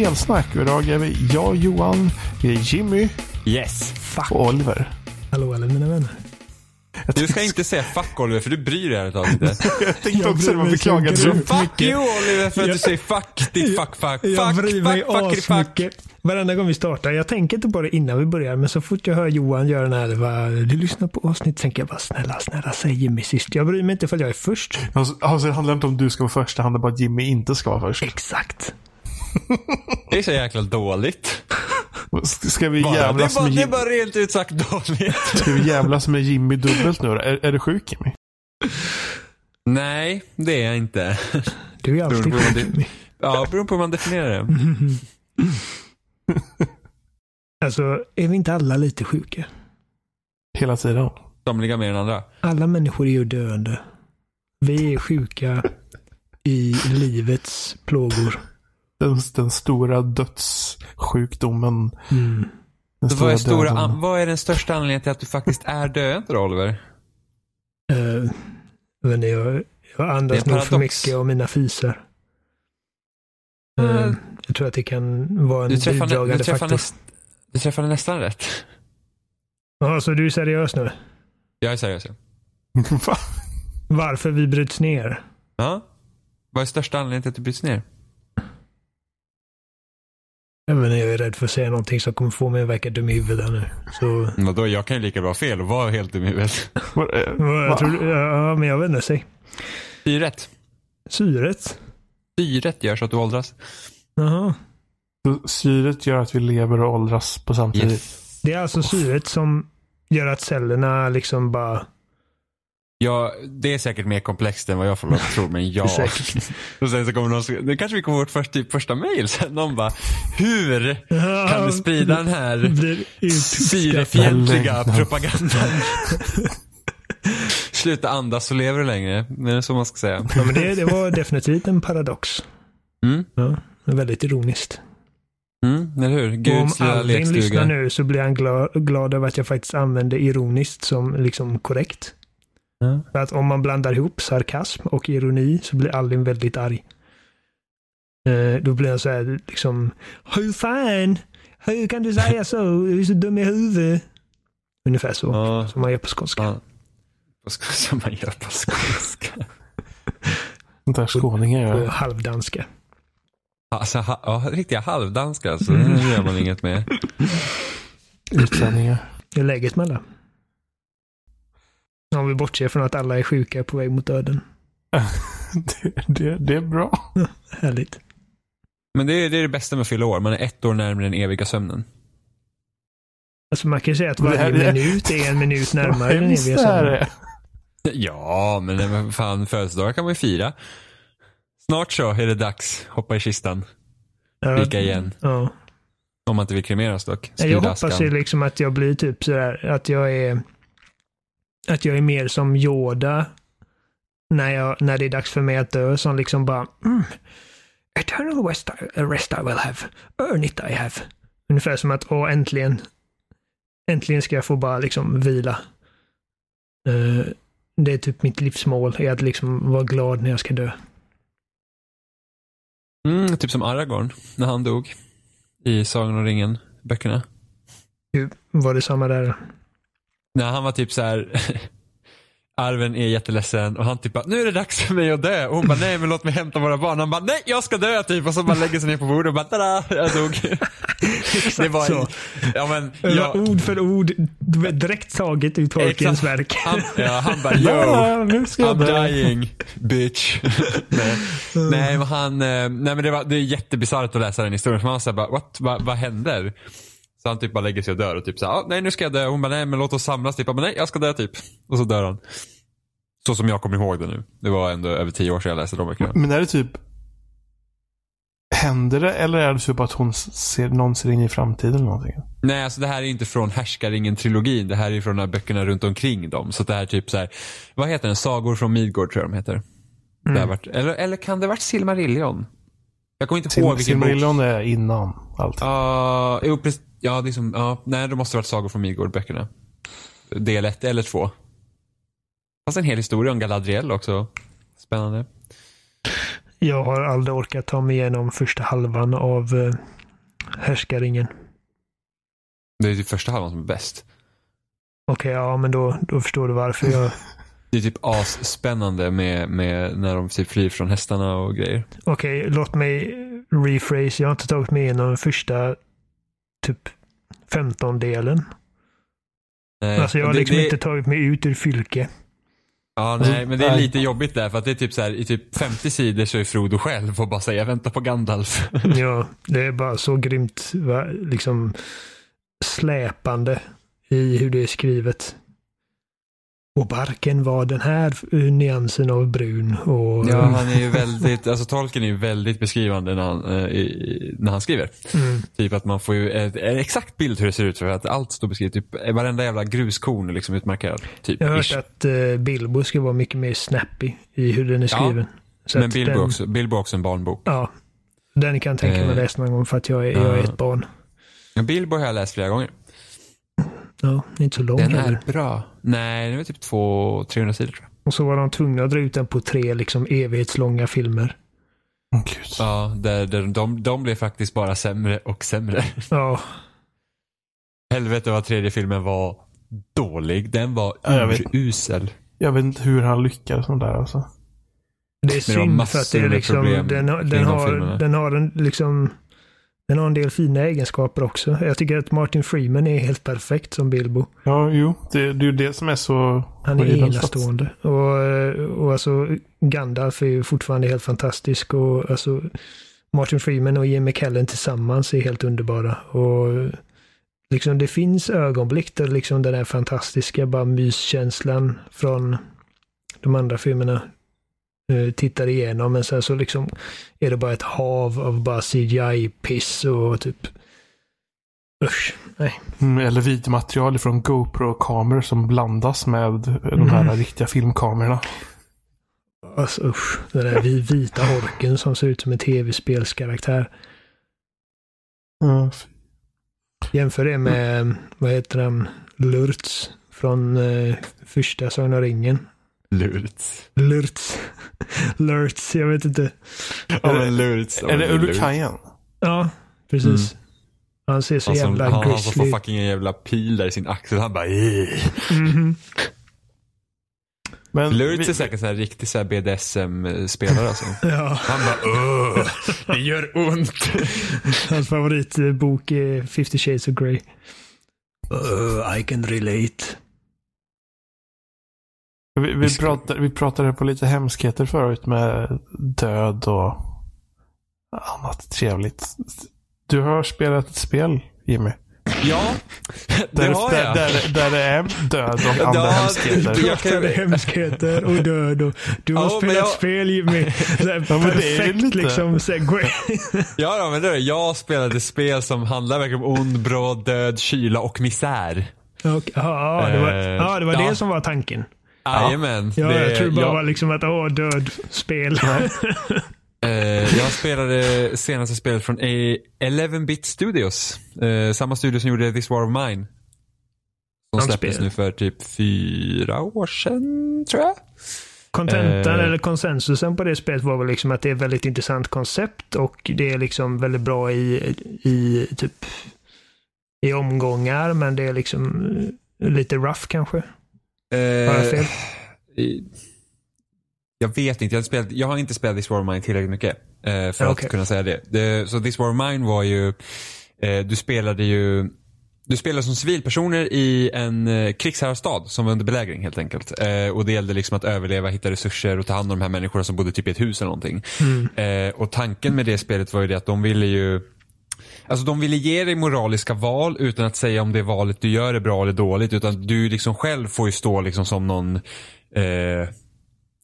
spelsnack. Idag är vi jag, Johan, vi är Jimmy Yes. Fuck. och Oliver. Hallå alla mina vänner. Du ska inte säga fuck Oliver för du bryr dig ärligt inte. Jag tänkte Jag också det, bryr man mig så beklagade. Så. Fuck you Oliver för att du Jag- säger fuck ditt fuck fuck. Jag Fuck bryr mig fuck fuck fuck. Varenda gång vi startar. Jag tänker inte på det innan vi börjar. Men så fort jag hör Johan göra den här. Va, du lyssnar på avsnitt. tänker jag bara snälla, snälla säg Jimmy sist. Jag bryr mig inte för jag är först. Alltså, alltså, det handlar inte om du ska vara först, det handlar bara om att Jimmy inte ska vara först. Exakt. Det är så jäkla dåligt. Ska vi Bara. Det, är jävlas bara, med, det är bara rent ut sagt dåligt. Ska vi jävlas med Jimmy dubbelt nu då? Är, är du sjuk Jimmy? Nej, det är jag inte. Du är alltid sjuk. det- Ja, beroende på hur man definierar det. Alltså, är vi inte alla lite sjuka? Hela tiden. Somliga mer än andra. Alla människor är ju döende. Vi är sjuka i livets plågor. Den, den stora dödssjukdomen. Mm. Den Så vad, är stora, an- vad är den största anledningen till att du faktiskt är döende då Oliver? Uh, men jag, jag andas nog för mycket av mina fisar. Eh, Mm. jag tror att det kan vara en Du träffade, du bidragande träffade, faktor. näst, du träffade nästan rätt. Ja, så du är seriös nu? Jag är seriös. ja. Va? Varför vi bryts ner? Ja. Vad är största anledningen till att du bryts ner? Inte, jag är rädd för att säga någonting som kommer få mig att verka dum i huvudet nu. Så, Vadå, jag kan ju lika bra fel och vara helt dum i huvudet. Eh, jag tror, ja, men jag inte. Säg. Syret. Syret? Syret gör så att du åldras. Jaha. Så Syret gör att vi lever och åldras på samtidigt. Yes. Det är alltså syret som gör att cellerna liksom bara... Ja, det är säkert mer komplext än vad jag får lov att tro, men ja. Och sen så kommer någon, det kanske vi kommer vårt först, typ, första mail sen. Någon bara, hur kan du sprida den här syrefientliga propagandan? Sluta andas så lever du längre. Det är så man ska säga. Ja, men det, det var definitivt en paradox. Mm, Ja, väldigt ironiskt. mm, eller hur? Om Guds lilla Alvin lyssnar lekstuga. nu så blir han glad, glad över att jag faktiskt använder ironiskt som liksom korrekt. Ja. För att om man blandar ihop sarkasm och ironi så blir Alvin väldigt arg. Eh, då blir han så här liksom Hur fan? Hur kan du säga så? Du är så dum i huvudet. Ungefär så. Ja. Som man gör på skånska. Ja. Som man gör på skånska? Sånt där skåningar gör. halvdanska. Alltså, ha, ja, riktiga halvdanska alltså. Det gör man inget med. Utlänningar. Hur är läget med alla? Om vi bortser från att alla är sjuka på väg mot döden. Det, det, det är bra. Härligt. Men det är, det är det bästa med att fylla år. Man är ett år närmare den eviga sömnen. Alltså man kan ju säga att varje det- minut är en minut närmare den eviga sömnen. Är. Ja, men nej, fan födelsedagar kan man ju fira. Snart så är det dags. Hoppa i kistan. Ja, Vika igen. Ja. Om man inte vill kremeras dock. Jag Sprida hoppas askan. ju liksom att jag blir typ sådär, att jag är att jag är mer som Yoda när, jag, när det är dags för mig att dö, som liksom bara mm, Eternal rest I, rest I will have. Earn it I have. Ungefär som att, åh äntligen. Äntligen ska jag få bara liksom vila. Eh, det är typ mitt livsmål, är att liksom vara glad när jag ska dö. Mm, typ som Aragorn, när han dog. I Sagan om ringen, böckerna. Var det samma där? När han var typ så här. Arven är jätteledsen och han typ bara, nu är det dags för mig att dö. Och hon bara, nej men låt mig hämta våra barn. Han bara, nej jag ska dö typ. Och så bara lägger sig ner på bordet och bara, tada, jag dog. det var, så. ja men, jag, Ord för ord, direkt taget ur Tolkiens verk. han, ja, han bara, yo. I'm dö. dying, bitch. nej. nej, men han, eh, nej men det, var, det är jättebisarrt att läsa den historien. För man var såhär what, vad, vad händer? Så han typ bara lägger sig och dör och typ såhär, ah, nej nu ska jag dö. Hon bara, nej men låt oss samlas typ. Bara, nej jag ska dö typ. Och så dör han. Så som jag kommer ihåg det nu. Det var ändå över tio år sedan jag läste de böckerna. Men är det typ Händer det eller är det typ att hon ser, någon ser in i framtiden eller någonting? Nej, alltså det här är inte från Härskaringen-trilogin. Det här är från de här böckerna runt omkring dem. Så det här är typ så här, vad heter den? Sagor från Midgård tror jag de heter. Det har varit, eller, eller kan det varit Silmarillion? Jag kommer inte ihåg Sil- vilken bok. Silmarillion är innan allt. Ja, jo, precis. Ja, det är som, ja, nej, det måste ha varit Sagor från Midgård-böckerna. Del ett eller två. Fast en hel historia om Galadriel också. Spännande. jag har aldrig orkat ta mig igenom första halvan av uh, Härskaringen. Det är typ första halvan som är bäst. Okej, okay, ja men då, då förstår du varför jag... Det är typ asspännande med, med när de typ flyr från hästarna och grejer. Okej, okay, låt mig rephrase. Jag har inte tagit mig igenom första typ 15-delen. Alltså jag har liksom det, inte tagit mig ut ur fylke. Ja, alltså, nej, men det är lite jobbigt där för att det är typ så här, i typ 50 sidor så är Frodo själv och bara säga vänta på Gandalf. ja, det är bara så grymt liksom släpande i hur det är skrivet. Och barken var den här nyansen av brun. Och, ja, han är ju väldigt, alltså tolken är ju väldigt beskrivande när han, eh, när han skriver. Mm. Typ att man får ju en exakt bild hur det ser ut för att allt står beskrivet. Typ, varenda jävla gruskorn är liksom utmarkerad. Typ, Jag har hört ish. att uh, Bilbo ska vara mycket mer snappy i hur den är skriven. Ja, men Bilbo, den, också, Bilbo också en barnbok. Ja, den kan jag tänka mig uh, läsa någon gång för att jag är, jag är ett barn. Bilbo har jag läst flera gånger. Ja, inte så lång Den är bra. Nej, den är typ 200-300 sidor tror jag. Och så var de tvungna att dra ut den på tre liksom evighetslånga filmer. Oh, Gud. Ja, där, där, de, de blev faktiskt bara sämre och sämre. Ja. Helvete vad tredje filmen var dålig. Den var ja, usel. Jag vet inte hur han lyckades med det där alltså. Det är synd för att det är liksom, den, den, har, den har en liksom den har en del fina egenskaper också. Jag tycker att Martin Freeman är helt perfekt som Bilbo. Ja, jo. Det, det är ju det som är så... Han är enastående. Och, och alltså Gandalf är ju fortfarande helt fantastisk. Och alltså Martin Freeman och Ian McKellen tillsammans är helt underbara. Och liksom det finns ögonblick där liksom den här fantastiska bara myskänslan från de andra filmerna Eh, tittar igenom. Men sen så liksom är det bara ett hav av bara CGI-piss och typ Usch, nej. Mm, eller videomaterial från GoPro-kameror som blandas med mm. de här mm. riktiga filmkamerorna. Alltså usch, den där vita horken som ser ut som en tv-spelskaraktär. Mm. Jämför det med, vad heter den, Lurtz från eh, första Sagan ringen. Lurts. Lurts. Lurts, jag vet inte. Ja, men Lurts. Är det Urukajan? Ja, precis. Mm. Han ser så jävla han, grizzly. Han som får fucking en jävla pil där i sin axel. Han bara mm -hmm. Men Lurts vi... är säkert en riktig så BDSM-spelare alltså. ja. Han bara Åh, det gör ont. Hans favoritbok är 50 shades of Grey. Uh, I can relate. Vi, vi, pratade, vi pratade på lite hemskheter förut med död och annat trevligt. Du har spelat ett spel, Jimmy. Ja, det där, har jag. Där, där, det är död och andra ja, hemskheter. Du pratade hemskheter och död och du har ja, spelat jag... spel Jimmy. ja, perfekt liksom segway. ja, ja, men det är Jag spelade spel som handlar verkligen om ond, bråd, död, kyla och misär. Ja, det var, ja, det, var ja. det som var tanken. Jajamän. Ja, det, jag tror bara ja. var liksom att, åh, död spel. uh, jag spelade senaste spelet från 11-bit Studios. Uh, samma studio som gjorde This War of Mine. Som släpptes nu för typ fyra år sedan, tror jag. Kontentan uh, eller konsensusen på det spelet var väl liksom att det är ett väldigt intressant koncept och det är liksom väldigt bra i, i typ i omgångar men det är liksom lite rough kanske. Eh, har jag fel? Jag vet inte. Jag har, spelat, jag har inte spelat This War of Mine tillräckligt mycket eh, för okay. att kunna säga det. det. Så This War of Mine var ju, eh, du spelade ju du spelade som civilpersoner i en eh, krigsherrarstad som var under belägring helt enkelt. Eh, och det gällde liksom att överleva, hitta resurser och ta hand om de här människorna som bodde typ i ett hus eller någonting. Mm. Eh, och tanken med det spelet var ju det att de ville ju Alltså de ville ge dig moraliska val utan att säga om det valet du gör är bra eller dåligt. Utan du liksom själv får ju stå liksom som någon eh,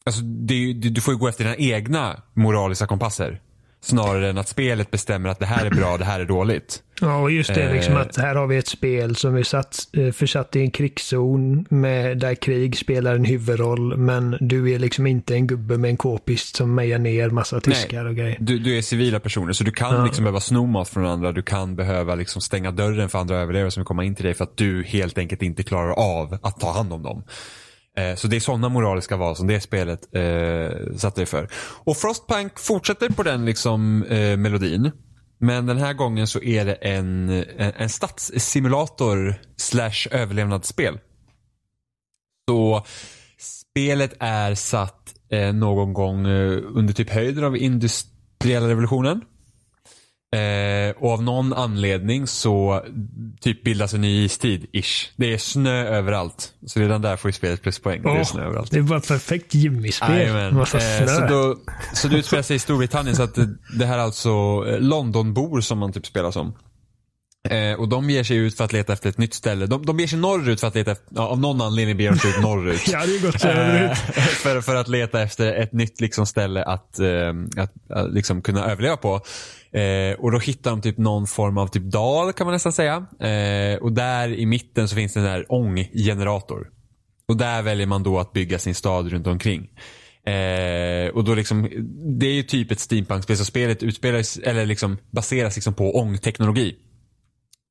Alltså det, du får ju gå efter dina egna moraliska kompasser. Snarare än att spelet bestämmer att det här är bra, det här är dåligt. Ja, och just det. Liksom eh. att här har vi ett spel som är satt, eh, försatt i en krigszon med, där krig spelar en huvudroll. Men du är liksom inte en gubbe med en k-pist som mejar ner massa tyskar och grejer. Du, du är civila personer, så du kan ja. liksom behöva sno mat från andra. Du kan behöva liksom stänga dörren för andra överlevare som vill komma in till dig för att du helt enkelt inte klarar av att ta hand om dem. Eh, så det är sådana moraliska val som det spelet eh, satte dig för. Och Frostpunk fortsätter på den liksom eh, melodin. Men den här gången så är det en, en, en stadssimulator slash överlevnadsspel. Så spelet är satt eh, någon gång eh, under typ höjden av industriella revolutionen. Eh, och av någon anledning så typ bildas en ny istid, ish. Det är snö överallt. Så redan där får ju spelet pluspoäng. Oh, det är snö överallt. Det var ett perfekt Jimmy-spel. Eh, så, då, så det utspelar sig i Storbritannien så att det, det här är alltså eh, Londonbor som man typ spelar som. Eh, och de ger sig ut för att leta efter ett nytt ställe. De, de ger sig norrut för att leta efter, ja, av någon anledning ber de sig ut norrut. ja, det är gott eh, för, för att leta efter ett nytt liksom, ställe att, eh, att, att liksom, kunna överleva på. Eh, och då hittar de typ någon form av typ dal kan man nästan säga. Eh, och där i mitten så finns det en där ånggenerator. Och där väljer man då att bygga sin stad runt omkring. Eh, och då liksom, det är ju typ ett steampunk-spel så spelet utspelas, eller liksom baseras liksom på ångteknologi.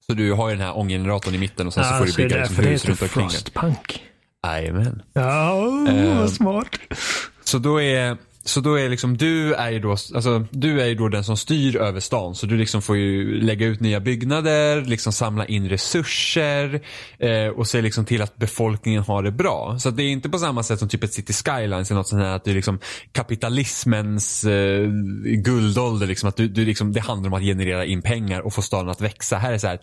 Så du har ju den här ånggeneratorn i mitten och sen så får du bygga liksom hus runt omkring Frostpunk. Jajamän. Ja, oh, vad smart. Så då är så då är liksom du är ju då, alltså, du är ju då den som styr över stan. Så du liksom får ju lägga ut nya byggnader, liksom samla in resurser eh, och se liksom till att befolkningen har det bra. Så det är inte på samma sätt som typ ett City Skylines eller något sånt här att det är liksom kapitalismens eh, guldålder. Liksom, att du, du liksom, det handlar om att generera in pengar och få staden att växa. Här är så här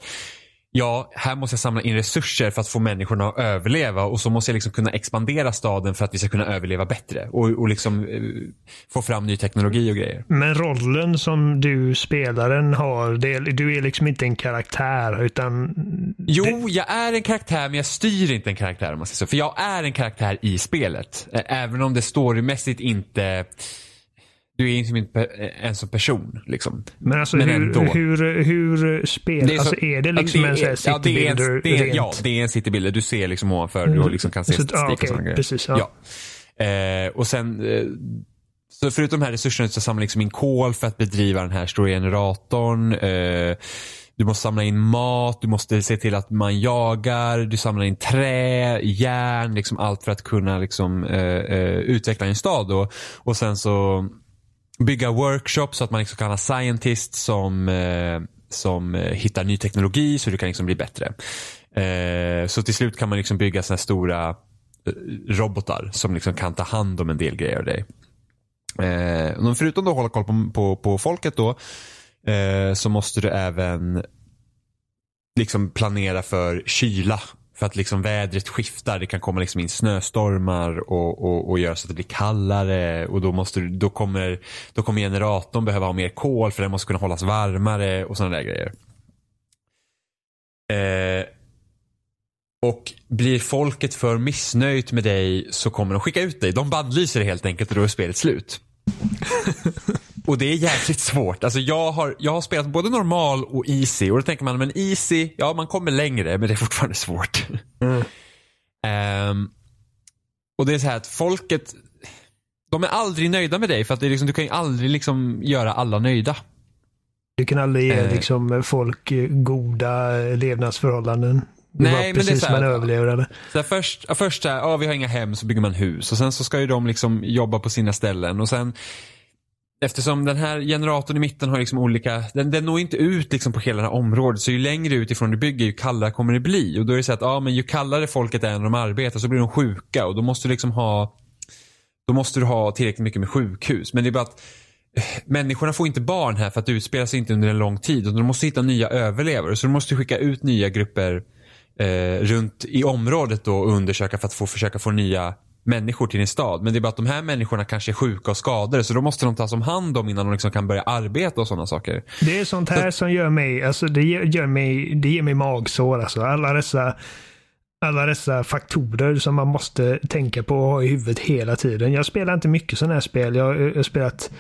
ja, här måste jag samla in resurser för att få människorna att överleva och så måste jag liksom kunna expandera staden för att vi ska kunna överleva bättre och, och liksom eh, få fram ny teknologi och grejer. Men rollen som du spelaren har, det, du är liksom inte en karaktär utan... Jo, det... jag är en karaktär men jag styr inte en karaktär om man säger så. För jag är en karaktär i spelet. Även om det storymässigt inte du är liksom inte en som person. Liksom. Men alltså Men hur, ändå. hur, hur spelar, det är, så, alltså är det liksom det är, en citybuilder? Ja, det är en, ja, det är en citybuilder. Du ser liksom ovanför, mm. du liksom kan se statistik ah, okay. och sådana grejer. Precis, ja. ja. Eh, och sen, eh, så förutom de här resurserna så samlar liksom in kol för att bedriva den här stora generatorn. Eh, du måste samla in mat, du måste se till att man jagar, du samlar in trä, järn, liksom allt för att kunna liksom, eh, eh utveckla en stad. Då. Och sen så bygga workshops så att man liksom kan ha scientists som, eh, som eh, hittar ny teknologi så du kan liksom bli bättre. Eh, så till slut kan man liksom bygga sådana stora eh, robotar som liksom kan ta hand om en del grejer av dig. Eh, förutom att hålla koll på, på, på folket då eh, så måste du även liksom planera för kyla för att liksom vädret skiftar. Det kan komma liksom in snöstormar och, och, och göra så att det blir kallare. Och då, måste, då, kommer, då kommer generatorn behöva ha mer kol för den måste kunna hållas varmare och sådana där grejer. Eh, och blir folket för missnöjt med dig så kommer de skicka ut dig. De bannlyser helt enkelt och då är spelet slut. Och det är jäkligt svårt. Alltså jag har, jag har spelat både normal och easy och då tänker man, men easy, ja man kommer längre men det är fortfarande svårt. Mm. um, och det är så här att folket, de är aldrig nöjda med dig för att det är liksom, du kan ju aldrig liksom göra alla nöjda. Du kan aldrig ge uh, liksom, folk goda levnadsförhållanden. Det nej, men det är så här, man överlever Så här, först, först så här, ja, vi har inga hem så bygger man hus och sen så ska ju de liksom jobba på sina ställen och sen Eftersom den här generatorn i mitten har liksom olika, den, den når inte ut liksom på hela det här området. Så ju längre utifrån du bygger ju kallare kommer det bli. Och då är det så att ja, men ju kallare folket är när de arbetar så blir de sjuka och då måste du liksom ha Då måste du ha tillräckligt mycket med sjukhus. Men det är bara att eh, Människorna får inte barn här för att det utspelar sig inte under en lång tid. Och de måste hitta nya överlevare. Så de måste skicka ut nya grupper eh, runt i området då och undersöka för att få, försöka få nya människor till din stad. Men det är bara att de här människorna kanske är sjuka och skadade så då måste de tas om hand om innan de liksom kan börja arbeta och sådana saker. Det är sånt här så... som gör mig, alltså det gör mig, det ger mig magsår alltså. Alla dessa alla dessa faktorer som man måste tänka på och ha i huvudet hela tiden. Jag spelar inte mycket sådana här spel. Jag har spelat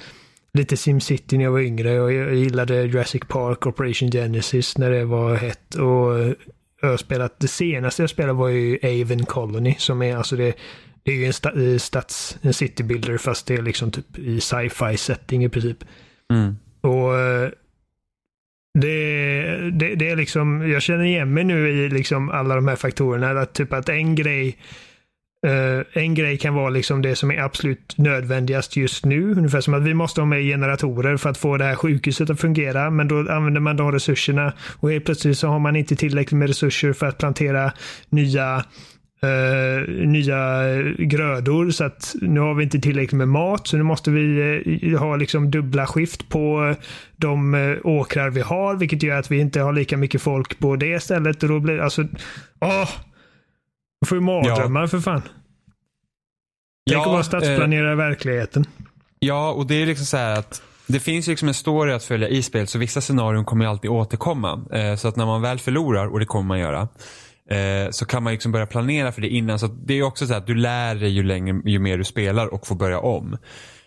lite SimCity när jag var yngre och jag gillade Jurassic Park, Operation Genesis när det var hett. Och jag har spelat, det senaste jag spelade var ju Aven Colony som är alltså det det är ju en sta, eh, stats, en citybuilder fast det är liksom typ i sci-fi setting i princip. Mm. Och eh, det, det, det, är liksom, jag känner igen mig nu i liksom alla de här faktorerna. Att typ att en grej eh, en grej kan vara liksom det som är absolut nödvändigast just nu. Ungefär som att vi måste ha med generatorer för att få det här sjukhuset att fungera. Men då använder man de resurserna och helt plötsligt så har man inte tillräckligt med resurser för att plantera nya Uh, nya grödor så att nu har vi inte tillräckligt med mat så nu måste vi uh, ha liksom dubbla skift på de uh, åkrar vi har vilket gör att vi inte har lika mycket folk på det stället och då blir alltså åh! Man får ju mardrömmar ja. för fan. Tänk ja, att vara stadsplanera i verkligheten. Ja, och det är liksom så här att det finns liksom en story att följa i spel så vissa scenarion kommer alltid återkomma. så att när man väl förlorar, och det kommer man göra, Eh, så kan man liksom börja planera för det innan. Så det är också så att du lär dig ju, längre, ju mer du spelar och får börja om.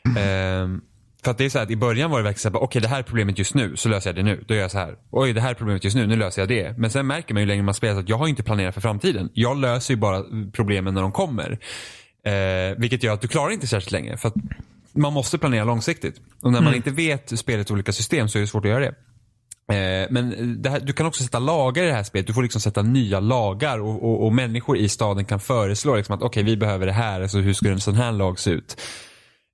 Mm. Eh, för att det är så att i början var det verkligen såhär, okej okay, det här är problemet just nu, så löser jag det nu. Då gör jag så här. Oj, det här är problemet just nu, nu löser jag det. Men sen märker man ju längre man spelar att jag har inte planerat för framtiden. Jag löser ju bara problemen när de kommer. Eh, vilket gör att du klarar inte särskilt länge. För att man måste planera långsiktigt. Och när man mm. inte vet spelets olika system så är det svårt att göra det. Eh, men eh, här, du kan också sätta lagar i det här spelet. Du får liksom sätta nya lagar och, och, och människor i staden kan föreslå liksom att okej okay, vi behöver det här, alltså hur skulle en sån här lag se ut?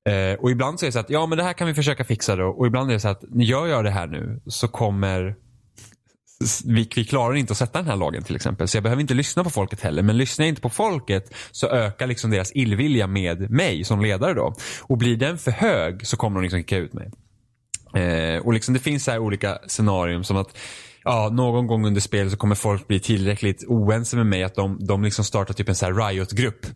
Eh, och ibland så är det så att ja men det här kan vi försöka fixa då och ibland är det så att när jag gör det här nu så kommer vi, vi klarar inte att sätta den här lagen till exempel. Så jag behöver inte lyssna på folket heller. Men lyssnar jag inte på folket så ökar liksom deras illvilja med mig som ledare då. Och blir den för hög så kommer de liksom kicka ut mig. Eh, och liksom det finns så här olika scenarium som att ja, någon gång under spelet så kommer folk bli tillräckligt oense med mig att de, de liksom startar typ en så här riot-grupp.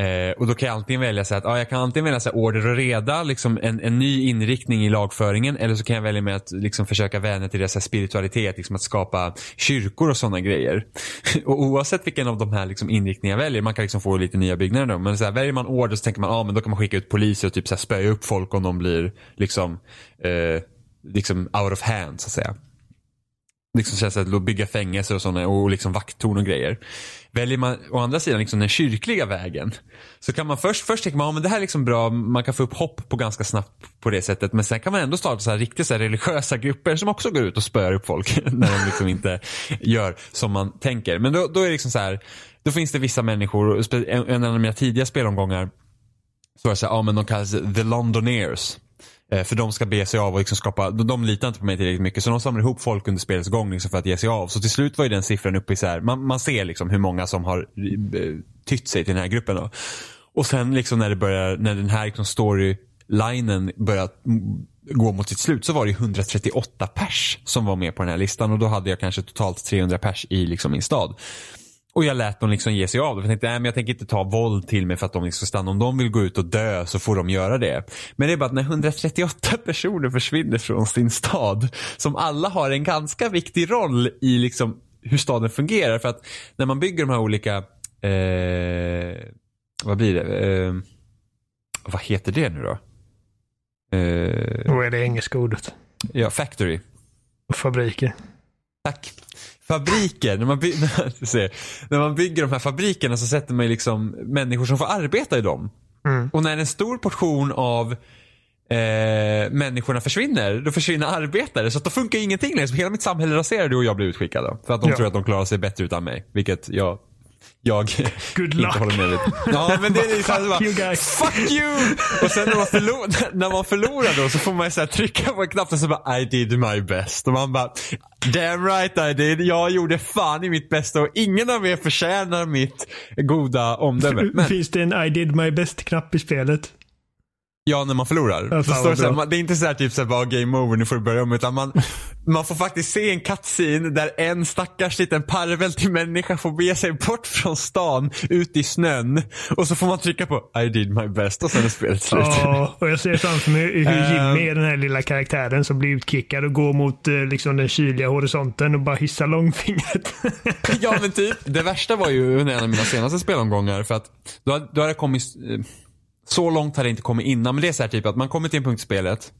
Eh, och då kan jag antingen välja så att ja, jag kan antingen välja så här order och reda, liksom en, en ny inriktning i lagföringen. Eller så kan jag välja med att liksom försöka vänja till deras spiritualitet, liksom att skapa kyrkor och sådana grejer. och oavsett vilken av de här liksom inriktningarna jag väljer, man kan liksom få lite nya byggnader då. Men så här, väljer man order så tänker man, ja men då kan man skicka ut poliser och typ så här spöa upp folk om de blir liksom, eh, liksom out of hand så att säga. Liksom så att bygga fängelser och sådana och liksom vakttorn och grejer. Väljer man å andra sidan liksom den kyrkliga vägen så kan man först, först tänka man, ja, men det här är liksom bra, man kan få upp hopp på ganska snabbt på det sättet. Men sen kan man ändå starta så här riktigt så här religiösa grupper som också går ut och spöar upp folk när de liksom inte gör som man tänker. Men då, då är det liksom så här, då finns det vissa människor, en, en av mina tidiga spelomgångar så var det så här, ja men de kallas the Londoners. Eh, för de ska be sig av och liksom skapa, de, de litar inte på mig tillräckligt mycket så de samlar ihop folk under spelets gång liksom för att ge sig av. Så till slut var ju den siffran uppe i så här, man, man ser liksom hur många som har eh, tytt sig till den här gruppen. Då. Och sen liksom när det börjar, när den här liksom storylinen börjar gå mot sitt slut så var det 138 pers som var med på den här listan och då hade jag kanske totalt 300 pers i liksom min stad. Och jag lät dem liksom ge sig av. Jag tänkte, nej men jag tänker inte ta våld till mig för att de liksom ska stanna. Om de vill gå ut och dö så får de göra det. Men det är bara att när 138 personer försvinner från sin stad, som alla har en ganska viktig roll i liksom hur staden fungerar. För att när man bygger de här olika, eh, vad blir det? Eh, vad heter det nu då? Eh, vad är det engelska ordet? Ja, factory. Fabriker. Tack fabriker, när man, by när man bygger de här fabrikerna så sätter man liksom människor som får arbeta i dem. Mm. Och när en stor portion av eh, människorna försvinner, då försvinner arbetare. Så att då funkar ingenting längre. Så hela mitt samhälle raserade och jag blev utskickad. Då, för att de ja. tror att de klarar sig bättre utan mig. Vilket jag jag Good luck. inte håller med lite. Ja, men det är liksom fuck bara, you guys. Fuck you! Och sen när man, förlor, när man förlorar då så får man så här trycka på knappen så bara I did my best. Och man bara Damn right I did. Jag gjorde fan i mitt bästa och ingen av er förtjänar mitt goda omdöme. Men... Finns det en I did my best-knapp i spelet? Ja, när man förlorar. Ja, så här, det är inte så här typ så här, game over, nu får du börja om. Utan man, man får faktiskt se en cutscene där en stackars liten parvel till människa får bege sig bort från stan, ut i snön. Och så får man trycka på I did my best och sen är spelet slut. Ja, och jag ser framför mig hur Jimmy är den här lilla karaktären som blir utkickad och går mot eh, liksom, den kyliga horisonten och bara hissar långfingret. ja, men typ. Det värsta var ju under en av mina senaste spelomgångar. För att då, då hade det kommit eh, så långt har det inte kommit innan. Men det är så här typ att man kommer till en punkt i spelet.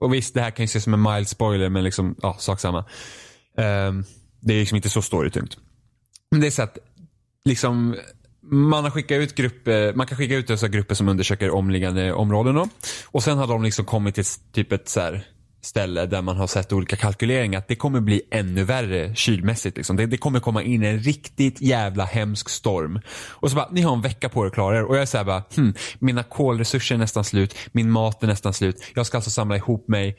Och visst, det här kan ju ses som en mild spoiler, men liksom, ja, sak samma. Um, det är liksom inte så storytungt. Men det är så att, liksom, man har skickat ut grupper, man kan skicka ut dessa grupper som undersöker omliggande områden då. Och sen har de liksom kommit till typ ett så här, ställe där man har sett olika kalkyleringar att det kommer bli ännu värre kylmässigt. Liksom. Det, det kommer komma in en riktigt jävla hemsk storm. Och så bara, ni har en vecka på er att klara er. Och jag är såhär bara, hm, mina kolresurser är nästan slut, min mat är nästan slut. Jag ska alltså samla ihop mig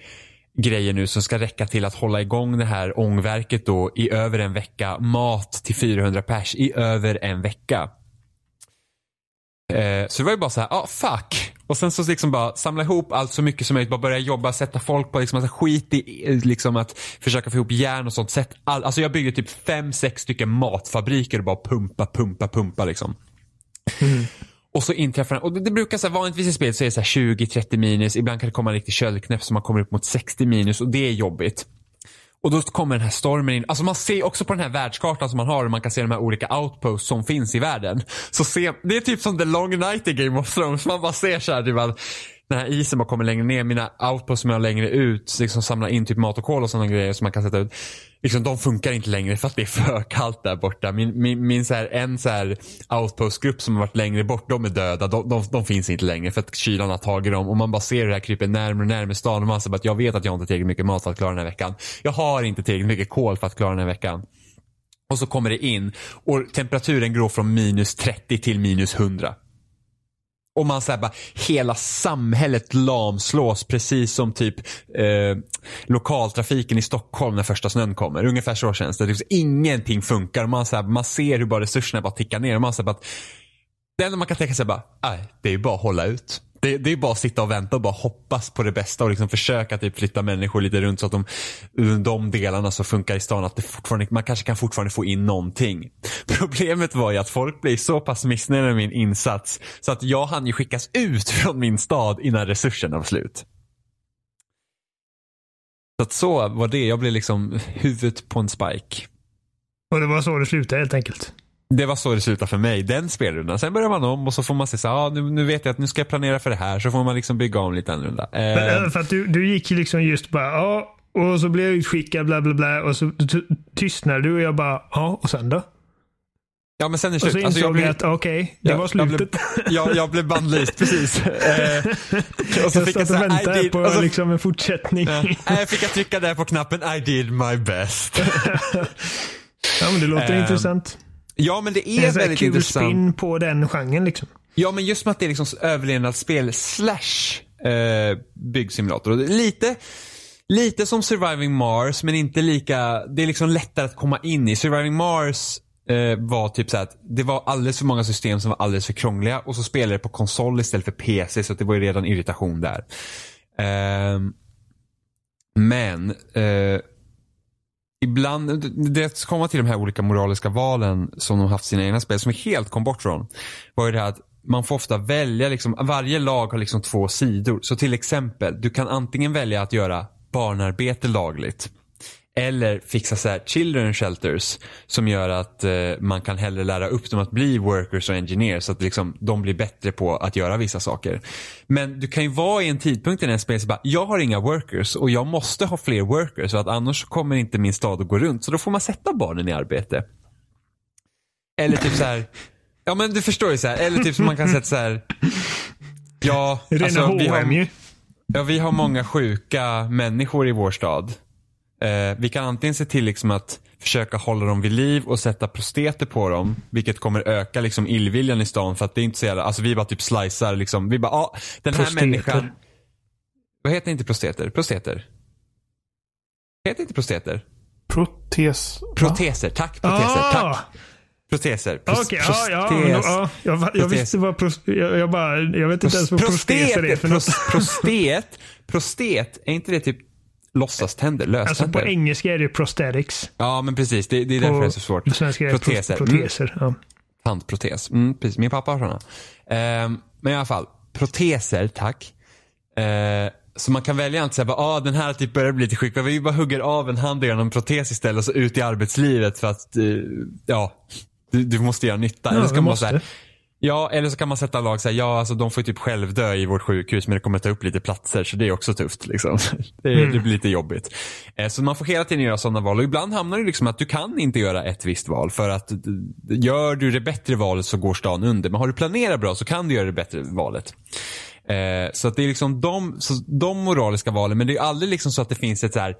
grejer nu som ska räcka till att hålla igång det här ångverket då i över en vecka. Mat till 400 pers i över en vecka. Eh, så det var ju bara så här, ah fuck. Och sen så liksom bara samla ihop allt så mycket som möjligt, bara börja jobba, sätta folk på liksom massa skit i liksom att försöka få ihop järn och sånt. Sätt all, alltså jag byggde typ fem, sex stycken matfabriker och bara pumpa, pumpa, pumpa liksom. Och så inträffar den, och det, det brukar så här, vanligtvis i spel så är det så här 20-30 minus, ibland kan det komma en riktig köldknäpp så man kommer upp mot 60 minus och det är jobbigt. Och då kommer den här stormen in. Alltså man ser också på den här världskartan som man har man kan se de här olika outposts som finns i världen. Så se, det är typ som the long night i Game of Thrones. Man bara ser så här typ att den här isen bara kommer längre ner. Mina outposts som jag har längre ut, liksom samlar in typ mat och kol och sådana grejer som man kan sätta ut. Liksom, de funkar inte längre för att det är för kallt där borta. Min, min, min så här, en så här outpostgrupp som har varit längre bort, de är döda. De, de, de finns inte längre för att kylan har tagit dem. Och man bara ser hur det här kryper närmare och närmare stan. Och man säger att jag vet att jag inte har tillräckligt mycket mat för att klara den här veckan. Jag har inte tillräckligt mycket kol för att klara den här veckan. Och så kommer det in och temperaturen går från minus 30 till minus 100. Och man säger bara, hela samhället lamslås precis som typ eh, lokaltrafiken i Stockholm när första snön kommer. Ungefär så känns det. Liksom, ingenting funkar. Man, så här, man ser hur bara resurserna bara tickar ner. Och man, så här, bara, det enda man kan tänka sig är bara, nej, det är ju bara att hålla ut. Det, det är bara att sitta och vänta och bara hoppas på det bästa och liksom försöka typ flytta människor lite runt så att de, de delarna som funkar i stan, att det fortfarande, man kanske kan fortfarande få in någonting. Problemet var ju att folk blev så pass missnöjda med min insats så att jag hann ju skickas ut från min stad innan resurserna var slut. Så att så var det. Jag blev liksom huvudet på en spike. Och det var så det slutade helt enkelt. Det var så det slutade för mig, den spelrundan. Sen börjar man om och så får man se så ah, nu, nu vet jag att nu ska jag planera för det här. Så får man liksom bygga om lite annorlunda. Eh, Men, äh, för att du, du gick liksom just bara, ja, och så blev jag utskickad, bla bla bla. Och så ty- tystnade du och jag bara, ja, och sen då? ja men sen är det Och så slut. insåg Alltså, jag jag blev, att okej, det Ja, var jag slutet. jag, jag blev bannlyst, precis. Eh, och så jag fick jag och väntade did, på och så, liksom en fortsättning. jag fick jag trycka där på knappen I did my best. Ja, men det låter Ehm, intressant. Ja men det Det är är sån här väldigt kul intressant. spin på den genren liksom. Ja men just med att det är liksom överlevnadsspel slash eh, byggsimulator. Det är Lite, lite som Surviving Mars men inte lika, det är liksom lättare att komma in i. Surviving Mars eh, var typ så att det var alldeles för många system som var alldeles för krångliga och så spelade det på konsol istället för PC så det var ju redan irritation där. Ehm, men eh, ibland, det att komma till de här olika moraliska valen som de haft sina egna spel som vi helt kom bort från. Var ju det här att man får ofta välja, liksom, varje lag har liksom två sidor. Så till exempel, du kan antingen välja att göra barnarbete lagligt. Eller fixa så här children shelters som gör att eh, man kan hellre lära upp dem att bli workers och engineers så att liksom, de blir bättre på att göra vissa saker. Men du kan ju vara i en tidpunkt i den här så bara, jag har inga workers och jag måste ha fler workers så att annars kommer inte min stad att gå runt. Så då får man sätta barnen i arbete. Eller typ så här, ja men du förstår ju så här, eller typ som man kan sätta så här, ja, Rena alltså, vi har. Ja, vi har många sjuka människor i vår stad. Eh, vi kan antingen se till liksom att försöka hålla dem vid liv och sätta prosteter på dem. Vilket kommer öka liksom illviljan i stan för att det är inte så jävla, alltså vi bara typ slicear liksom. Vi bara, ja, den här Prosteter. människan. Vad heter inte prosteter? Prosteter? Heter inte prosteter? Protes. va? Proteser, tack proteser, Ah! tack. Proteser. Pros- Okej, ja, ja, prostes- men då, ja. Jag, visste vad pros, jag, jag bara, jag vet inte ens vad prosteser är för något. pros- prostet, prostet, är inte det typ låtsaständer, Alltså löständer? på engelska är det prosthetics. Ja men precis, det, det är därför På det är så svårt. På svenska är det Proteser. proteser. proteser. Ja. Tandprotes. Mm, precis. Min pappa har sådana. Ehm, men i alla fall, proteser, tack. Eh, så man kan välja att säga ah, den här typ börjar bli lite sjuk. Vi bara hugger av en hand och gör en protes istället och så ut i arbetslivet för att, eh, ja, du, du måste göra nytta. Ja, eller kan man måste. så här, Ja, eller så kan man sätta lag så här, ja alltså de får typ själv dö i vårt sjukhus men det kommer ta upp lite platser så det är också tufft liksom. Det, Mm. det blir lite jobbigt. Eh, så man får hela tiden göra sådana val och ibland hamnar det liksom att du kan inte göra ett visst val för att gör du det bättre valet så går stan under. Men har du planerat bra så kan du göra det bättre valet. Eh, så att det är liksom de, de moraliska valen, men det är aldrig liksom så att det finns ett så här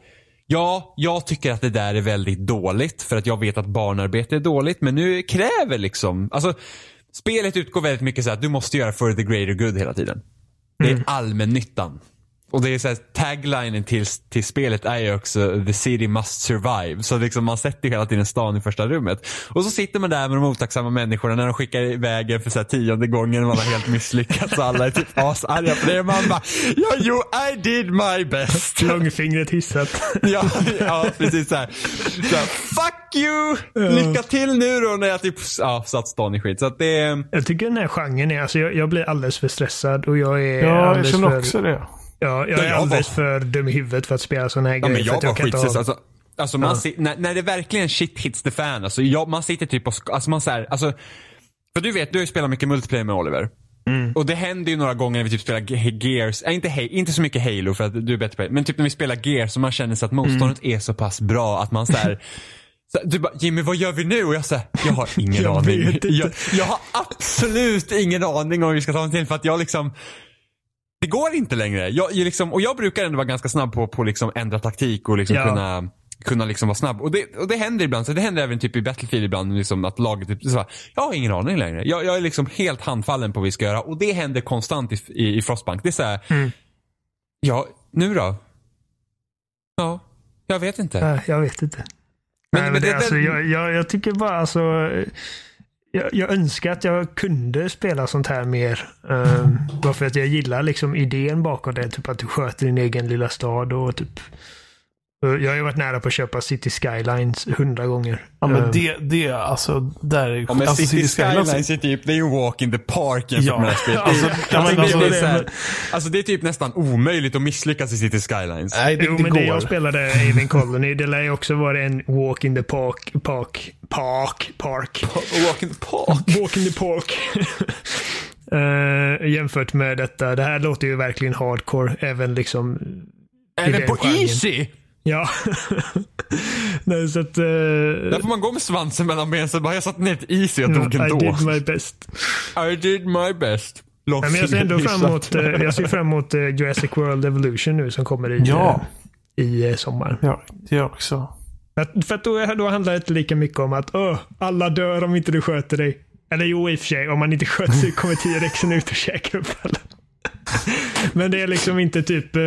Ja, jag tycker att det där är väldigt dåligt för att jag vet att barnarbete är dåligt men nu kräver liksom, alltså spelet utgår väldigt mycket så att du måste göra for the greater good hela tiden. Det är allmännyttan. Och det är så här, taglinen till, till spelet är ju också the city must survive. Så liksom man sätter ju hela tiden stan i första rummet. Och så sitter man där med de otacksamma människorna när de skickar iväg en för så här tionde gången och man har helt misslyckats och alla är typ asarga på det. Man bara, ja jo, I did my best. Långfingret hissat. ja, ja, precis så här. Så här, Fuck you! Lycka till nu då när jag typ ja, satt stan i skit. Så att det Jag tycker den här genren är, alltså jag, jag blir alldeles för stressad och jag är Ja, jag känner för, också det. Ja, jag Ja, är jag alldeles var- för dum i huvudet för att spela sådana här Ja, grejer. men för jag att var kan inte ha-. Alltså, alltså man si- när, när det verkligen shit hits the fan. Alltså, jag, man sitter typ och, alltså man så här, alltså, för du vet, du har ju spelat mycket multiplayer med Oliver. Mm. Och det händer ju några gånger när vi typ spelar Ge- Gears, äh, inte, inte så mycket Halo för att du är bättre på det, men typ när vi spelar Gears och man känner sig att motståndet Mm. är så pass bra att man så här, så, du bara, Jimmy vad gör vi nu? Och jag säger, jag har ingen Jag aning. vet inte. Jag, jag har absolut ingen aning om hur vi ska ta oss till för att jag liksom det går inte längre. Jag, jag liksom, och jag brukar ändå vara ganska snabb på att liksom ändra taktik och liksom Ja. kunna kunna liksom vara snabb. Och det, och det händer ibland. Så det händer även typ i Battlefield ibland liksom att laget typ, så här, jag har ingen aning längre. Jag, jag är liksom helt handfallen på vad vi ska göra. Och det händer konstant i, i, i Frostbank. Det är så här, Mm. ja, nu då? Ja, jag vet inte. Jag vet inte. Men- Nej, men det, det- alltså, det- jag, jag, jag tycker bara alltså. Jag, jag önskar att jag kunde spela sånt här mer. Um, bara för att jag gillar liksom idén bakom det. Typ att du sköter din egen lilla stad och typ. Jag har ju varit nära på att köpa City Skylines hundra gånger. Ja, men Ehm, det, det alltså, där är Ja, men alltså, City Skylines- Skylines är typ, det är ju walk in the park jämfört Ja. med det här spelet. Alltså, ja, men alltså, det är så här- det- alltså det är typ nästan omöjligt att misslyckas i City Skylines. Nej, det, Jo, det men går. det jag spelade Haven Colony, det lär ju också vara en walk in the park, park, park, park. Walk in the park. Walk in the park. Eh, jämfört med detta. Det här låter ju verkligen hardcore. Även liksom. Även på genren. easy! Ja. Nej, så att. Uh, Där får man gå med svansen mellan benen så bara jag satt ner ett easy och tog I ändå. did my best. I did my best. Men jag ser ändå fram emot, eh, jag ser fram emot eh, Jurassic World Evolution nu som kommer i, Ja. eh, i eh, sommar. Ja, det gör jag också. För att, för att då, då handlar det inte lika mycket om att Åh, alla dör om inte du sköter dig. Eller jo, i och för sig, om man inte sköter sig kommer T-rexen ut och käkar upp alla. Men det är liksom inte typ, eh,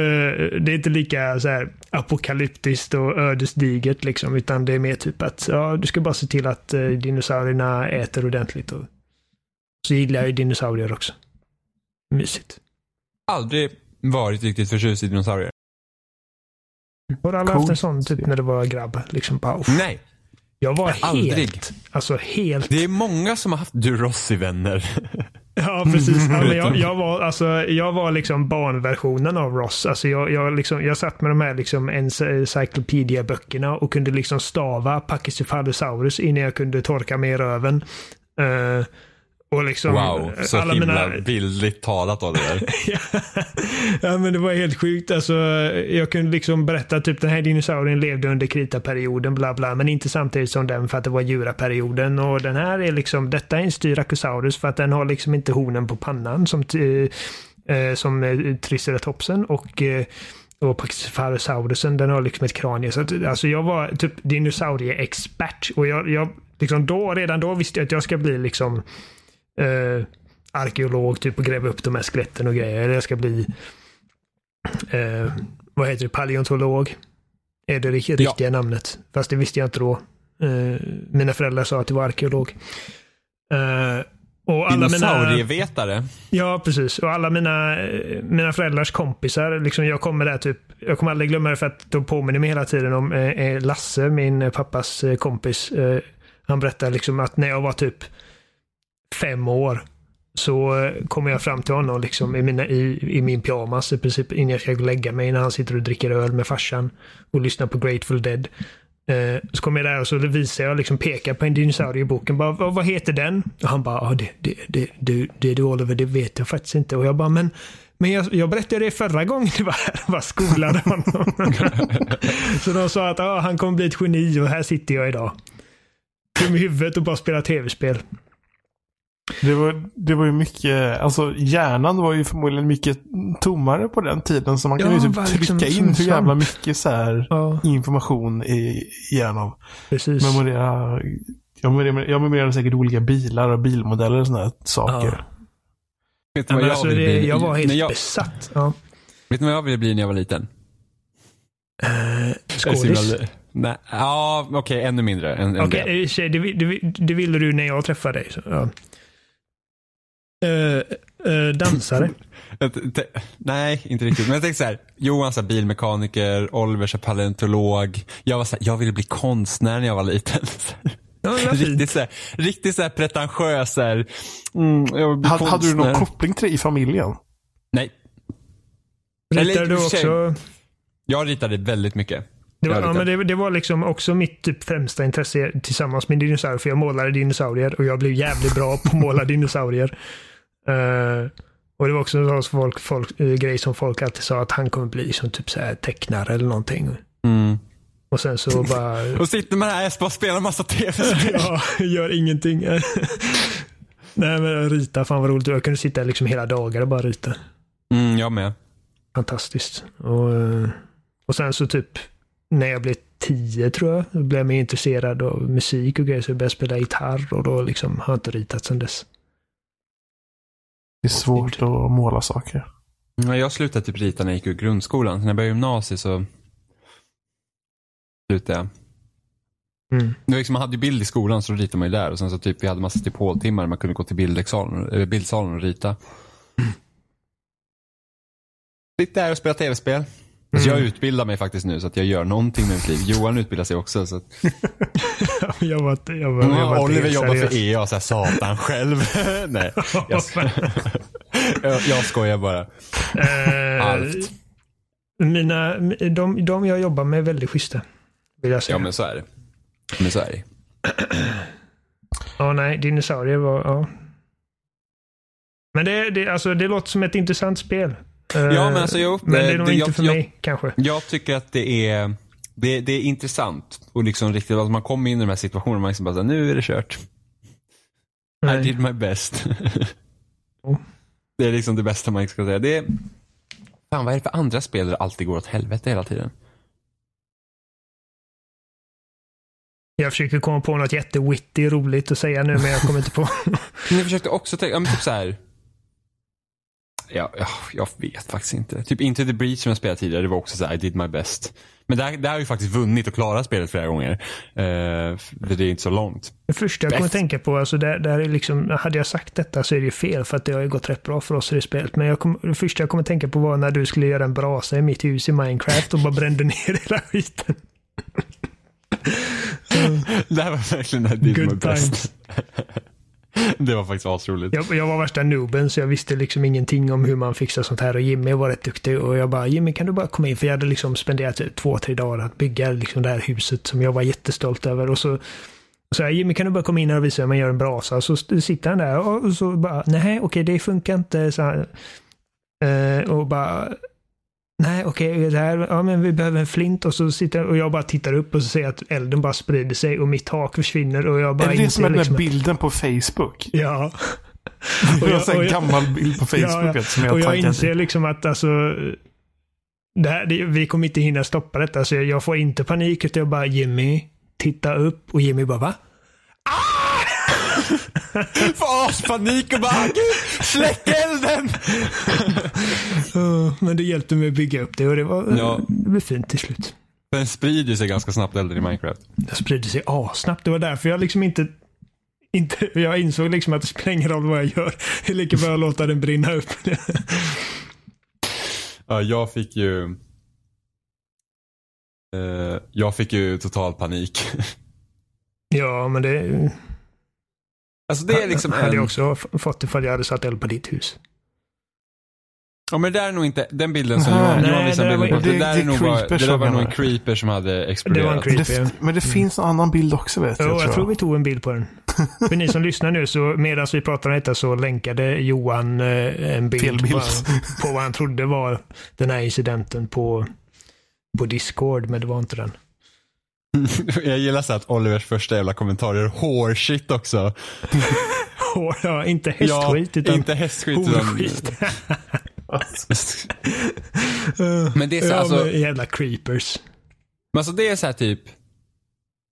det är inte lika så här apokalyptiskt och ödesdigert liksom, utan det är mer typ att ja, du ska bara se till att eh, dinosaurierna äter ordentligt. Och, så gillar jag ju dinosaurier också. Mysigt. Aldrig varit riktigt förtjust i dinosaurier. Har alla Coolt. haft en sån typ när det var grabb? Liksom bara. Nej, Jag var helt, Aldrig. alltså helt det är många som har haft Durossi-vänner. Ja, precis. Men jag, jag, var, alltså, jag var liksom barnversionen av Ross. Alltså, jag, jag, liksom, jag satt med de här liksom, encyclopedia-böckerna och kunde liksom stava Pachycephalosaurus innan jag kunde torka med röven. Uh, och liksom, Wow, så alla himla mina, bildligt talat av det där. ja, men det var helt sjukt. Alltså, jag kunde liksom berätta typ den här dinosaurien levde under kritaperioden, bla bla, men inte samtidigt som den för att det var djuraperioden. Och den här är liksom, detta är en Styracosaurus för att den har liksom inte hornen på pannan som, t- eh, som eh, Triceratopsen och eh, och Pachycephalosaurusen, den har liksom ett kranie. Så att, alltså jag var typ dinosaurieexpert. Och jag, jag liksom då, redan då visste jag att jag ska bli liksom eh, arkeolog typ och gräva upp de här skeletten och grejer. Eller jag ska bli eh, vad heter det, paleontolog. Är det rik- riktiga namnet? Fast det visste jag inte då. Eh, mina föräldrar sa att det var arkeolog. Eh, och alla mina, Dinosaurievetare. ja, precis. Och alla mina, eh, mina föräldrars kompisar, liksom jag kommer där typ, jag kommer aldrig glömma det för att de påminner mig hela tiden om eh, eh, Lasse, min pappas eh, kompis. Han berättar liksom att när jag var typ fem år så eh, kommer jag fram till honom liksom i, mina, i, i min pyjamas i princip innan jag ska gå och lägga mig när han sitter och dricker öl med farsan och lyssnar på Grateful Dead. Eh, så kommer jag där och så visar jag liksom pekar på en dinosaurie i boken. Bara, vad, vad heter den? Och han bara, ah, det, det, det, det, det du Oliver, det vet jag faktiskt inte. Och jag bara, men, men jag, jag berättade det förra gången du var här och bara skolade honom. så de sa att ah, han kommer bli ett geni och här sitter jag idag. Dum i huvudet och bara spelar tv-spel. Det var, det var ju mycket, alltså hjärnan var ju förmodligen mycket tommare på den tiden. Så man Ja, kunde ju typ trycka in hur jävla mycket så här Ja, information i hjärnan. precis. Memorera, jag memorerade, jag memorerade säkert olika bilar och bilmodeller och sådana här saker. Ja, jag alltså, det, jag var helt jag, besatt. Ja. Vet ni vad jag ville bli när jag var liten? Så Skådis. Nej, ja, okej, ännu mindre än, än Okej, det. det, det, det ville du när jag träffade dig. Så, ja. Eh, eh, dansare. Nej, inte riktigt. Men jag tänkte så här. Johan är bilmekaniker, Oliver är paleontolog. Jag var så här, jag ville bli konstnär när jag var liten. Ja, riktigt så här, riktigt så här pretentiös. Så här, mm, Hade, hade du någon koppling till det i familjen? Nej, Ritade du också? jag ritade väldigt mycket. Det var, ja, men det, det var liksom också mitt typ främsta intresse tillsammans med dinosaurier. För jag målade dinosaurier och jag blev jävligt bra på att måla dinosaurier. Eh, och det var också en sån folk, folk, eh, grej som folk alltid sa att han kommer bli som typ så här tecknare eller någonting. Mm. Och sen så bara... Och sitter man här och spelar massa tv-spel. ja, gör ingenting. Nej men rita, fan vad roligt. Jag kunde sitta liksom hela dagar och bara rita. Mm, jag med. Fantastiskt. Och, eh, och sen så typ när jag blev tio tror jag, då blev jag mer intresserad av musik och grejer så jag började spela gitarr och då liksom har jag inte ritat sedan dess. Det är svårt att måla saker. Ja, Jag slutade typ rita när jag gick ur grundskolan. Så när jag började gymnasiet så slutade jag. Mm. Det var liksom, man hade ju bild i skolan så då ritade man ju där. Och sen så typ vi hade massa typoltimmar man kunde gå till bildsalen, och rita. Sitta där och spela tv-spel. Alltså jag Mm. utbildar mig faktiskt nu så att jag gör någonting med mitt liv. Johan utbildar sig också. Så att, jag var jag var, jag var Oliver jobbar för EA och så här satan själv. Nej, jag, jag, jag skojar bara. Eh, Halvt. Mina, de, de jag jobbar med är väldigt schyssta. Vill jag säga. Ja men så är det. Men så är det. Ja, nej, dinosaurier var, ja. Men det, det, alltså, det låter som ett intressant spel. Eh, Ja, men alltså, jo, Men det är nog det- inte jag- för jag- mig, kanske. Jag tycker att det är, det, det är intressant och liksom riktigt, att man kommer in i de här situationerna och man liksom bara här, nu är det kört. I Nej. did my best. Oh. Det är liksom det bästa man ska säga. Det är, fan vad är det för andra spel där det alltid går åt helvete hela tiden? Jag försöker komma på något jättewitty roligt att säga nu, men jag kommer inte på. Jag försökte också tänka, ja, men typ så här. Ja, ja, jag vet faktiskt inte. Typ Into the Breach som jag spelade tidigare, det var också så här, I did my best. Men där, där har jag ju faktiskt vunnit och klarat spelet flera gånger. Eh, för det är inte så långt. Det första jag kommer Bäst. tänka på, alltså där, där är liksom, hade jag sagt detta så är det ju fel för att det har ju gått rätt bra för oss i det spelet. Men jag kom, det första jag kommer tänka på var när du skulle göra en brasa i mitt hus i Minecraft och bara brände ner hela skiten. Det här var verkligen I did my Good best. det var faktiskt asroligt. Jag, jag var värsta nooben så jag visste liksom ingenting om hur man fixar sånt här och Jimmy var rätt duktig och jag bara Jimmy kan du bara komma in för jag hade liksom spenderat typ två, tre dagar att bygga liksom det här huset som jag var jättestolt över och så så här, Jimmy kan du bara komma in här och visa hur man gör en brasa? Så sitter han där och så bara, nej okej det funkar inte. Så här, eh, och bara, nej okej, det här, ja men vi behöver en flint och så sitter och jag bara tittar upp och så ser jag att elden bara sprider sig och mitt tak försvinner och jag bara Är det det som är den liksom där bilden på Facebook? Ja. Det var jag- en jag- gammal bild på Facebook Ja, som jag och jag inser liksom att alltså, det här, det, vi kommer inte hinna stoppa detta. Så jag, jag får inte panik utan jag bara Jimmy, titta upp och Jimmy bara va? Får aspanik och bara, släck elden! Uh, men det hjälpte mig att bygga upp det och det, var, Ja. det blev fint till slut. Den sprider sig ganska snabbt elden i Minecraft. Det spridde sig assnabbt. Det var därför jag liksom inte inte, jag insåg liksom att det spelar ingen roll vad jag gör. Det är lika bra att låta den brinna upp. Ja, jag fick ju... Eh, jag fick ju total panik. ja, men det Alltså det är liksom hade en... jag också fått ifall jag hade satt eld på ditt hus. Ja men det där är nog inte, den bilden som Aha, Johan, visade det där bilden var- på, det, det- där det är nog bara, det där var nog en creeper som hade Det var en exploderat. creep. Det, Creepy, f- men det finns en annan bild också vet Jo, jag. jag, tror jag. vi tog en bild på den. För ni som lyssnar nu, så medan vi pratar om detta så länkade Johan eh, en bild, bild. På, på vad han trodde var den här incidenten på, på Discord, men det var inte den. jag gillar så att Olivers första jävla kommentar är hårshit också. hår, ja, inte hästskit utan inte hästskit utan... horskit. Men det är så, ja, alltså, jävla creepers. Men alltså det är så här typ.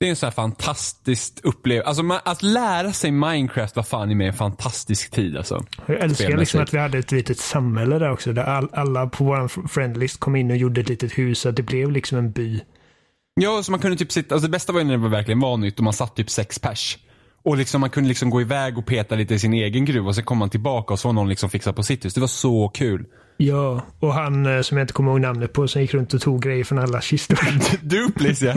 Det är en så här fantastiskt upplevelse. Alltså man, att lära sig Minecraft var fan i mig en fantastisk tid alltså. Jag älskar liksom att vi hade ett litet samhälle där också. Där all, alla på vår friendlist kom in och gjorde ett litet hus. Så att det blev liksom en by. Ja, så man kunde typ sitta, alltså det bästa var ju när det verkligen var nytt och man satt typ sex pers. Och liksom man kunde liksom gå iväg och peta lite i sin egen gruva och sen kom man tillbaka och så var någon liksom fixat på sitt hus. Det var så kul. Ja, och han eh, som jag inte kommer ihåg namnet på som gick runt och tog grejer från alla kistor. Duplis ja.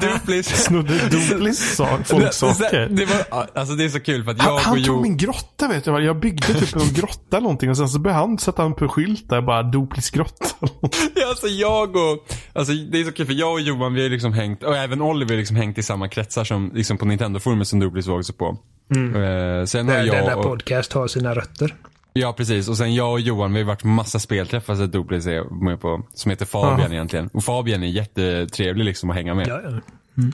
Duplis. Snodde Duplis folksaker. det, var, alltså det är så kul för att Han, jag och han tog Jo... min grotta vet jag. Jag byggde typ en grotta eller någonting och sen så började han sätta en på skylt där bara Duplis grotta. Ja, alltså jag och, alltså det är så kul för jag och Johan vi har liksom hängt, och även Oliver har liksom hängt i samma kretsar som, liksom på Nintendo-forumet som Duplis var också på. Eh, sen har Där jag denna och, podcast har sina rötter. Ja precis och sen jag och Johan vi har varit massa spelträffar så Duplis är med på, som heter Fabian Ja. egentligen. Och Fabian är jättetrevlig liksom att hänga med. Ja, ja.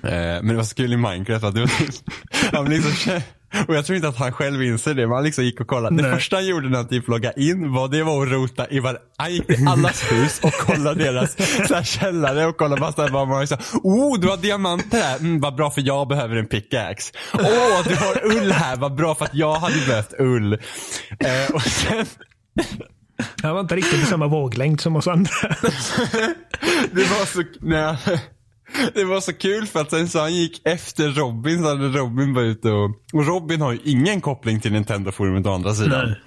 Eh, men det var så kul i Minecraft att det var typ, han liksom, och jag tror inte att han själv inser det, men han liksom gick och kollade. Det Nej. första han gjorde när han typ loggade in var det var att rota i var, han gick till allas hus och kollade deras så här, källare och kollade så här, vad man sa, oh du har diamanter här, mm, vad bra för jag behöver en pickaxe. Åh du har ull här, vad bra för att jag hade behövt ull. Eh, och sen Han var inte riktigt på samma våglängd som oss andra. Det var så, nej, det var så kul för att sen så han gick efter Robin så hade Robin var ute och, och Robin har ju ingen koppling till Nintendo-forumet å andra sidan. Nej.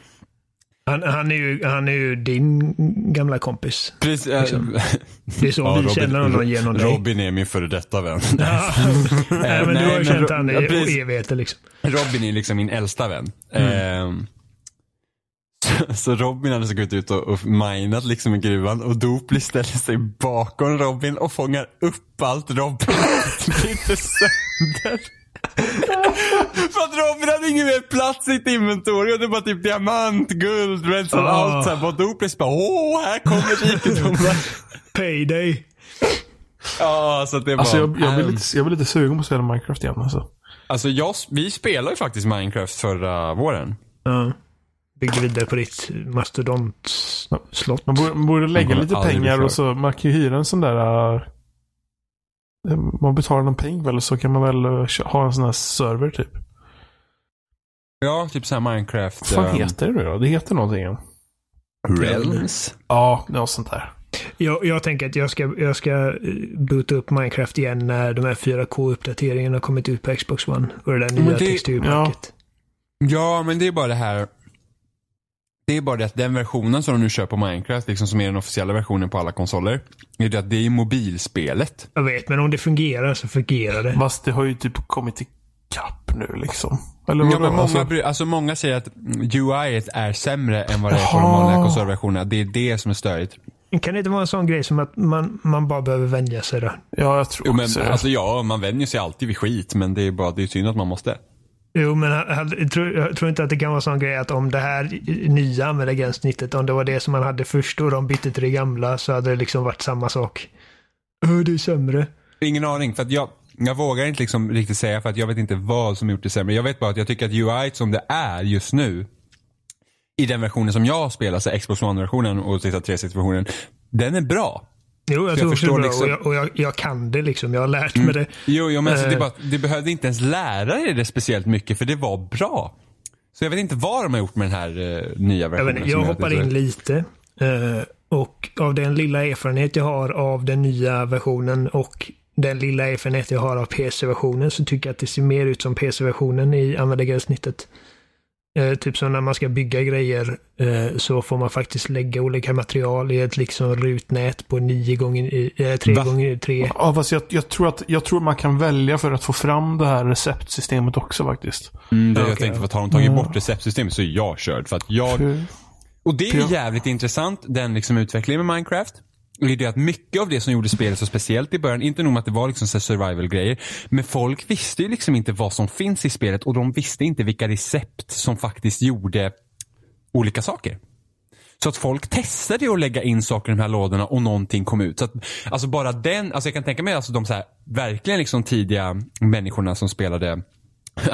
Han, han, är ju, han är ju din gamla kompis. Precis, äh, Det är så vi känner honom genom dig. Robin är min före detta vän. Ja. Nej, men du har ju känt han i ja, evigheter liksom. Robin är liksom min äldsta vän. Mm. Ehm, så, så Robin hade så gått ut och, och minat liksom i gruvan och Dopli ställer sig bakom Robin och fångar upp allt Robin bryter sönder. För att Robin hade ingen mer plats i sitt inventorium. Det var typ diamant, guld, redstone, Ah. allt såhär. Och Dopli bara åh, här kommer rikedomar. Payday. ja, så det var... Alltså jag, jag, blir lite, jag blir lite sugen på att spela Minecraft igen alltså. alltså jag, vi spelade ju faktiskt Minecraft förra våren. Ja. Byggde vidare på ditt mastodontslott. Man borde, man borde lägga kommer lite pengar och så man kan ju hyra en sån där äh, man betalar någon peng väl och så kan man väl kö- ha en sån här server typ. Ja, typ såhär Minecraft. Vad fan ehm, heter det nu då? Det heter någonting. ja. Realms? Ja, något sånt där. Jag, jag tänker att jag ska, jag ska eh, boota upp Minecraft igen när de här 4K-uppdateringarna har kommit ut på Xbox One. Och det där nya det- texturpacket. Ja, men det är bara det här. Det är bara det att den versionen som de nu kör på Minecraft, liksom som är den officiella versionen på alla konsoler, är det att det är mobilspelet. Jag vet, men om det fungerar så fungerar det. Fast det har ju typ kommit i kapp nu liksom. Eller Ja, men många, alltså, alltså många säger att UI är sämre än vad det är på de vanliga konsolversionerna. Det är det som är störigt. Kan det inte vara en sån grej som att man, man bara behöver vänja sig då? ja, jag tror Jo, men också det. alltså ja, man vänjer sig alltid vid skit, men det är bara, det är synd att man måste. Jo, men jag, tror, jag tror inte att det kan vara en sån grej att om det här nya användargränssnittet, om det var det som man hade först och de bytte till det gamla så hade det liksom varit samma sak. Öh, det är sämre. Ingen aning, för att jag, jag vågar inte liksom riktigt säga för att jag vet inte vad som gjort det sämre. Jag vet bara att jag tycker att UI som det är just nu, i den versionen som jag spelar, alltså Xbox One-versionen och 360-versionen, den är bra. Jo, jag jag tror det förstår bra liksom- Mm. och, jag, och jag, jag kan det liksom. Jag har lärt mig det. Jo, jo men alltså, det, Eh. bara, det behövde inte ens lära er det speciellt mycket för det var bra. Så jag vet inte vad de har gjort med den här eh, nya Jag, versionen. vet, jag att det hoppar in lite. eh, och av den lilla erfarenhet jag har av den nya versionen och den lilla erfarenhet jag har av PC-versionen så tycker jag att det ser mer ut som PC-versionen i användargränssnittet. Eh, typ som när man ska bygga grejer eh, så får man faktiskt lägga olika material i ett liksom rutnät på 9 gånger eh, 3 Va? gånger 3. Ja, fast jag, jag, tror att, jag tror man kan välja för att få fram det här receptsystemet också faktiskt. Mm, det jag Okej. tänkte för att har de tagit bort receptsystemet så är jag körd. För att jag, och det är jävligt intressant, den liksom utvecklingen med Minecraft. Och det är det att mycket av det som gjorde spelet så speciellt i början, inte nog med att det var liksom survival-grejer, men folk visste ju liksom inte vad som finns i spelet och de visste inte vilka recept som faktiskt gjorde olika saker. Så att folk testade att lägga in saker i de här lådorna och någonting kom ut. Så att, alltså bara den, alltså jag kan tänka mig alltså de så här, verkligen liksom tidiga människorna som spelade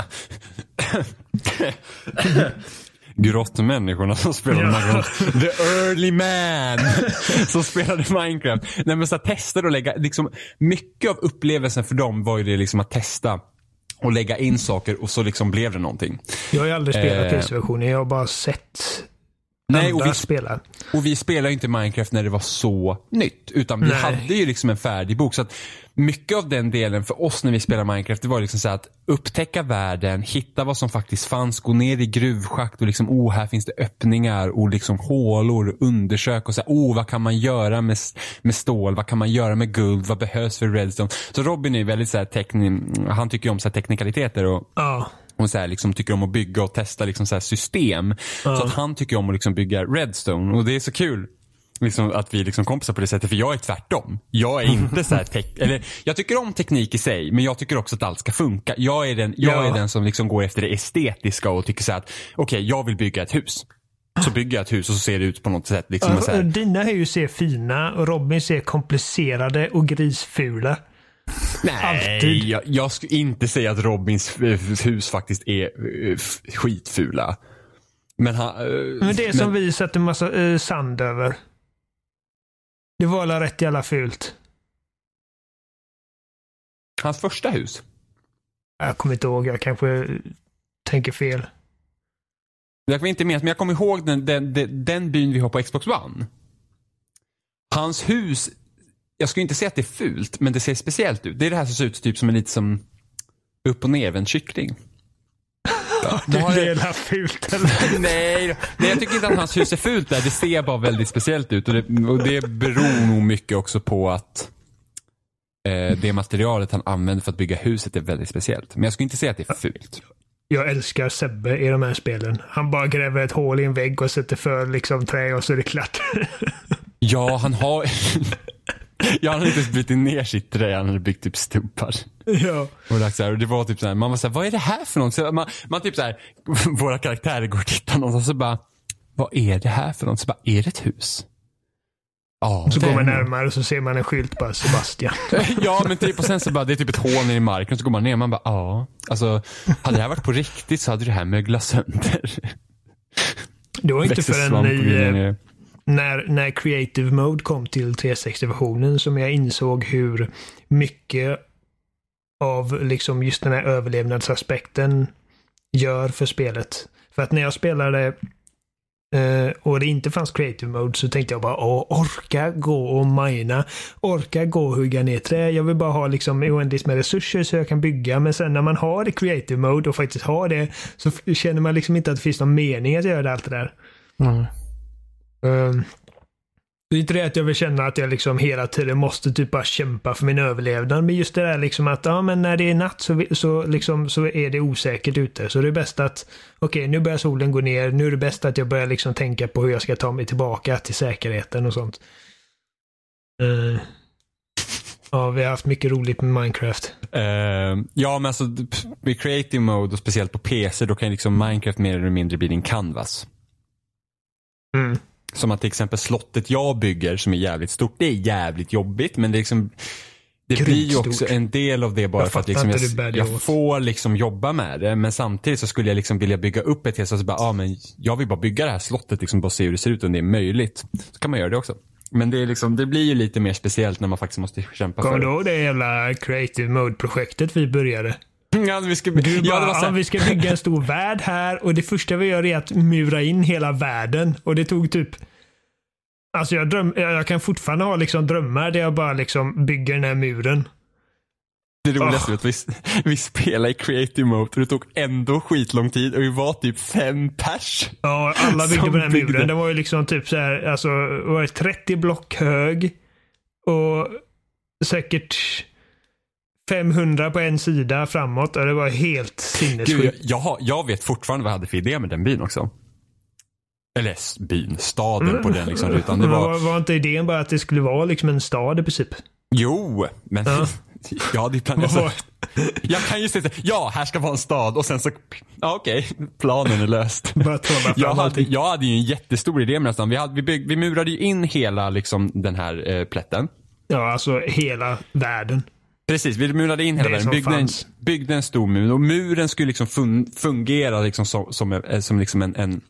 Grottmänniskorna som spelade Ja. Minecraft. The early man som spelade Minecraft. Nej men så testa och lägga, liksom, mycket av upplevelsen för dem var ju det liksom att testa och lägga in saker och så liksom blev det någonting. Jag har ju aldrig spelat Eh. PC-versionen. Jag har bara sett Nej, och vi, spela. och vi spelade ju inte Minecraft när det var så nytt. Utan vi Nej. hade ju liksom en färdig bok. Så att mycket av den delen för oss när vi spelade Minecraft, det var liksom så att upptäcka världen, hitta vad som faktiskt fanns, gå ner i gruvschakt och liksom, oh, här finns det öppningar och liksom hålor, undersök och så här, oh, vad kan man göra med, med stål, vad kan man göra med guld, vad behövs för redstone? Så Robin är väldigt så här tekni, han tycker ju om så här teknikaliteter och Ja. Och så här, liksom, tycker om att bygga och testa liksom, så här, system. Så att han tycker om att liksom, bygga Redstone. Och det är så kul liksom, att vi är liksom, kompisar på det sättet. För jag är tvärtom. Jag är inte så här tek- eller Jag tycker om teknik i sig, men jag tycker också att allt ska funka. Jag är den, jag Ja. är den som liksom, går efter det estetiska och tycker så här att okej, jag vill bygga ett hus. Så bygger jag ett hus och så ser det ut på något sätt. Liksom, så här, Dina hus ser fina och Robin ser komplicerade och grisfula. Nej, jag, jag skulle inte säga att Robins hus faktiskt är eh, skitfula. Men han... eh, Men det är som vi sätter massa eh, sand över. Det var alla rätt jävla fult. Hans första hus? Jag kommer inte ihåg, jag kanske tänker fel. Jag var inte med, men jag kommer ihåg den, den, den, den byn vi har på Xbox One. Hans hus, jag skulle inte säga att det är fult, men det ser speciellt ut. Det är det här som ser ut typ som en lite som upp och ner en kyckling. Det har är det- jävla fult eller? nej, nej, jag tycker inte att hans hus är fult där. Det ser bara väldigt speciellt ut. Och det, och det beror nog mycket också på att eh, det materialet han använder för att bygga huset är väldigt speciellt. Men jag skulle inte säga att det är fult. Jag älskar Sebbe i de här spelen. Han bara gräver ett hål i en vägg och sätter för liksom trä och så är det klart. Ja, han har... ja, han har inte ens brutit ner sitt trä. Han hade byggt typ stumpar. ja. Och, lagt så här, och det var typ så här, man var så här, vad är det här för något? Så man, man typ så här, våra karaktärer går och tittar någonstans och så bara, vad är det här för något? Så bara, är det ett hus? Ja, Så går man närmare och så ser man en skylt bara Sebastian. Ja, men typ och sen så bara, det är typ ett hål ner i marken. Så går man ner och man bara, ja. Alltså, hade det här varit på riktigt så hade det här möglat sönder. Det var inte förrän och i när, när Creative Mode kom till 360-versionen som jag insåg hur mycket av liksom just den här överlevnadsaspekten gör för spelet. För att när jag spelade eh, och det inte fanns Creative Mode så tänkte jag bara Åh, orka gå och mina. Orka gå och hugga ner trä. Jag vill bara ha liksom oändligt med resurser så jag kan bygga. Men sen när man har det Creative Mode och faktiskt har det så känner man liksom inte att det finns någon mening att göra allt det där. Mm. Um, det är inte det att jag vill känna att jag liksom hela tiden måste typ bara kämpa för min överlevnad. Men just det där liksom att ja, men när det är natt så, så, liksom, så är det osäkert ute. Så det är bäst att okej, nu börjar solen gå ner. Nu är det bäst att jag börjar liksom tänka på hur jag ska ta mig tillbaka till säkerheten och sånt. Eh, ja, vi har haft mycket roligt med Minecraft. Eh, ja, men alltså med creative mode och speciellt på PC, då kan ju liksom Minecraft mer eller mindre bli din canvas. Mm. Som att till exempel slottet jag bygger som är jävligt stort, det är jävligt jobbigt men det är liksom det Grymt blir ju stort. också en del av det bara Jag för att liksom jag, jag får liksom jobba med det men samtidigt så skulle jag liksom vilja bygga upp ett helt så att bara, ah, men jag vill bara bygga det här slottet liksom bara se hur det ser ut om det är möjligt. Så kan man göra det också. Men det, är liksom, det blir ju lite mer speciellt när man faktiskt måste kämpa Kommer för du det. ihåg det jävla Creative Mode-projektet vi började? Ja, vi ska, Du ja, bara, det ja, här, vi ska bygga en stor värld här och det första vi gör är att mura in hela världen. Och det tog typ... Alltså jag, dröm, jag kan fortfarande ha liksom drömmar där jag bara liksom bygger den här muren. Det roligaste Ah. var att vi, vi spelade i creative mode och det tog ändå skitlång tid och vi var typ fem pers. Ja, alla byggde på den här byggde. muren. Den var ju liksom typ så här, alltså, var det 30 block hög. Och säkert 500 på en sida framåt. Och det var helt jag, sinnessjukt. jag, har- jag vet fortfarande vad jag hade för idé med den byn också. Eller byn, staden på den liksom rutan. Det var, var, var inte idén bara att det skulle vara liksom en stad i princip? jo, men Ja. jag hade ju planerat. Var- Jag kan ju säga ja, här ska vara en stad och sen så, ja okej, planen är löst. Jag hade, jag hade ju en jättestor idé med nästan. Vi, hade, vi, bygg, vi murade ju in hela liksom, den här eh, plätten. Ja, alltså hela världen. Precis, vi murade in hela världen. Byggde en, byggde en stor mur. Och muren skulle liksom fun, fungera liksom som, som, eh, som liksom en, en,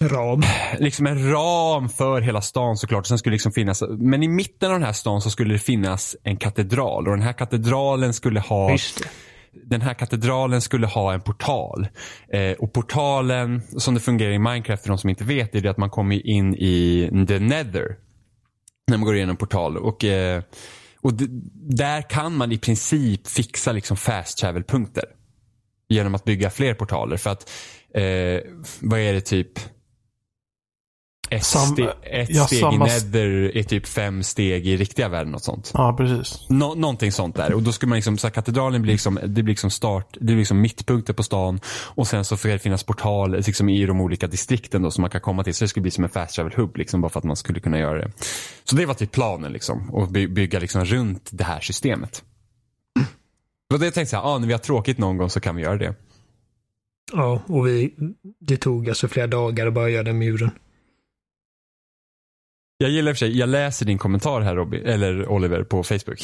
Ram. liksom en ram för hela stan såklart. Sen skulle liksom finnas, men i mitten av den här stan så skulle det finnas en katedral. Och den här katedralen skulle ha den här katedralen skulle ha en portal. Eh, och portalen, som det fungerar i Minecraft för de som inte vet, är det att man kommer in i the nether. När man går igenom portal. Och, eh, och d- där kan man i princip fixa liksom fast travel-punkter. Genom att bygga fler portaler. För att, eh, vad är det typ? Ett, Sam- ste- ett ja, steg samma- i nether är typ fem steg i riktiga världen. Något sånt. Ja, precis. Nå, någonting sånt där. Och då skulle man liksom, så här, katedralen blir liksom, det blir liksom start, det blir liksom mittpunkten på stan. Och sen så får det finnas portaler liksom, i de olika distrikten då som man kan komma till. Så det skulle bli som en fast travel hub liksom, bara för att man skulle kunna göra det. Så det var typ planen liksom. Att by, bygga liksom runt det här systemet. Och det jag tänkte så här, ah, när vi har tråkigt någon gång så kan vi göra det. Ja, och vi, det tog alltså flera dagar att bara göra den muren. Jag gillar i och för sig, jag läser din kommentar här Robin, eller Oliver på Facebook.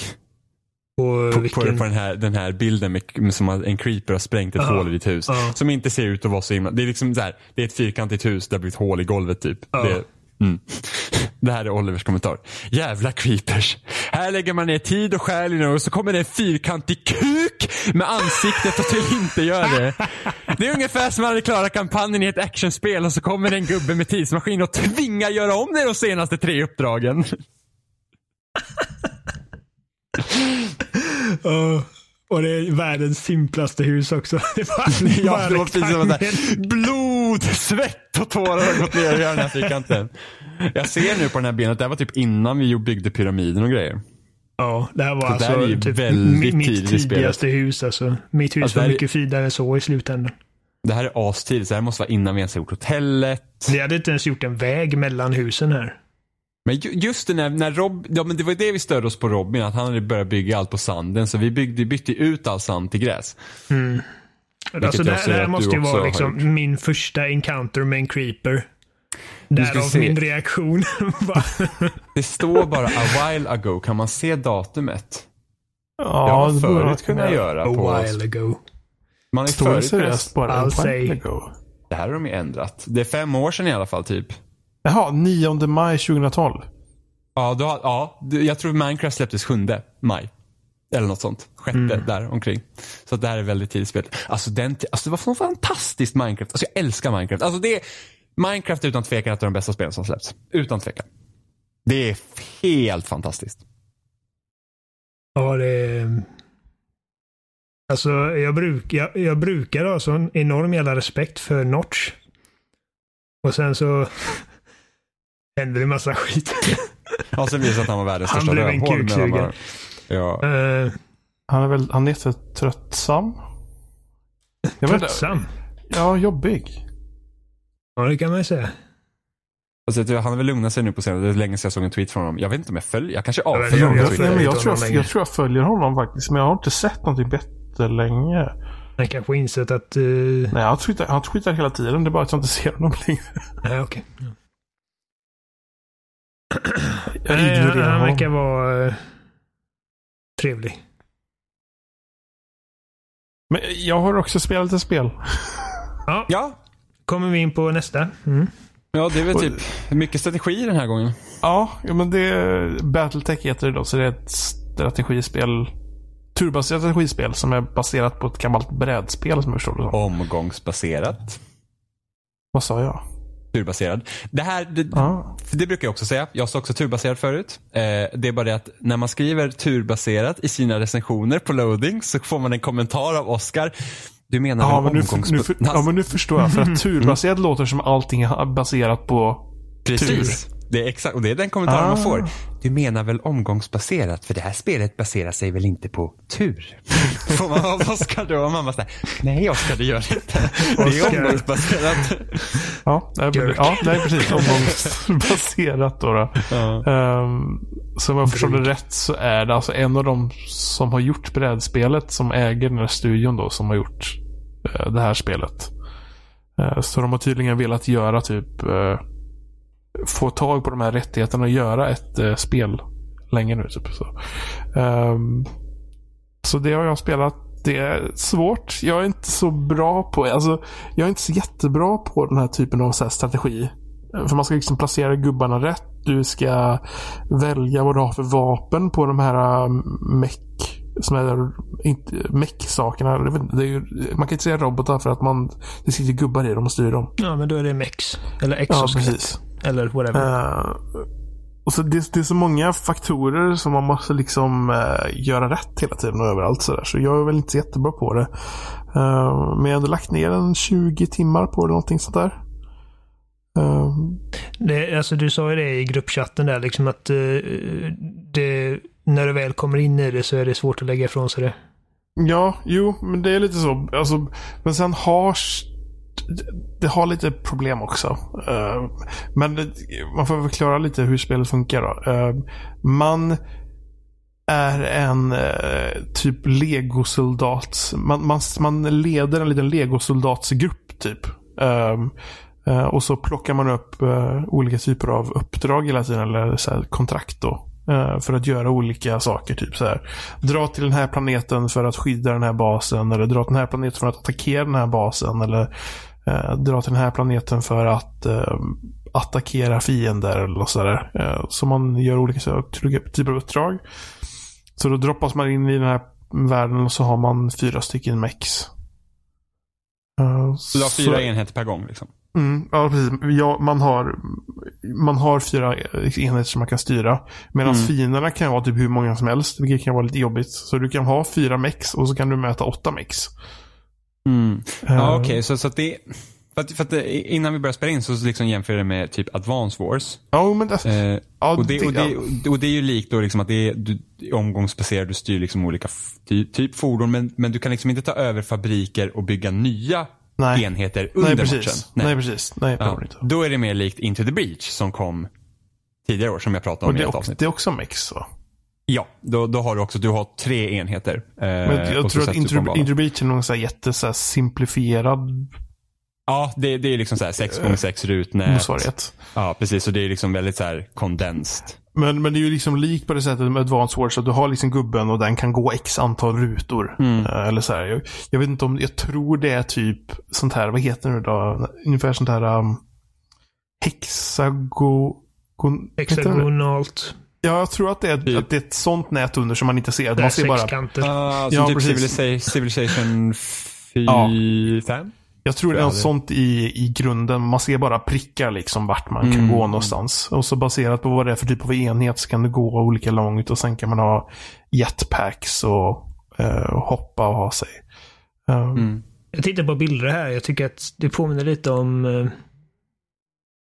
På, på, på den, här, den här bilden med, med som en creeper har sprängt ett Ja. hål i ditt hus. Ja. Som inte ser ut att vara så himla, det är liksom så här, det är ett fyrkantigt hus där det blir ett hål i golvet typ. Ja. Det, mm. det här är Olivers kommentar. Jävla creepers. Här lägger man ner tid och själ i och så kommer det en fyrkantig kuk med ansiktet och till inte gör det. Det är ungefär som att man hade klarat kampanjen i ett actionspel och så kommer det en gubbe med tidsmaskin och tvingar göra om det de senaste tre uppdragen. Oh och det är världens simplaste hus också. Det var, Ja, det var precis som blod, svett och tårar har gått ner i den här fyrkanten. Jag ser nu på den här bilden att det här var typ innan vi byggde pyramiden och grejer. Ja, det här var Det där alltså är ju typ väldigt mitt tidigaste hus. Alltså. Mitt hus Alltså, var här är- mycket finare än så i slutändan. Det här är astidigt, så det här måste vara innan vi ens har gjort hotellet. Vi hade inte ens gjort en väg mellan husen här. Men ju- just det när, när Rob, ja men det var det vi störde oss på Robin, att han hade börjat bygga allt på sanden. Så vi byggde, bytte ut all sand till gräs. Alltså, det, jag det ser här måste ju vara har liksom min första encounter med en creeper. Därav min reaktion. Det står bara a while ago, kan man se datumet? Det har Ja, det borde man förut kunnat göra. A På, while ago. man har ju Står det seriöst bara I'll while say. ago? det här har de ju ändrat. Det är fem år sedan i alla fall typ. Jaha, 9 maj 2012. Ja, har, ja jag tror Minecraft släpptes 7 maj. Eller något sånt. Sjätte där omkring. Så det här är väldigt tidigt spel. Alltså, den, alltså det var så fantastiskt Minecraft. Alltså jag älskar Minecraft. Alltså det är, Minecraft är utan tvekan ett av de bästa spelen som släppts. Utan tvekan. Det är helt fantastiskt. Ja, det är... Alltså, jag, bruk, jag, jag brukar ha sån enorm jävla respekt för Notch. Och sen så händer det massa skit. Ja, sen visade att han var världens Han största blev en rövhål. han kuksugare. var- Ja. Uh, Han är väl, han är jättetröttsam. Jag vet tröttsam. Ja, jobbig. Ja, det kan man ju säga. Alltså, han har väl lugnat sig nu på senare. Det är länge sedan jag såg en tweet från honom. Jag vet inte om jag följer. Jag kanske avföljer jag- honom Jag, jag- nej, Twitter. men jag, tror jag, jag tror jag följer honom faktiskt. Men jag har inte sett någonting bättre länge. Han kanske insett att... Uh, Nej, han tweetar, han tweetar hela tiden. Det är bara att jag inte ser honom längre. nej, okej. Jag Nej, han, han verkar vara uh, trevlig. Men jag har också spelat ett spel. Ja, Ja. kommer vi in på nästa. Mm. ja, det är väl typ mycket strategi den här gången. Ja, ja, men det är Battletech heter det då. Så det är ett strategispel. Turbaserat strategispel som är baserat på ett gammalt brädspel som jag förstår det som. Omgångsbaserat. Vad sa jag? Turbaserad. Det här, det, för det brukar jag också säga. Jag sa också turbaserad förut. Eh, det är bara det att när man skriver turbaserat i sina recensioner på loading så får man en kommentar av Oscar. Du menar Ja, väl men nu, omgångsba- nu, för, ja, men nu förstår jag. För att turbaserat låter som allting är baserat på Precis. Det är exakt, och det är den kommentaren Ah. man får. Du menar väl omgångsbaserat? För det här spelet baserar sig väl inte på tur? Får man av Oscar då? Och man bara såhär, nej Oscar det gör det inte. Det är omgångsbaserat. Ja, nej, men- Jerk. ja, nej precis. Omgångsbaserat då. då. Ja. Um, så om jag förstår det rätt så är det alltså en av de som har gjort brädspelet som äger den här studion då som har gjort eh, det här spelet. Eh, så de har tydligen velat göra typ eh, få tag på de här rättigheterna och göra ett eh, spel länge nu. Typ, så. Ehm, så det har jag spelat. Det är svårt. Jag är inte så bra på, alltså, jag är inte så jättebra på den här typen av så här strategi. För man ska liksom placera gubbarna rätt. Du ska välja vad du har för vapen på de här um, som är inte mech-sakerna. Är ju, man kan inte säga robotar för att man, det sitter gubbar i dem och styr dem. Ja, men då är det mex. Eller Ja, exoskelett. precis. Eller whatever. Eh, och så det, det är så många faktorer som man måste liksom eh, göra rätt hela tiden och överallt. Så, där. så jag är väl inte så jättebra på det. Eh, men jag hade lagt ner en 20 timmar på det, någonting sånt där. Det, alltså du sa ju det i gruppchatten där, liksom att det, när du väl kommer in i det så är det svårt att lägga ifrån sig det. Ja, jo, men det är lite så. Alltså, men sen har det har lite problem också. Eh, men man får förklara lite hur spelet funkar. Då. Eh, man är en eh, typ legosoldat. Man, man, man leder en liten legosoldatsgrupp typ. Och så plockar man upp olika typer av uppdrag hela tiden, eller så här, kontrakt då eh, för att göra olika saker. Typ så här. Dra till den här planeten för att skydda den här basen. Eller dra till den här planeten för att attackera den här basen. Eller eh, dra till den här planeten för att eh, attackera fiender. Eller så, där. Eh, så man gör olika så- typer av uppdrag. Så då droppas man in i den här världen och så har man fyra stycken mex. Eh, Så du har så- fyra enheter per gång liksom? Mm, ja, precis. Ja, man, har, man har fyra enheter som man kan styra. Medan Mm. fienderna kan vara typ hur många som helst. Vilket kan vara lite jobbigt. Så du kan ha fyra mex och så kan du möta åtta mex. Mm. Ja, Eh, okej. Så, så att det... För att, för att det- innan vi börjar spela in så liksom jämför jag det med typ Advance Wars. Ja, men det, Eh, ja, och, det, och, det, och det är ju likt då liksom att det är du, omgångsbaserat, du styr liksom olika typ fordon men, men du kan liksom inte ta över fabriker och bygga nya Nej. enheter under Nej, matchen. precis. Nej. precis. Nej, Ja, inte. då är det mer likt Into the Breach som kom tidigare år som jag pratade om i ett avsnitt. det är också mex va? Ja, då, då har du också du har tre enheter. Eh, Men jag tror att en bana. Interbeach är någon så här jätte så här simplifierad Ja, det, det är liksom så här 6x6 rutnät. motsvarighet. Ja, precis. Och det är liksom väldigt så här condensed. Men, men det är ju liksom likt på det sättet med Advanced Wars. Att du har liksom gubben och den kan gå x antal rutor. Mm. Eh, Eller så här. Jag, jag vet inte om, jag tror det är typ sånt här, vad heter det då? Ungefär sånt här um, hexago... Hexagonalt. Ja, jag tror att det, är, Typ. att det är ett sånt nät under som man inte ser. Man ser bara, sexkanter. Uh, Ja, typ precis. Civilization, Civilization 4, Ja. 5? Jag tror det är något sånt i, i grunden. Man ser bara prickar liksom vart man kan Mm. gå någonstans. Och så baserat på vad det är för typ av enhet så kan det gå olika långt. Och sen kan man ha jetpacks och eh, hoppa och ha sig. Um, Mm. Jag tittar på bilder här. Jag tycker att det påminner lite om eh,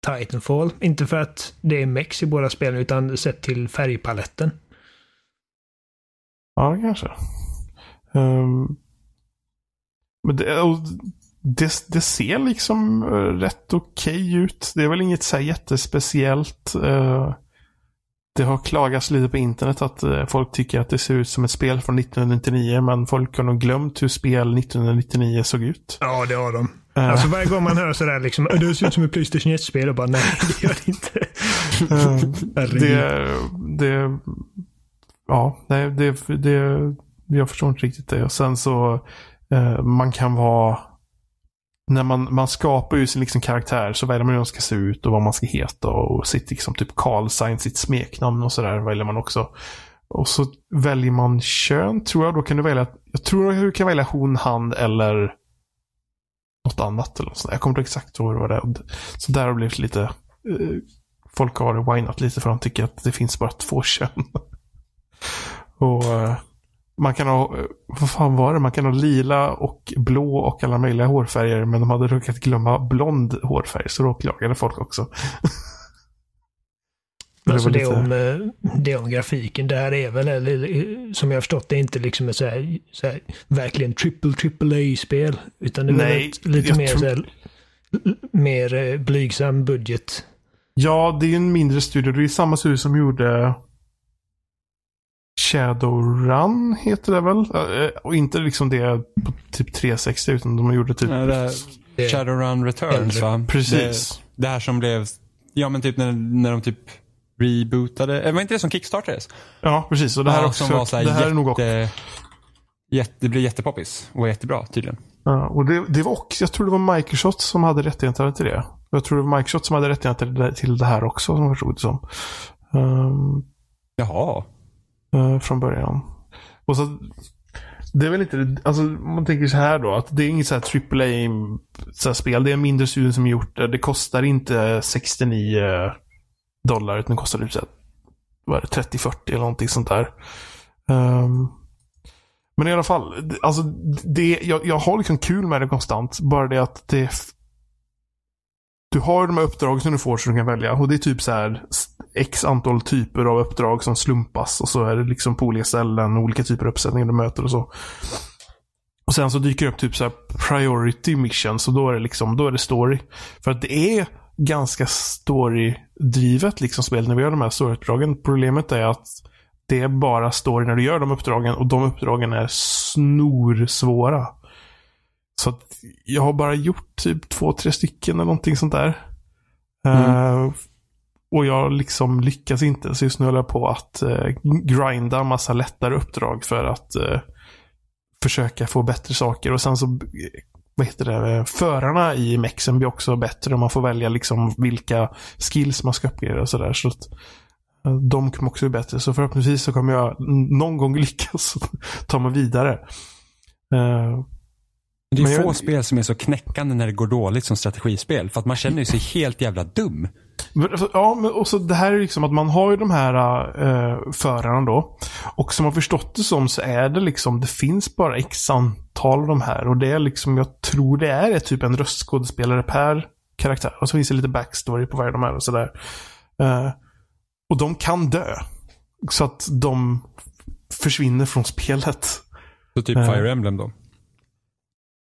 Titanfall. Inte för att det är mex i båda spelen, utan sett till färgpaletten. Ja, kanske. Ehm, men det, det, det ser liksom eh, rätt okej ut. Det är väl inget så här jättespeciellt. Eh, det har klagats lite på internet att eh, folk tycker att det ser ut som ett spel från 1999. Men folk har nog glömt hur spel 1999 såg ut. Ja, det har de. Alltså varje gång man hör sådär liksom, "Äh, det ser ut som ett Playstation 1-spel och bara nej, det gör det inte. det, det, ja, det, det, det, jag förstår inte riktigt det. Och sen så, man kan vara, när man, man skapar ju sin liksom karaktär så väljer man hur den ska se ut och vad man ska heta och sitt liksom typ callsign, sitt smeknamn och sådär väljer man också. Och så väljer man kön tror jag. Då kan du välja, jag tror du kan välja hon, han eller något annat. Eller något sånt. Jag kommer inte exakt ihåg vad det var. Så där har det blivit lite, eh, folk har whinat lite för de tycker att det finns bara två kön. och eh, man kan ha, eh, vad fan var det? Man kan ha lila och blå och alla möjliga hårfärger. Men de hade råkat glömma blond hårfärg. Så då klagade folk också. Men alltså det, lite- om, eh, det om grafiken. Det här är väl, eller, som jag har förstått det, inte liksom ett så här, så här, verkligen triple triple A-spel. Utan det är Nej, ett, lite mer, så här, mer eh, blygsam budget. Ja, det är en mindre studio. Det är samma studio som gjorde Shadowrun heter det väl? Eh, Och inte liksom det på typ 360 utan de gjorde typ... Ja, det här, Det- Shadowrun Returns va? Precis. Det, det här som blev, ja men typ när, när de typ rebootade, eh, var inte det som kickstartades? Ja, precis. Och det här, är Ja, också, som var så här det här är nog också... jätte- jätte, det blev jättepoppis och var jättebra tydligen. Ja, och det, det var också, jag tror det var Microsoft som hade rättigheterna till det. Jag tror det var Microsoft som hade rättigheterna till det här också, som jag förstod det som. Um, Jaha. Eh, från början. Och så, det är väl inte, alltså man tänker så här då, att det är inget så här AAA-spel. Det är en mindre studio som gjort det. Det kostar inte 69 dollar, utan det kostar typ 30-40 eller någonting sånt där. Um, men i alla fall, alltså det, jag, jag har liksom kul med det konstant. Bara det att det... Du har de här uppdragen som du får som du kan välja. Och det är typ så här x antal typer av uppdrag som slumpas. Och så är det liksom på olika ställen, olika typer av uppsättningar du möter och så. Och sen så dyker det upp typ så här priority missions och då är det liksom, då är det story. För att det är ganska story-drivet liksom spel när vi gör de här story-uppdragen. Problemet är att det är bara story när du gör de uppdragen och de uppdragen är snorsvåra. Så jag har bara gjort typ två, tre stycken eller någonting sånt där. Mm. Uh, och jag liksom lyckas inte. Så just nu håller jag på att uh, grinda massa lättare uppdrag för att uh, försöka få bättre saker. Och sen så vad heter det, förarna i mexen blir också bättre. Man får välja liksom vilka skills man ska uppgradera och sådär. Så de kommer också bli bättre. Så förhoppningsvis så kommer jag någon gång lyckas ta mig vidare. Uh, det är få jag... spel som är så knäckande när det går dåligt som strategispel. För att man känner sig helt jävla dum. Alltså, ja, men också det här är liksom att man har ju de här uh, förarna då. Och som jag förstått det som så är det liksom, det finns bara x antal av de här. Och det är liksom, jag tror det är typ en röstskådespelare per karaktär. Och så finns det lite backstory på varje de här och sådär. Uh, och de kan dö. Så att de försvinner från spelet. Så typ uh, Fire Emblem då?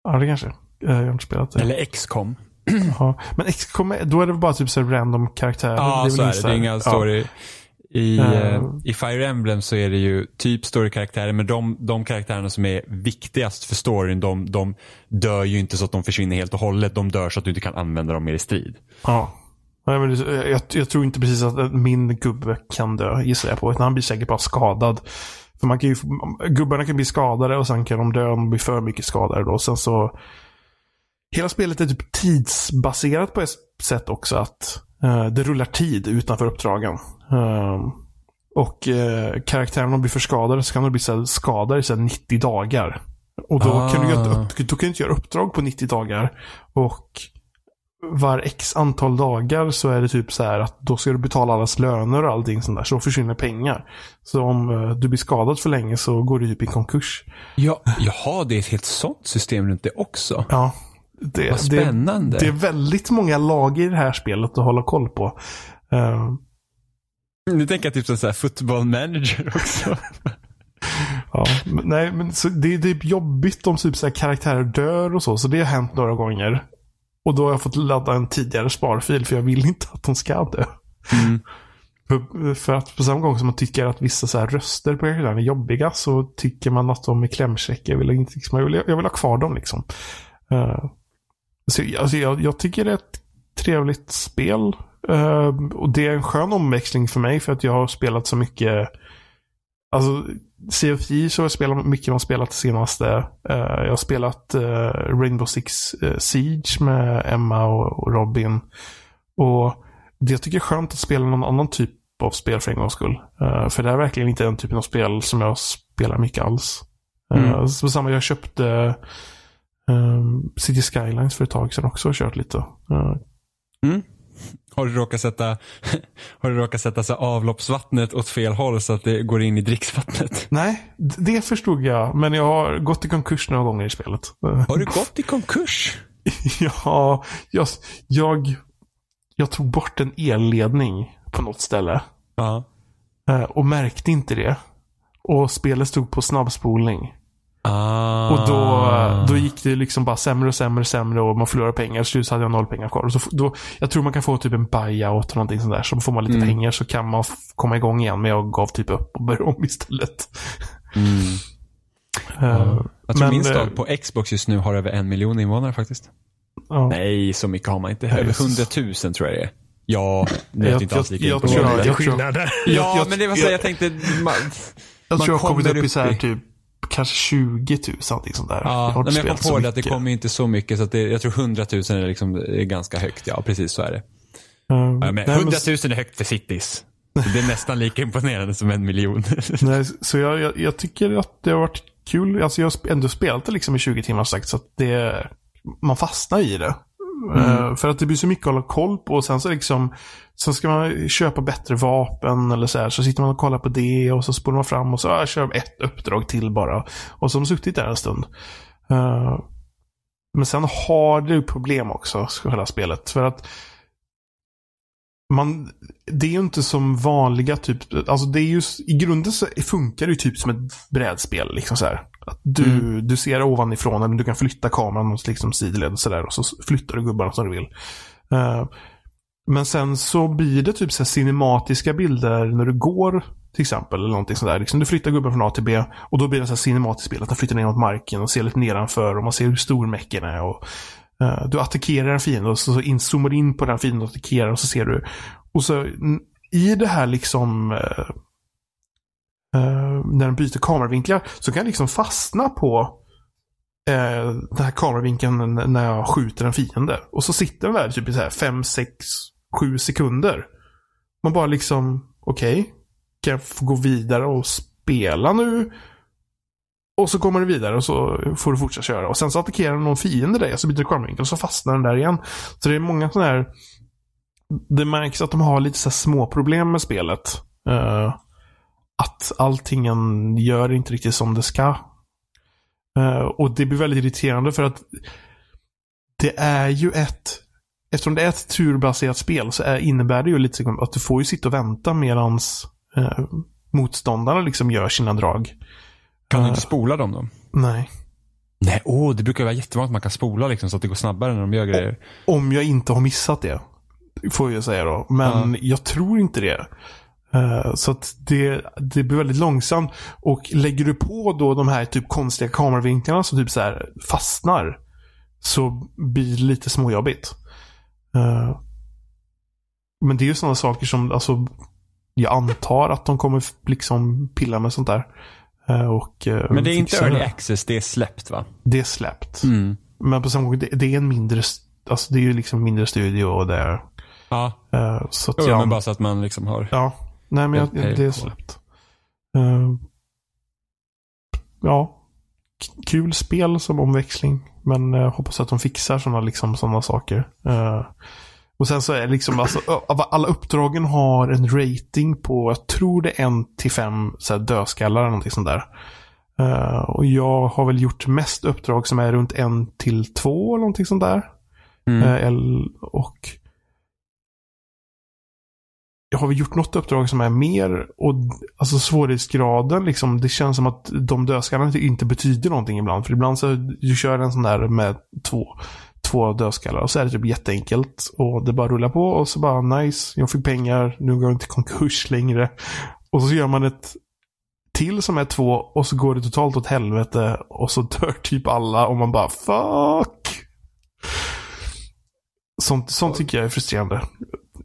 Ja, det kanske. Jag har inte spelat det. Eller XCOM. ja, men XCOM, då är det bara typ så random karaktärer. Ja, det är så är det. Det är inga story. Ja. I, uh, I Fire Emblem så är det ju typ story-karaktärer, men de, de karaktärerna som är viktigast för storyn, de, de dör ju inte så att de försvinner helt och hållet. De dör så att du inte kan använda dem mer i strid. Ja. Nej, men jag, jag, tror inte precis att min gubbe kan dö, gissar jag på. Utan han blir säkert bara skadad. För man kan ju, gubbarna kan bli skadade och sen kan de dö om de blir för mycket skadade. Då. Sen så... Hela spelet är typ tidsbaserat på ett sätt också. Att uh, det rullar tid utanför uppdragen. Uh, och uh, karaktärerna blir för skadade så kan de bli så skadade i så 90 dagar. Och då, ah. kan du göra, ah. då kan du inte göra uppdrag på 90 dagar. Och var x antal dagar så är det typ så här att då ska du betala allas löner och allting sånt där. Så försvinner pengar. Så om uh, du blir skadad för länge så går du typ i konkurs. Ja, jaha, det är ett helt sånt system runt det också. Ja. Det, Vad spännande. Det, det, är väldigt många lag i det här spelet att hålla koll på. Uh, nu tänker jag typ som så här football manager också. ja, men, nej, men så det, det är jobbigt om typ så karaktärer dör och så. Så det har hänt några gånger. Och då har jag fått ladda en tidigare sparfil för jag vill inte att de ska dö. Mm. För, för, att på samma gång som man tycker att vissa så här röster på karaktären är jobbiga så tycker man att de är klämkäcka. Jag vill, inte, liksom, jag vill, jag vill ha kvar dem liksom. Uh, så, alltså, jag, jag, tycker det är ett trevligt spel. Uh, och det är en skön omväxling för mig för att jag har spelat så mycket Alltså, Sea of Thieves har jag spelat mycket man spelat det senaste. Uh, jag har spelat uh, Rainbow Six uh, Siege med Emma och, och, Robin. Och det jag tycker är skönt att spela någon annan typ av spel för en gångs skull. för det är verkligen inte den typen av spel som jag spelar mycket alls. Mm. så samma, jag köpte um, City Skylines för ett tag sedan också och kört lite. Mm. Har du råkat sätta, har du råkat sätta så avloppsvattnet åt fel håll så att det går in i dricksvattnet? Nej, det förstod jag. Men jag har gått i konkurs några gånger i spelet. Har du gått i konkurs? ja, jag, jag, jag tog bort en elledning på något ställe. Ja. Eh, och märkte inte det. Och spelet stod på snabbspolning. Ah. Och då, då gick det liksom bara sämre och sämre och sämre och man förlorade pengar. Så hade jag noll pengar kvar. Och så, då, jag tror man kan få typ en buyout eller någonting sånt där. Så får man lite mm. pengar så kan man komma igång igen. Men jag gav typ upp och började om istället. Mm. Uh, jag tror men, min stad på Xbox just nu har över en miljon invånare faktiskt. Uh, Nej, så mycket har man inte. Över hundratusen tror jag det är. Ja, det är inte alls lika jag, jag, jag, jag, Ja, men det var så jag tänkte. Man, jag tror jag har kommit upp i så här typ kanske 20 000, någonting sånt där. Ja, inte men jag kom på det att det kommer inte så mycket så att det, jag tror 100 000 är, liksom, är ganska högt. Ja, precis så är det. Eh, Ja, men nej, 100 men- 000 är högt för cities. Det är nästan lika imponerande som en miljon. Nej, så jag, jag, jag tycker att det har varit kul. Alltså jag har ändå spelat det liksom i 20 timmar sagt så att det, man fastnar i det. Eh, för att det blir så mycket att hålla koll på och sen så liksom Sen ska man köpa bättre vapen eller så här. Så sitter man och kollar på det och så spolar man fram och så ah, kör ett uppdrag till bara. Och så har man suttit där en stund. Eh, men sen har ju problem också, hela spelet. För att man, det är ju inte som vanliga typ, alltså det är ju, i grunden så funkar det ju typ som ett brädspel liksom så här. Att du, du ser ovanifrån, men du kan flytta kameran och liksom sidled och sådär och så flyttar du gubbarna som du vill. Eh, men sen så blir det typ så här cinematiska bilder när du går till exempel. Eller någonting sådär. Liksom du flyttar gubben från A till B och då blir det så här cinematiskt bild. Att den flyttar ner mot marken och ser lite nedanför och man ser hur stor mecken är. Och, eh, du attackerar en fiende och så in, zoomar in på den fienden och attackerar och så ser du. Och så i det här liksom eh, eh, när den byter kameravinklar så kan jag liksom fastna på eh, den här kameravinkeln när jag skjuter en fiende. Och så sitter den där typ i så här 5, 6, 7 sekunder. Man bara liksom, okej. kan jag få gå vidare och spela nu? Och så kommer du vidare och så får du fortsätta köra. Och sen så attackerar någon fiende dig och så byter du kameravinkel och så fastnar den där igen. Så det är många sådana här det märks att de har lite så här små problem med spelet. Eh, att allting gör inte riktigt som det ska. Eh, och det blir väldigt irriterande för att det är ju ett Eftersom det är ett turbaserat spel så är, innebär det ju lite att du får ju sitta och vänta medans eh, motståndarna liksom gör sina drag. Kan du Eh, inte spola dem då? Nej. Nej, åh, det brukar vara jättevanligt att man kan spola liksom, så att det går snabbare när de gör grejer. Om jag inte har missat det. Får jag säga då. Men jag tror inte det. Eh, så att det, det blir väldigt långsamt. Och lägger du på då de här typ konstiga kameravinklarna som typ så här fastnar. Så blir det lite småjobbigt. Eh, men det är ju sådana saker som, alltså. Jag antar att de kommer liksom pilla med sånt där. Eh, och, Men det är inte early det. access, det är släppt va? Det är släppt. Mm. Men på samma gång, det, det är en mindre, alltså det är ju liksom mindre studio och det är. Ja, så att jo, jag, men bara så att man liksom har... Ja, nej men jag, Okej, det är släppt. Eh, ja, K- kul spel som omväxling. Men jag hoppas att de fixar sådana liksom, såna saker. Eh, och sen så är liksom, alltså, alla uppdragen har en rating på, jag tror det är en till fem så här, dödskallar eller någonting sånt där. Eh, och jag har väl gjort mest uppdrag som är runt en till två eller någonting sånt där. Mm. Eh, el- och jag har vi gjort något uppdrag som är mer och alltså svårighetsgraden liksom. Det känns som att de dödskallarna inte betyder någonting ibland. För ibland så du kör en sån där med två, två dödskallar och så är det typ jätteenkelt. Och det bara rullar på och så bara nice, jag fick pengar, nu går jag inte i konkurs längre. Och så gör man ett till som är två och så går det totalt åt helvete och så dör typ alla och man bara fuck. Sånt, sånt tycker jag är frustrerande.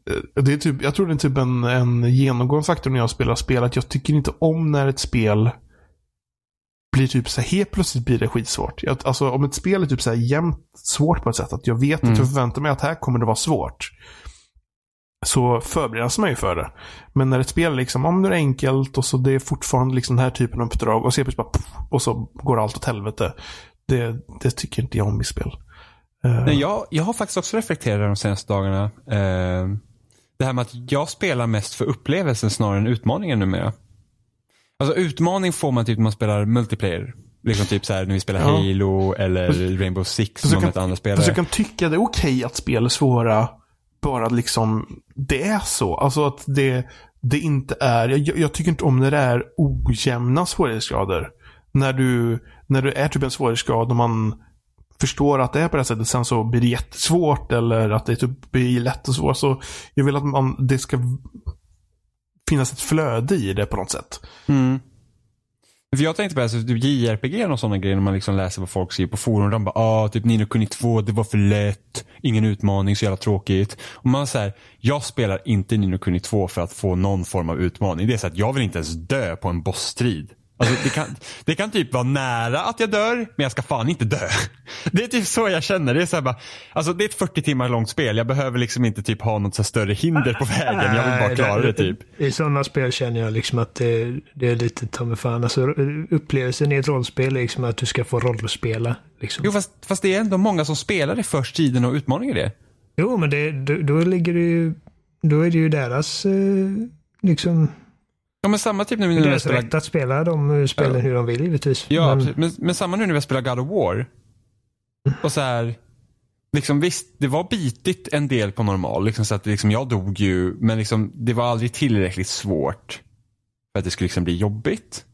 Eh, Det är typ, jag tror det är typ en, en genomgående faktor när jag spelar spel. Att jag tycker inte om när ett spel blir typ så här, helt plötsligt blir det skitsvårt. Jag, alltså om ett spel är typ så här jämnt svårt på ett sätt. Att jag vet Mm. att jag förväntar mig att här kommer det vara svårt. Så förbereder man ju för det. Men när ett spel liksom, om det är enkelt och så det är fortfarande liksom den här typen av uppdrag och så bara och så går allt åt helvete. Det, det tycker inte jag om i spel. Eh, Nej, jag, jag har faktiskt också reflekterat de senaste dagarna. Eh, det här med att jag spelar mest för upplevelsen snarare än utmaningen numera. Alltså utmaning får man typ när man spelar multiplayer. Liksom typ så här när vi spelar Ja. Halo eller Rainbow Six som jag man andra spelare. jag kan tycka det är okej att spel är svåra. Bara liksom, det är så. Alltså att det, det inte är, jag, jag tycker inte om när det är ojämna svårighetsgrader. När du, när du är typ en svårighetsgrad och man förstår att det är på det här sättet, sen så blir det jättesvårt eller att det typ blir lätt och svårt. Så jag vill att man, det ska finnas ett flöde i det på något sätt. Mm. För jag tänkte på alltså, typ JRPG och sådana grejer när man liksom läser vad folk skriver på forum. De bara ah, typ Nino Kuni 2, det var för lätt. Ingen utmaning, så jävla tråkigt. Och man säger, jag spelar inte Nino Kuni 2 för att få någon form av utmaning. Det är så att jag vill inte ens dö på en bossstrid. Alltså, det, kan, det kan typ vara nära att jag dör, men jag ska fan inte dö. Det är typ så jag känner. Det är, så här bara, alltså, det är ett 40 timmar långt spel. Jag behöver liksom inte typ ha något så större hinder på vägen. Jag vill bara klara det typ. I sådana spel känner jag liksom att det, det är lite ta mig fan. Alltså, upplevelsen i ett rollspel är liksom att du ska få rollspela. Liksom. Jo, fast, fast det är ändå många som spelar det först tiden och utmaningar det. Jo, men det, då, då ligger det ju, då är det ju deras eh, liksom Ja men samma typ nu när är jag deras spelar... rätt att spela de spelen Ja. hur de vill givetvis. Ja, Men-. Men, men samma nu när vi spelar God of War. Och så här, liksom visst, det var bitigt en del på normal. Liksom, så att liksom, jag dog ju, men liksom, det var aldrig tillräckligt svårt för att det skulle liksom bli jobbigt.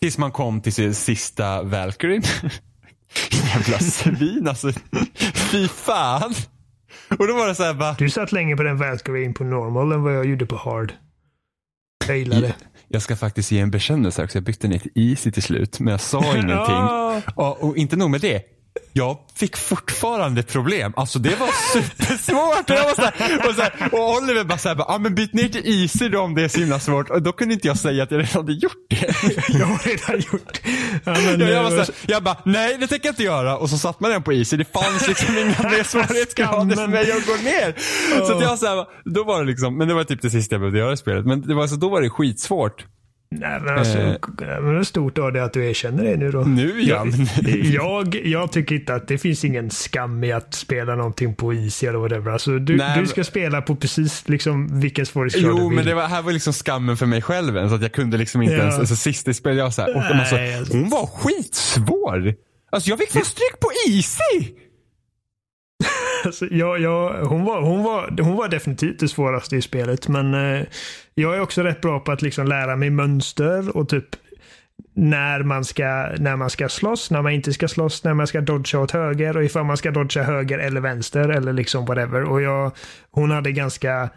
Tills man kom till sin sista Valkyrie. Jävla svin alltså. Fy fan. Och då var det så här bara, Du satt länge på den Valkyrie på normal än vad jag gjorde på hard. Jag gillade. jag ska faktiskt ge en bekännelse också. Jag bytte ner till easy till slut, men jag sa ingenting. Ja. Och, och inte nog med det. Jag fick fortfarande problem. Alltså det var supersvårt. Och, jag var så här, och, så här, och Oliver bara såhär, ah, men byt ner till easy då om det är så himla svårt. Och då kunde inte jag säga att jag redan hade gjort det. Jag har redan gjort. Ja, men, Jag, jag, var så här, jag bara, nej det tänker jag inte göra. Och så satt man den på easy. Det fanns liksom inga mer svårighetsgrader för mig att gå ner. Så att jag så här, då var det liksom, men det var typ det sista jag behövde göra i spelet. Men det var, så då var det skitsvårt. Nej, men alltså, Eh. stort av det att du erkänner det nu då. Nu ja. Jag, jag, jag tycker inte att det finns ingen skam i att spela någonting på easy eller whatever. Alltså, du, Nej, du ska spela på precis liksom vilken svårighetsgrad du Jo, vill. men det var, här var liksom skammen för mig själv än, så att jag kunde liksom inte Ja. ens, alltså sist i spelet, jag och de alltså, Nej, alltså. hon var skitsvår. Alltså jag fick få stryk på easy. Alltså, jag, jag, hon, var, hon, var, hon var definitivt det svåraste i spelet. Men eh, jag är också rätt bra på att liksom lära mig mönster och typ när man, ska, när man ska slåss, när man inte ska slåss, när man ska dodga åt höger och ifall man ska dodga höger eller vänster eller liksom whatever. Och jag, hon hade ganska,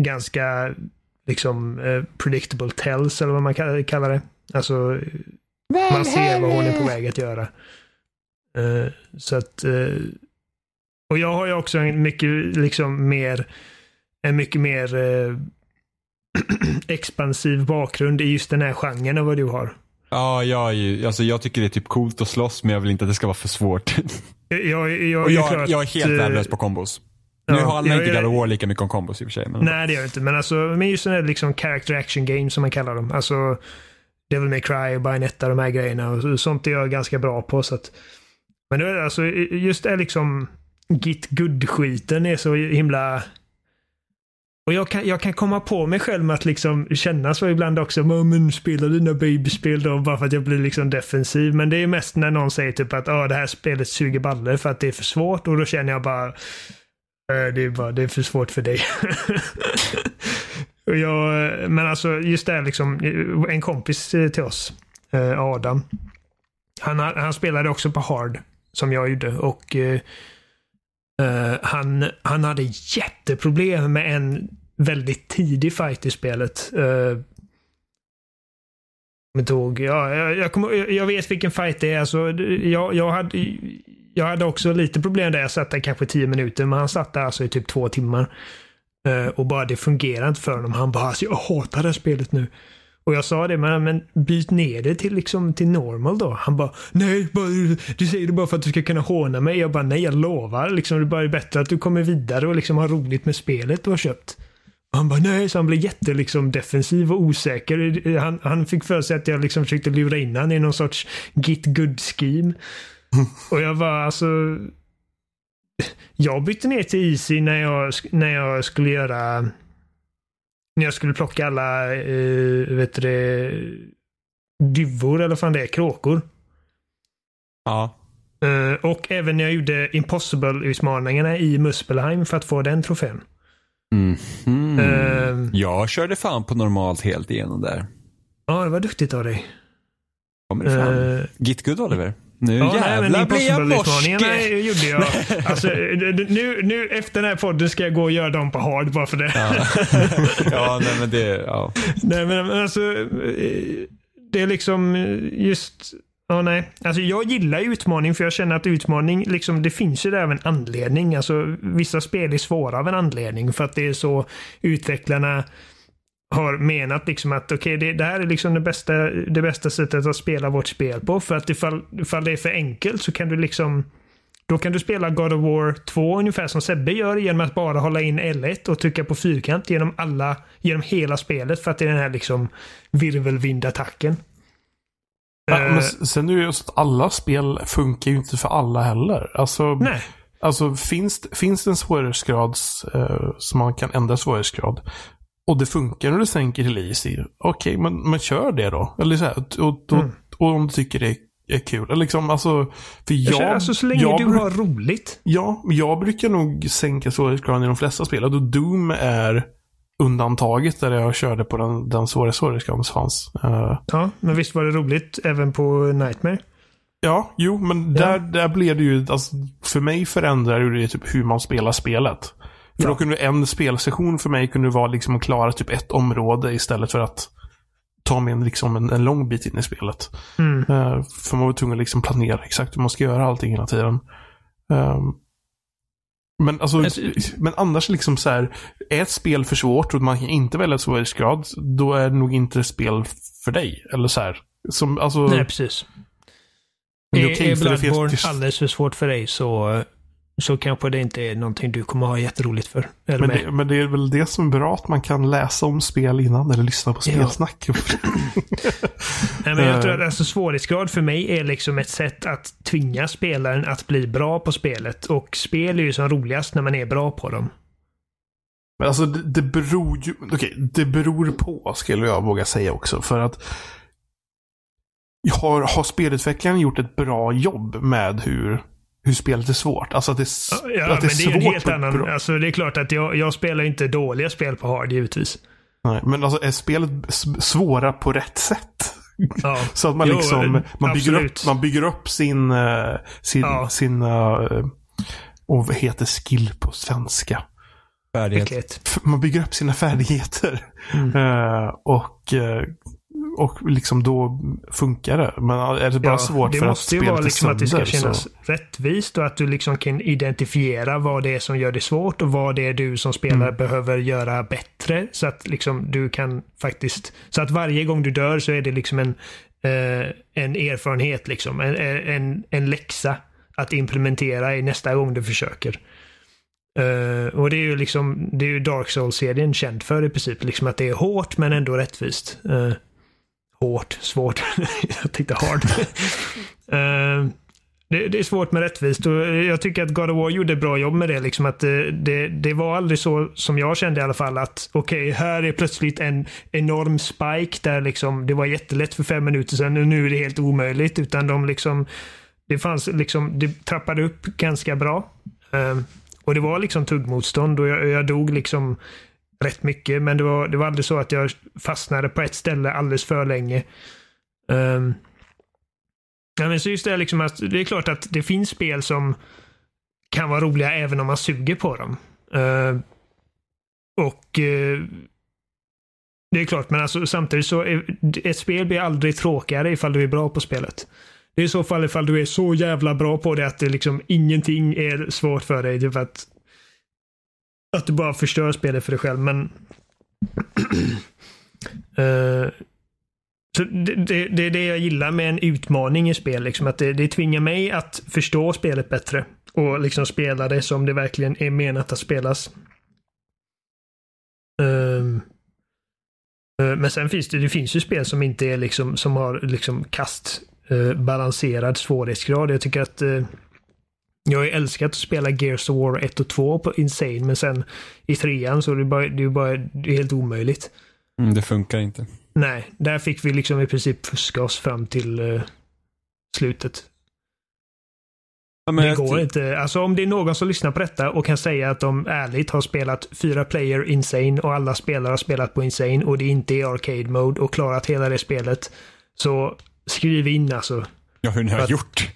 ganska liksom eh, predictable tells eller vad man ka- kallar det. Alltså man ser vad hon är på väg att göra. Eh, så att eh, och jag har ju också en mycket liksom mer en mycket mer eh, expansiv bakgrund i just den här genren än vad du har. Ja, jag, är ju, alltså jag tycker det är typ coolt att slåss, men jag vill inte att det ska vara för svårt. Jag, jag, jag, och är jag, klart, jag är helt eh, värdelös på kombos. Nu ja, handlar jag inte är- God of War lika mycket om kombos i och för sig. Men Nej, det gör jag inte. Men alltså, men just den här liksom character action game som man kallar dem. Alltså Devil May Cry och Bayonetta de här grejerna. Och så- sånt är jag ganska bra på. Så att, men det är alltså just det liksom Git good-skiten är så himla... Och jag kan, jag kan komma på mig själv med att liksom känna så ibland också. "Men, spela dina babyspel då bara för att jag blir liksom defensiv. Men det är mest när någon säger typ att ah, det här spelet suger baller för att det är för svårt. Och då känner jag bara äh, det är, bara, det är för svårt för dig. och jag, men alltså just det här liksom, en kompis till oss, eh, Adam. Han, han spelade också på hard, som jag gjorde. Och eh, Uh, han, han hade jätteproblem med en väldigt tidig fight i spelet. Eh, uh, jag, tog, ja, jag, jag, kommer- jag vet vilken fight det är. Alltså, jag, jag, hade, jag hade också lite problem där. Jag satt där kanske tio minuter, men han satt där alltså i typ två timmar. Uh, och bara det fungerar inte för honom. Han bara, alltså, jag hatar det här spelet nu. Och jag sa det, men, men byt ner det till, liksom, till normal då. Han bara, nej, bara, du säger det bara för att du ska kunna håna mig. Jag bara, nej, jag lovar. Liksom, det är bara bättre att du kommer vidare och liksom har roligt med spelet du har köpt. Och han bara, nej, så han blev jätte liksom, defensiv och osäker. Han, han fick för sig att jag liksom försökte lura in han i någon sorts git good scheme. och jag var alltså, jag bytte ner till Easy när jag, när jag skulle göra när jag skulle plocka alla, eh, vet du det, duvor eller vad fan det är, kråkor. ja. Eh, och även när jag gjorde Impossible-utmaningarna i Muspelheim för att få den trofén. Mhm. Eh, Jag körde fan på normalt helt igenom där. ja, det var duktigt av dig. Kommer det fram? Eh, Git good Oliver. Nu Ja, nej, jävlar blir jag morske. gjorde jag. Alltså, nu, nu efter den här podden ska jag gå och göra dem på hard bara för det. Ja. ja, nej men det, ja. Nej, men, alltså. eh, Det är liksom eh, just. Ja, nej. Alltså, jag gillar utmaning för jag känner att utmaning, liksom, det finns ju där av en anledning. Alltså, vissa spel är svåra av en anledning för att det är så utvecklarna har menat liksom att okej, okay, det, det, här är liksom det bästa, det bästa sättet att spela vårt spel på. För att ifall, ifall det är för enkelt så kan du liksom då kan du spela God of War 2 ungefär som Sebbe gör genom att bara hålla in L1 och trycka på fyrkant genom alla, genom hela spelet för att det är den här liksom virvelvindattacken. Ja, men sen är det just att alla spel funkar ju inte för alla heller. Alltså, Nej. Alltså finns, finns det en svårighetsgrad eh, som man kan ändra svårighetsgrad och det funkar när du sänker till easy. Okej, okay, men, men kör det då. Eller så här, och, och, mm. och, om du tycker det är kul. Liksom, alltså, för jag, alltså så länge jag, du har roligt. Ja, jag brukar nog sänka svårighetsgraden i de flesta spel. Och Doom är undantaget där jag körde på den, den svåra svårighetsgraden som fanns. Uh, ja, men visst var det roligt även på Nightmare? Ja, jo, men där, ja. där blev det ju, alltså, för mig förändrade det typ hur man spelar spelet. För ja. då kunde en spelsession för mig kunde vara liksom att klara typ ett område istället för att ta mig en, liksom en, en lång bit in i spelet. Mm. Uh, för man var tvungen att liksom planera exakt hur man ska göra allting hela tiden. Um, men, alltså, men annars liksom så här, är ett spel för svårt och man kan inte välja svårighetsgrad, då är det nog inte ett spel för dig. Eller så här. Som, alltså, Nej, precis. Är, okay, är Bloodborne alldeles för svårt för dig så så kanske det inte är någonting du kommer ha jätteroligt för. Men det, men det, är väl det som är bra, att man kan läsa om spel innan eller lyssna på spelsnack. Ja. Nej, men jag tror att alltså, svårighetsgrad för mig är liksom ett sätt att tvinga spelaren att bli bra på spelet. Och spel är ju som roligast när man är bra på dem. Men alltså det, det beror ju, okej, okay, det beror på skulle jag våga säga också. För att har, har spelutvecklaren gjort ett bra jobb med hur hur spelet är svårt. Alltså att det, ja, att det är svårt. Det är en helt annan, alltså det är klart att jag, jag spelar inte dåliga spel på hard givetvis. Nej, men alltså är spelet svåra på rätt sätt? Ja. Så att man jo, liksom, man bygger, upp, man bygger upp sin, uh, sin, ja. sin uh, och vad heter skill på svenska? Färdighet. Man bygger upp sina färdigheter. Mm. Uh, och och liksom då funkar det. Men är det bara ja, svårt det för att spelet Det måste ju vara liksom att det ska kännas så... rättvist och att du liksom kan identifiera vad det är som gör det svårt och vad det är du som spelare mm. behöver göra bättre. Så att liksom du kan faktiskt, så att varje gång du dör så är det liksom en, eh, en erfarenhet liksom. En, en, en läxa att implementera i nästa gång du försöker. Uh, och det är ju liksom, det är ju Dark Souls-serien känd för i princip. Liksom att det är hårt men ändå rättvist. Uh, hårt, svårt. jag tänkte hard. uh, det, det, är svårt med rättvist och jag tycker att God of War gjorde ett bra jobb med det. Liksom att det, det, det var aldrig så, som jag kände i alla fall, att okej, okay, här är plötsligt en enorm spike där liksom, det var jättelätt för fem minuter sedan och nu är det helt omöjligt. Utan de liksom, det fanns liksom, det trappade upp ganska bra. Uh, och det var liksom tuggmotstånd och jag, jag dog liksom rätt mycket. Men det var, det var aldrig så att jag fastnade på ett ställe alldeles för länge. Um, ja, men så just det, liksom att, det är klart att det finns spel som kan vara roliga även om man suger på dem. Uh, och uh, det är klart, men alltså, samtidigt så är, ett spel blir aldrig tråkigare ifall du är bra på spelet. Det är i så fall ifall du är så jävla bra på det att det liksom ingenting är svårt för dig. Typ att att du bara förstör spelet för dig själv, men... uh, så det, det, det, är det jag gillar med en utmaning i spel. Liksom, att det, det tvingar mig att förstå spelet bättre. Och liksom spela det som det verkligen är menat att spelas. Um, men sen finns det, det finns ju spel som inte är liksom, som har liksom kast uh, balanserad svårighetsgrad. Jag tycker att uh, jag har ju älskat att spela Gears of War 1 och 2 på Insane, men sen i trean så är det bara, det är bara det är helt omöjligt. Mm, det funkar inte. Nej, där fick vi liksom i princip fuska oss fram till uh, slutet. Ja, det går inte. Alltså om det är någon som lyssnar på detta och kan säga att de ärligt har spelat fyra player Insane och alla spelare har spelat på Insane och det inte är arcade mode och klarat hela det spelet. Så skriv in alltså. Ja, hur ni har att... gjort.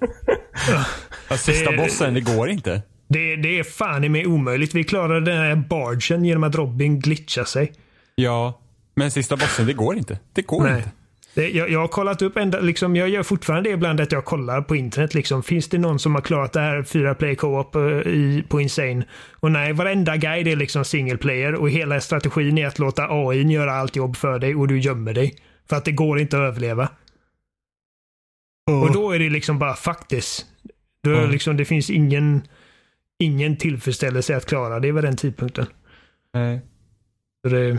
sista bossen, det går inte. Det, det är fan i mig omöjligt. Vi klarade den här bargen genom att Robin glitchar sig. Ja, men sista bossen, det går inte. Det går Nej. inte. Det, jag, jag har kollat upp, ända, liksom, jag gör fortfarande det ibland att jag kollar på internet. Liksom, finns det någon som har klarat det här fyra player co-op i, på Insane? Och nej, varenda guide är liksom single player och hela strategin är att låta AI göra allt jobb för dig och du gömmer dig. För att det går inte att överleva. Mm. Och då är det liksom bara faktiskt. Då är det, Mm. liksom, det finns ingen, ingen tillfredsställelse att klara det vid den tidpunkten. Nej. Så det,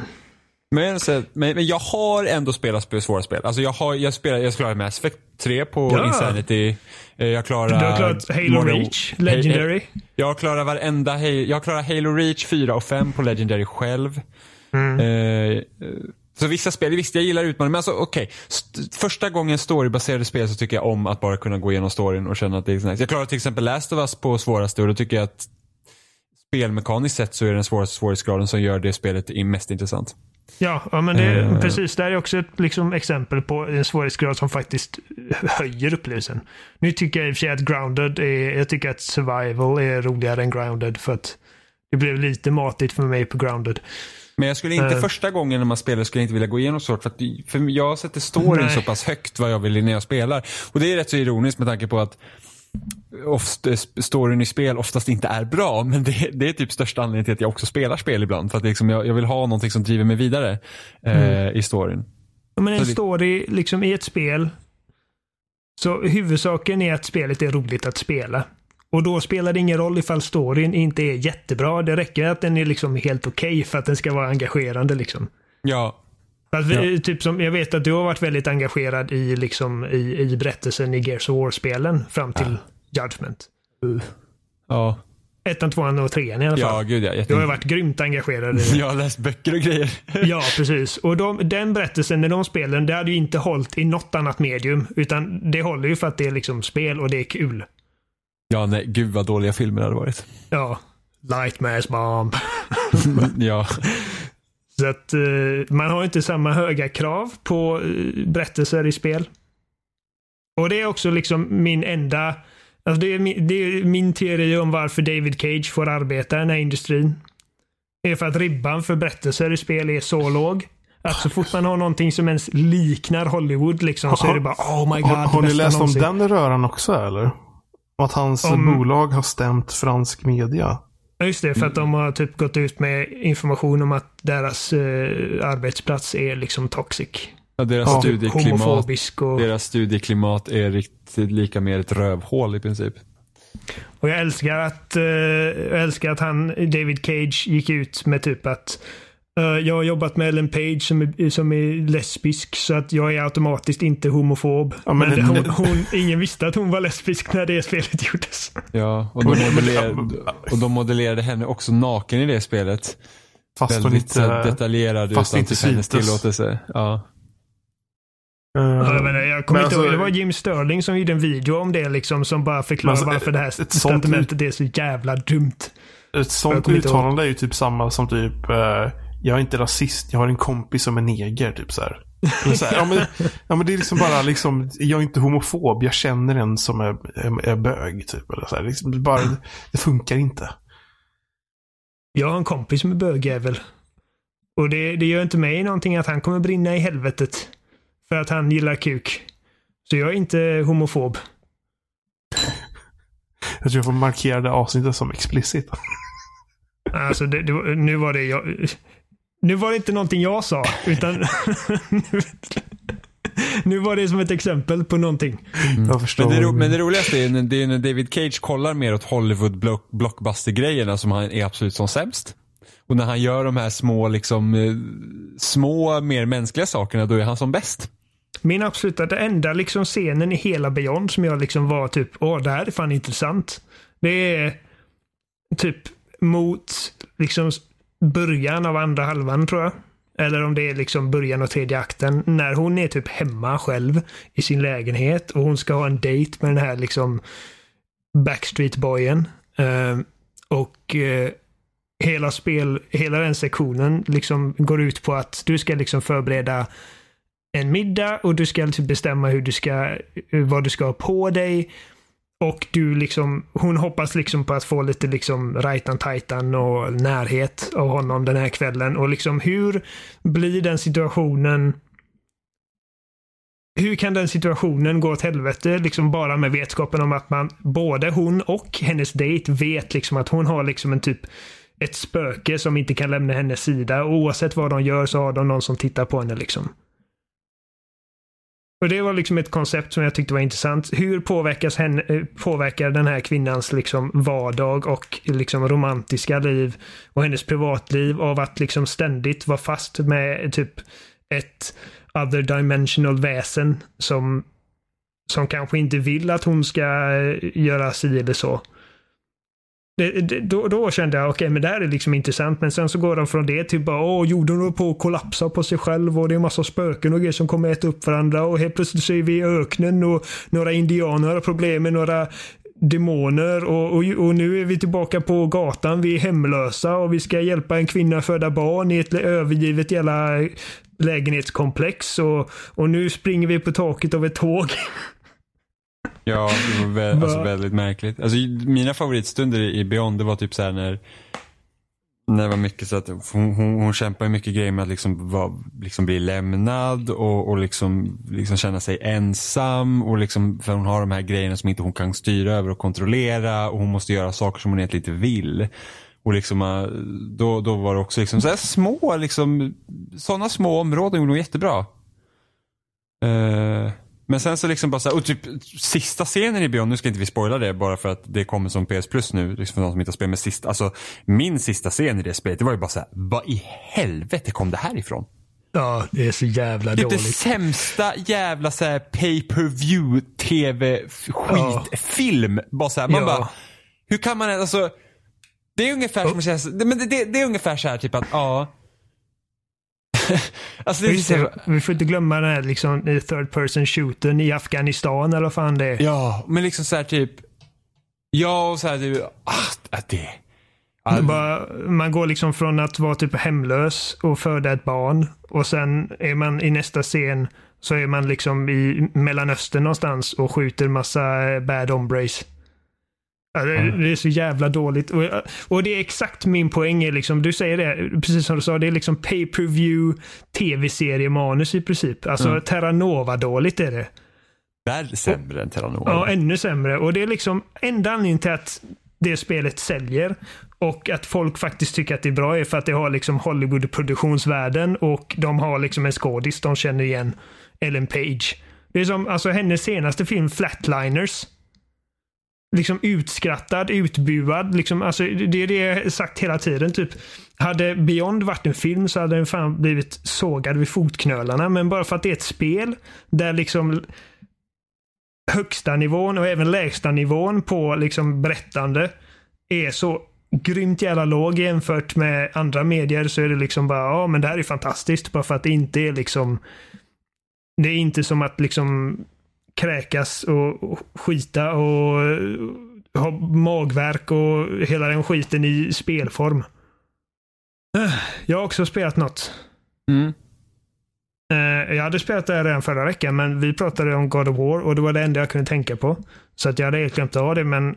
Men, så, men, men jag har ändå spelat sp- svåra spel. Alltså jag har, jag spelar, jag klarar Mass Effect 3 på Ja. Insanity. Eh, Jag klarar... du har klarat Halo Modern- Reach, Legendary. Jag klarar varenda jag klarar Halo Reach 4 och 5 på Legendary själv. Mm. Eh, eh, så vissa spel, visst jag gillar utmaningar, men alltså okej. St- första gången storybaserade spel så tycker jag om att bara kunna gå igenom storyn och känna att det är nice. Jag klarar till exempel Last of Us på svåraste och då tycker jag att spelmekaniskt sett så är det den svåraste svårighetsgraden som gör det spelet mest intressant. Ja, ja men det, Eh. precis. Det här är också ett liksom, exempel på en svårighetsgrad som faktiskt höjer upplevelsen. Nu tycker jag i och för sig att Grounded är, jag tycker att Survival är roligare än Grounded för att det blev lite matigt för mig på Grounded. Men jag skulle inte Eh. första gången när man spelar skulle jag inte vilja gå igenom så för, att, för jag sätter storyn Nej. så pass högt vad jag vill när jag spelar. Och det är rätt så ironiskt med tanke på att ofta, storyn i spel oftast inte är bra. Men det, det är typ största anledningen till att jag också spelar spel ibland. För att liksom jag, jag vill ha någonting som driver mig vidare eh, i storyn. Ja, Men en Så story liksom i ett spel. Så huvudsaken är att spelet är roligt att spela. Och då spelar det ingen roll ifall storyn inte är jättebra. Det räcker att den är liksom helt okej för att den ska vara engagerande. Liksom. Ja, att vi, typ som, jag vet att du har varit väldigt engagerad i, liksom, i, i berättelsen i Gears of War-spelen fram till Judgment. ja, Ettan, tvåan och trean i alla ja fall. gud ja. Du Jätte... har ju varit grymt engagerad i. Jag har läst böcker och grejer. Ja, precis. Och de, den berättelsen, när de spelen, det hade ju inte hållit i något annat medium. Utan det håller ju för att det är liksom spel och det är kul. Ja, nej, gud vad dåliga filmer det hade varit. Ja. Lightmares bomb. ja, Så att eh, man har inte samma höga krav på eh, berättelser i spel. Och det är också liksom min enda... Alltså det, är min, det är min teori om varför David Cage får arbeta i den här industrin. Det är för att ribban för berättelser i spel är så låg. Att så fort man har någonting som ens liknar Hollywood liksom så är det bara oh my god. Har, har ni läst om någonsin. den röran också eller? Om Att hans Om- bolag har stämt fransk media. Ja, Just det, för att de har typ gått ut med information om att deras eh, arbetsplats är liksom toxic. ja deras Ja, studieklimat Homofobisk och... Deras studieklimat är riktigt lika med ett rövhål i princip. Och jag älskar att, eh, jag älskar att han, David Cage, gick ut med typ att jag har jobbat med Ellen Page som är, som är lesbisk så att jag är automatiskt inte homofob. Ja, men men hon, hon, ingen visste att hon var lesbisk när det spelet gjordes. Ja, och de, Men- men- modellerade, och de modellerade henne också naken i det spelet. Fast hon Väldigt inte... så här detaljerad fast utan inte typ hennes tillåtelse. Ja. eh, Ja, jag, menar, jag kommer men inte alltså- ihåg, det var Jim Sterling som gjorde en video om det liksom som bara förklarar Men alltså, varför det här ett sånt statumentet är så jävla dumt. Ett sånt inte uttalande är ju typ samma som typ eh, Jag är inte rasist, jag har en kompis som är neger. Typ så här. Så här, ja, men, ja men det är liksom bara liksom Jag är inte homofob, jag känner en som är, är, är bög. Typ, eller så här. Liksom, bara, det funkar inte. Jag har en kompis som är bögjävel. Och det, det gör inte mig någonting att han kommer brinna i helvetet. För att han gillar kuk. Så jag är inte homofob. Jag tror jag får markera det avsnittet som explicit. Alltså, det, det, nu var det jag... Nu var det inte någonting jag sa, utan... nu var det som ett exempel på någonting. Jag förstår. Men, det, men det roligaste är när, det är när David Cage kollar mer åt Hollywood block, blockbuster-grejerna som han är absolut som sämst. Och när han gör de här små, liksom, eh, små, mer mänskliga sakerna, då är han som bäst. Min absoluta, det enda liksom scenen i hela Beyond som jag liksom var typ, åh, det här är fan intressant. Det är typ mot liksom början av andra halvan tror jag. Eller om det är liksom början av tredje akten. När hon är typ hemma själv i sin lägenhet och hon ska ha en dejt med den här liksom Backstreet-boyen. Uh, och uh, hela spel, hela den sektionen liksom går ut på att du ska liksom förbereda en middag och du ska typ bestämma hur du ska, eh, vad du ska ha på dig. Och du liksom, hon hoppas liksom på att få lite liksom rajtan tajtan och närhet av honom den här kvällen. Och liksom hur blir den situationen hur kan den situationen gå åt helvete? Liksom bara med vetskapen om att man, både hon och hennes dejt vet liksom att hon har liksom en typ ett spöke som inte kan lämna hennes sida. Och oavsett vad de gör så har de någon som tittar på henne liksom. Och Det var liksom ett koncept som jag tyckte var intressant. Hur påverkas henne, eh, påverkar den här kvinnans liksom vardag och liksom romantiska liv och hennes privatliv av att liksom ständigt vara fast med typ ett other dimensional väsen som, som kanske inte vill att hon ska eh, göra si eller så. Det, det, då, då, kände jag, okej, okay, men det här är liksom intressant. Men sen så går de från det till bara, åh, jorden håller på att kollapsa på sig själv och det är massa spöken och grejer som kommer äta upp varandra och helt plötsligt så är vi i öknen och några indianer har problem med några demoner och, och, och, nu är vi tillbaka på gatan. Vi är hemlösa och vi ska hjälpa en kvinna föda barn i ett övergivet jävla lägenhetskomplex och, och nu springer vi på taket av ett tåg. Ja, det var vä alltså väldigt märkligt. Alltså, mina favoritstunder i Beyond det var typ så här när när det var mycket så att hon, hon, hon kämpar mycket grejer med att liksom, var, liksom bli lämnad och, och liksom, liksom känna sig ensam. Och liksom, för hon har de här grejerna som inte hon kan styra över och kontrollera. Och hon måste göra saker som hon egentligen inte vill. Och liksom, äh, då, då var det också liksom så små, liksom, sådana små områden gjorde hon jättebra. Uh, men sen så liksom bara så här, och typ sista scenen i Beyond, nu ska inte vi spoila det bara för att det kommer som PS Plus nu, liksom för de som inte har spelat med sista, alltså min sista scen i det spelet, det var ju bara så här, vad i helvete kom det här ifrån? Ja, det är så jävla är dåligt. Det sämsta jävla så här pay per view tv skitfilm. Ja. Bara så här, man ja. bara, hur kan man, alltså, det är ungefär som att säga, men det, det, det är ungefär så här typ att, ja, alltså det så... Vi får inte glömma den här liksom, third person shootern i Afghanistan eller vad fan det är. Ja, men liksom så här typ. Ja, och så här typ. Ah, det. Bara, man går liksom från att vara typ hemlös och föda ett barn och sen är man i nästa scen så är man liksom i Mellanöstern någonstans och skjuter massa bad hombres. Ja, det, det, är så jävla dåligt. Och, och, det är exakt min poäng. Är liksom, du säger det, precis som du sa, det är liksom pay per view tv-seriemanus i princip. Alltså mm. Terranova-dåligt är det. Värre sämre än Terranova. Ja, ännu sämre. Och det är liksom enda anledningen till att det spelet säljer och att folk faktiskt tycker att det är bra är för att det har liksom Hollywood-produktionsvärden och de har liksom en skådis de känner igen. Ellen Page. Det är som alltså hennes senaste film Flatliners liksom utskrattad, utbuad. Liksom, alltså, det är det jag sagt hela tiden. Typ. Hade Beyond varit en film så hade den fan blivit sågad vid fotknölarna. Men bara för att det är ett spel där liksom högsta nivån och även lägsta nivån på liksom berättande är så grymt jävla låg jämfört med andra medier så är det liksom bara, ja men det här är fantastiskt. Bara för att det inte är liksom det är inte som att liksom kräkas och, skita och ha magverk och hela den skiten i spelform. Jag har också spelat något. Mm. Eh, jag hade spelat det redan förra veckan, men vi pratade om God of War och det var det enda jag kunde tänka på. Så att jag hade helt glömt av det, men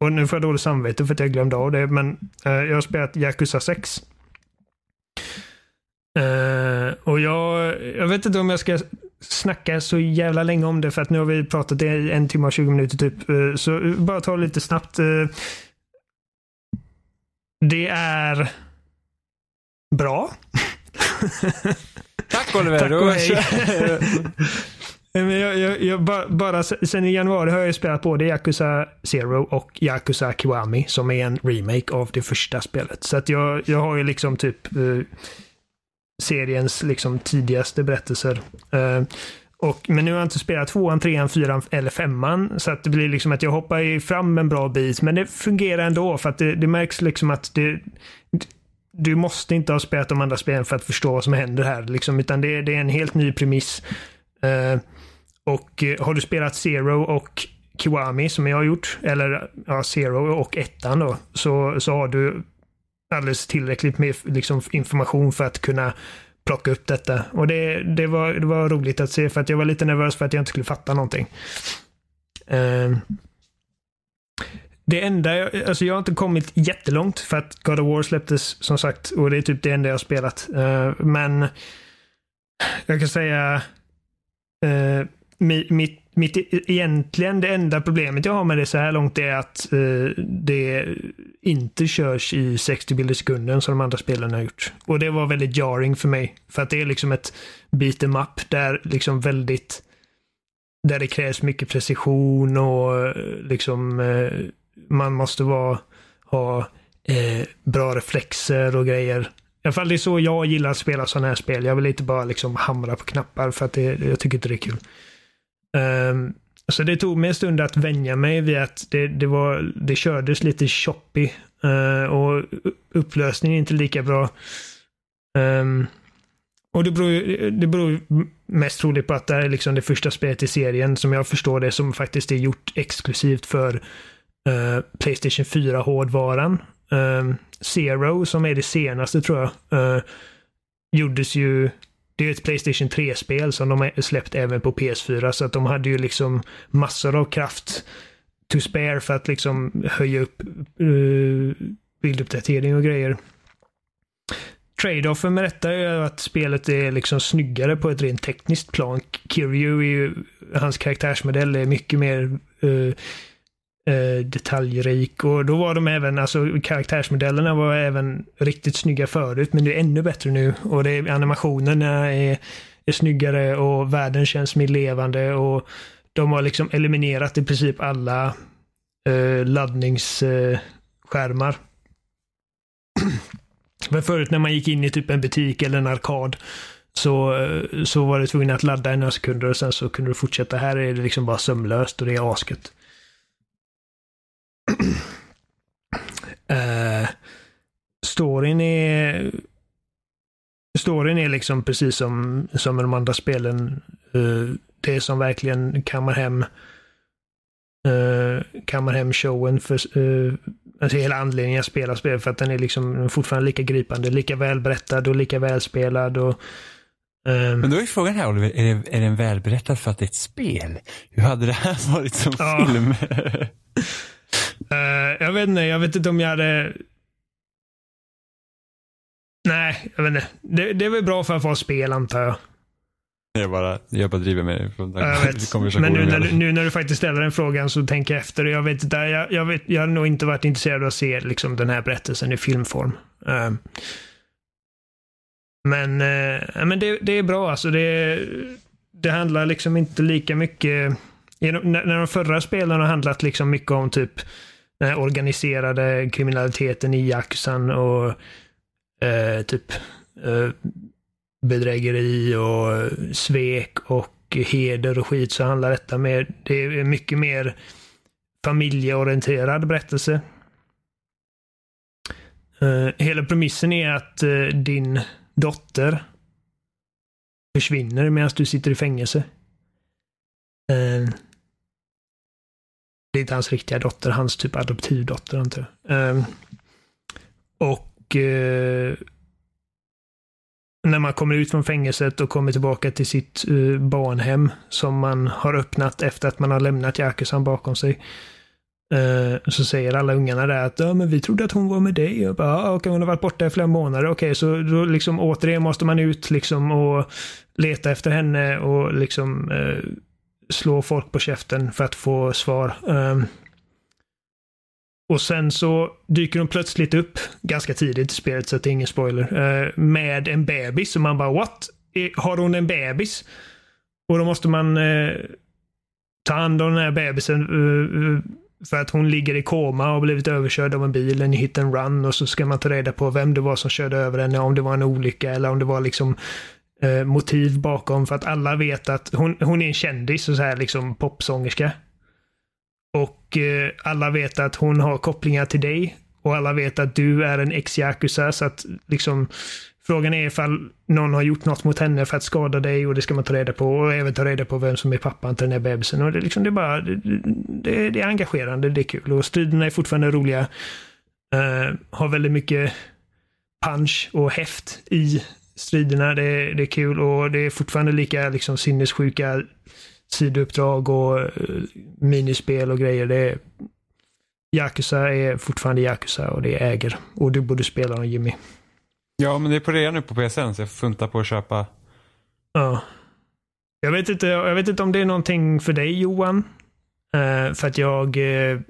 och nu får jag dåligt samvete för att jag glömde av det, men eh, jag har spelat Yakuza 6. Uh, och jag, jag vet inte om jag ska snacka så jävla länge om det för att nu har vi pratat i en timme och 20 minuter typ. Uh, så bara ta lite snabbt. Uh, det är bra. Tack Oliver. Tack och hej. jag, jag, jag, bara, bara sen i januari har jag spelat både Yakuza Zero och Yakuza Kiwami som är en remake av det första spelet. Så att jag, jag har ju liksom typ seriens liksom tidigaste berättelser. Uh, och, men nu har jag inte spelat tvåan, trean, fyran eller femman. Så att det blir liksom att jag hoppar fram en bra bit. Men det fungerar ändå för att det, det märks liksom att det, du måste inte ha spelat de andra spelen för att förstå vad som händer här. Liksom, utan det, det är en helt ny premiss. Uh, och eh, har du spelat Zero och Kiwami som jag har gjort, eller ja, Zero och ettan då, så, så har du alldeles tillräckligt med liksom, information för att kunna plocka upp detta. Och det, det, var, det var roligt att se för att jag var lite nervös för att jag inte skulle fatta någonting. Uh, det enda, jag, alltså jag har inte kommit jättelångt för att God of War släpptes som sagt och det är typ det enda jag har spelat. Uh, men jag kan säga uh, mi- mitt, mitt egentligen det enda problemet jag har med det så här långt är att eh, det inte körs i 60 bilder i sekunden som de andra spelen har gjort. Och det var väldigt jarring för mig. För att det är liksom ett beat em up där liksom väldigt där det krävs mycket precision och eh, liksom eh, man måste vara, ha eh, bra reflexer och grejer. I alla fall det är så jag gillar att spela sådana här spel. Jag vill inte bara liksom hamra på knappar för att det, jag tycker inte det är kul. Um, så det tog mig en stund att vänja mig vid att det, det, var, det kördes lite choppy eh, och upplösningen är inte lika bra. Um, och det beror, det beror mest troligt på att det här är liksom det första spelet i serien som jag förstår det som faktiskt är gjort exklusivt för uh, Playstation 4-hårdvaran. Eh, Zero, som är det senaste tror jag, Uh, gjordes ju det är ett Playstation 3-spel som de har släppt även på PS4 så att de hade ju liksom massor av kraft to spare för att liksom höja upp uh, bilduppdatering och grejer. Trade-offen med detta är ju att spelet är liksom snyggare på ett rent tekniskt plan. Kiryu är ju, hans karaktärsmodell är mycket mer uh, eh, detaljrik och då var de även, alltså karaktärsmodellerna var även riktigt snygga förut men det är ännu bättre nu och det är, animationerna är, är snyggare och världen känns mer levande och de har liksom eliminerat i princip alla eh, laddningsskärmar. Men förut när man gick in i typ en butik eller en arkad så, eh, så var du tvungen att ladda i några sekunder och sen så kunde du fortsätta. Här är det liksom bara sömlöst och det är asket uh, storyn är storyn är liksom precis som, som de andra spelen. Uh, det som verkligen kammar hem uh, kammar hem showen för uh, alltså hela anledningen att spela spel för att den är liksom fortfarande lika gripande, lika välberättad och lika välspelad och Men då är frågan här Oliver, är, det, är den välberättad för att det är ett spel? Hur hade det här varit som Ja. film? Eh, jag vet inte, jag vet inte om jag hade... Nej, jag vet inte. Det, det är väl bra för att vara spel antar jag. jag, bara, jag bara driver med dig konversationen. Men nu när, du, nu när du faktiskt ställer den frågan så tänker jag efter. Jag vet jag, jag, vet, jag har nog inte varit intresserad av att se liksom, den här berättelsen i filmform. Eh, men eh, men det, det är bra alltså. Det, det handlar liksom inte lika mycket... när de förra spelen har handlat liksom mycket om typ den här organiserade kriminaliteten i Yakuzan och eh, typ eh, bedrägeri och svek och heder och skit så handlar detta mer, det är mycket mer familjeorienterad berättelse. Eh, hela premissen är att eh, din dotter försvinner medan du sitter i fängelse. Eh, det är inte hans riktiga dotter, hans typ adoptivdotter antar jag. Ehm, och eh, när man kommer ut från fängelset och kommer tillbaka till sitt eh, barnhem som man har öppnat efter att man har lämnat Jakusan bakom sig. Eh, så säger alla ungarna där att ja, men vi trodde att hon var med dig. Och bara, ja, okej, hon har varit borta i flera månader. Okej, så då liksom återigen måste man ut liksom och leta efter henne och liksom eh, slå folk på käften för att få svar. Um, och sen så dyker hon plötsligt upp ganska tidigt i spelet, så att det är ingen spoiler, uh, med en bebis. Och man bara what? Har hon en bebis? Och då måste man uh, ta hand om den här bebisen uh, för att hon ligger i koma och blivit överkörd av en bil, en hit and run. Och så ska man ta reda på vem det var som körde över henne, om det var en olycka eller om det var liksom Eh, motiv bakom. För att alla vet att hon, hon är en kändis och så här liksom popsångerska. Och eh, alla vet att hon har kopplingar till dig. Och alla vet att du är en ex-Yakuza. Så att liksom Frågan är ifall någon har gjort något mot henne för att skada dig och det ska man ta reda på. Och även ta reda på vem som är pappan till den här bebisen. Och det, är liksom, det, är bara, det, det, det är engagerande, det är kul. Och striderna är fortfarande roliga. Uh, har väldigt mycket punch och häft i striderna. Det, är- det är kul och det är fortfarande lika liksom, sinnessjuka sidouppdrag och eh, minispel och grejer. Det är, Yakuza är fortfarande Yakuza och det äger. Och du borde spela dem Jimmy. Ja, men det är på rea nu på PSN så jag funtar på att köpa. Ja. Jag vet, inte, jag vet inte om det är någonting för dig Johan. Eh, för att jag, eh,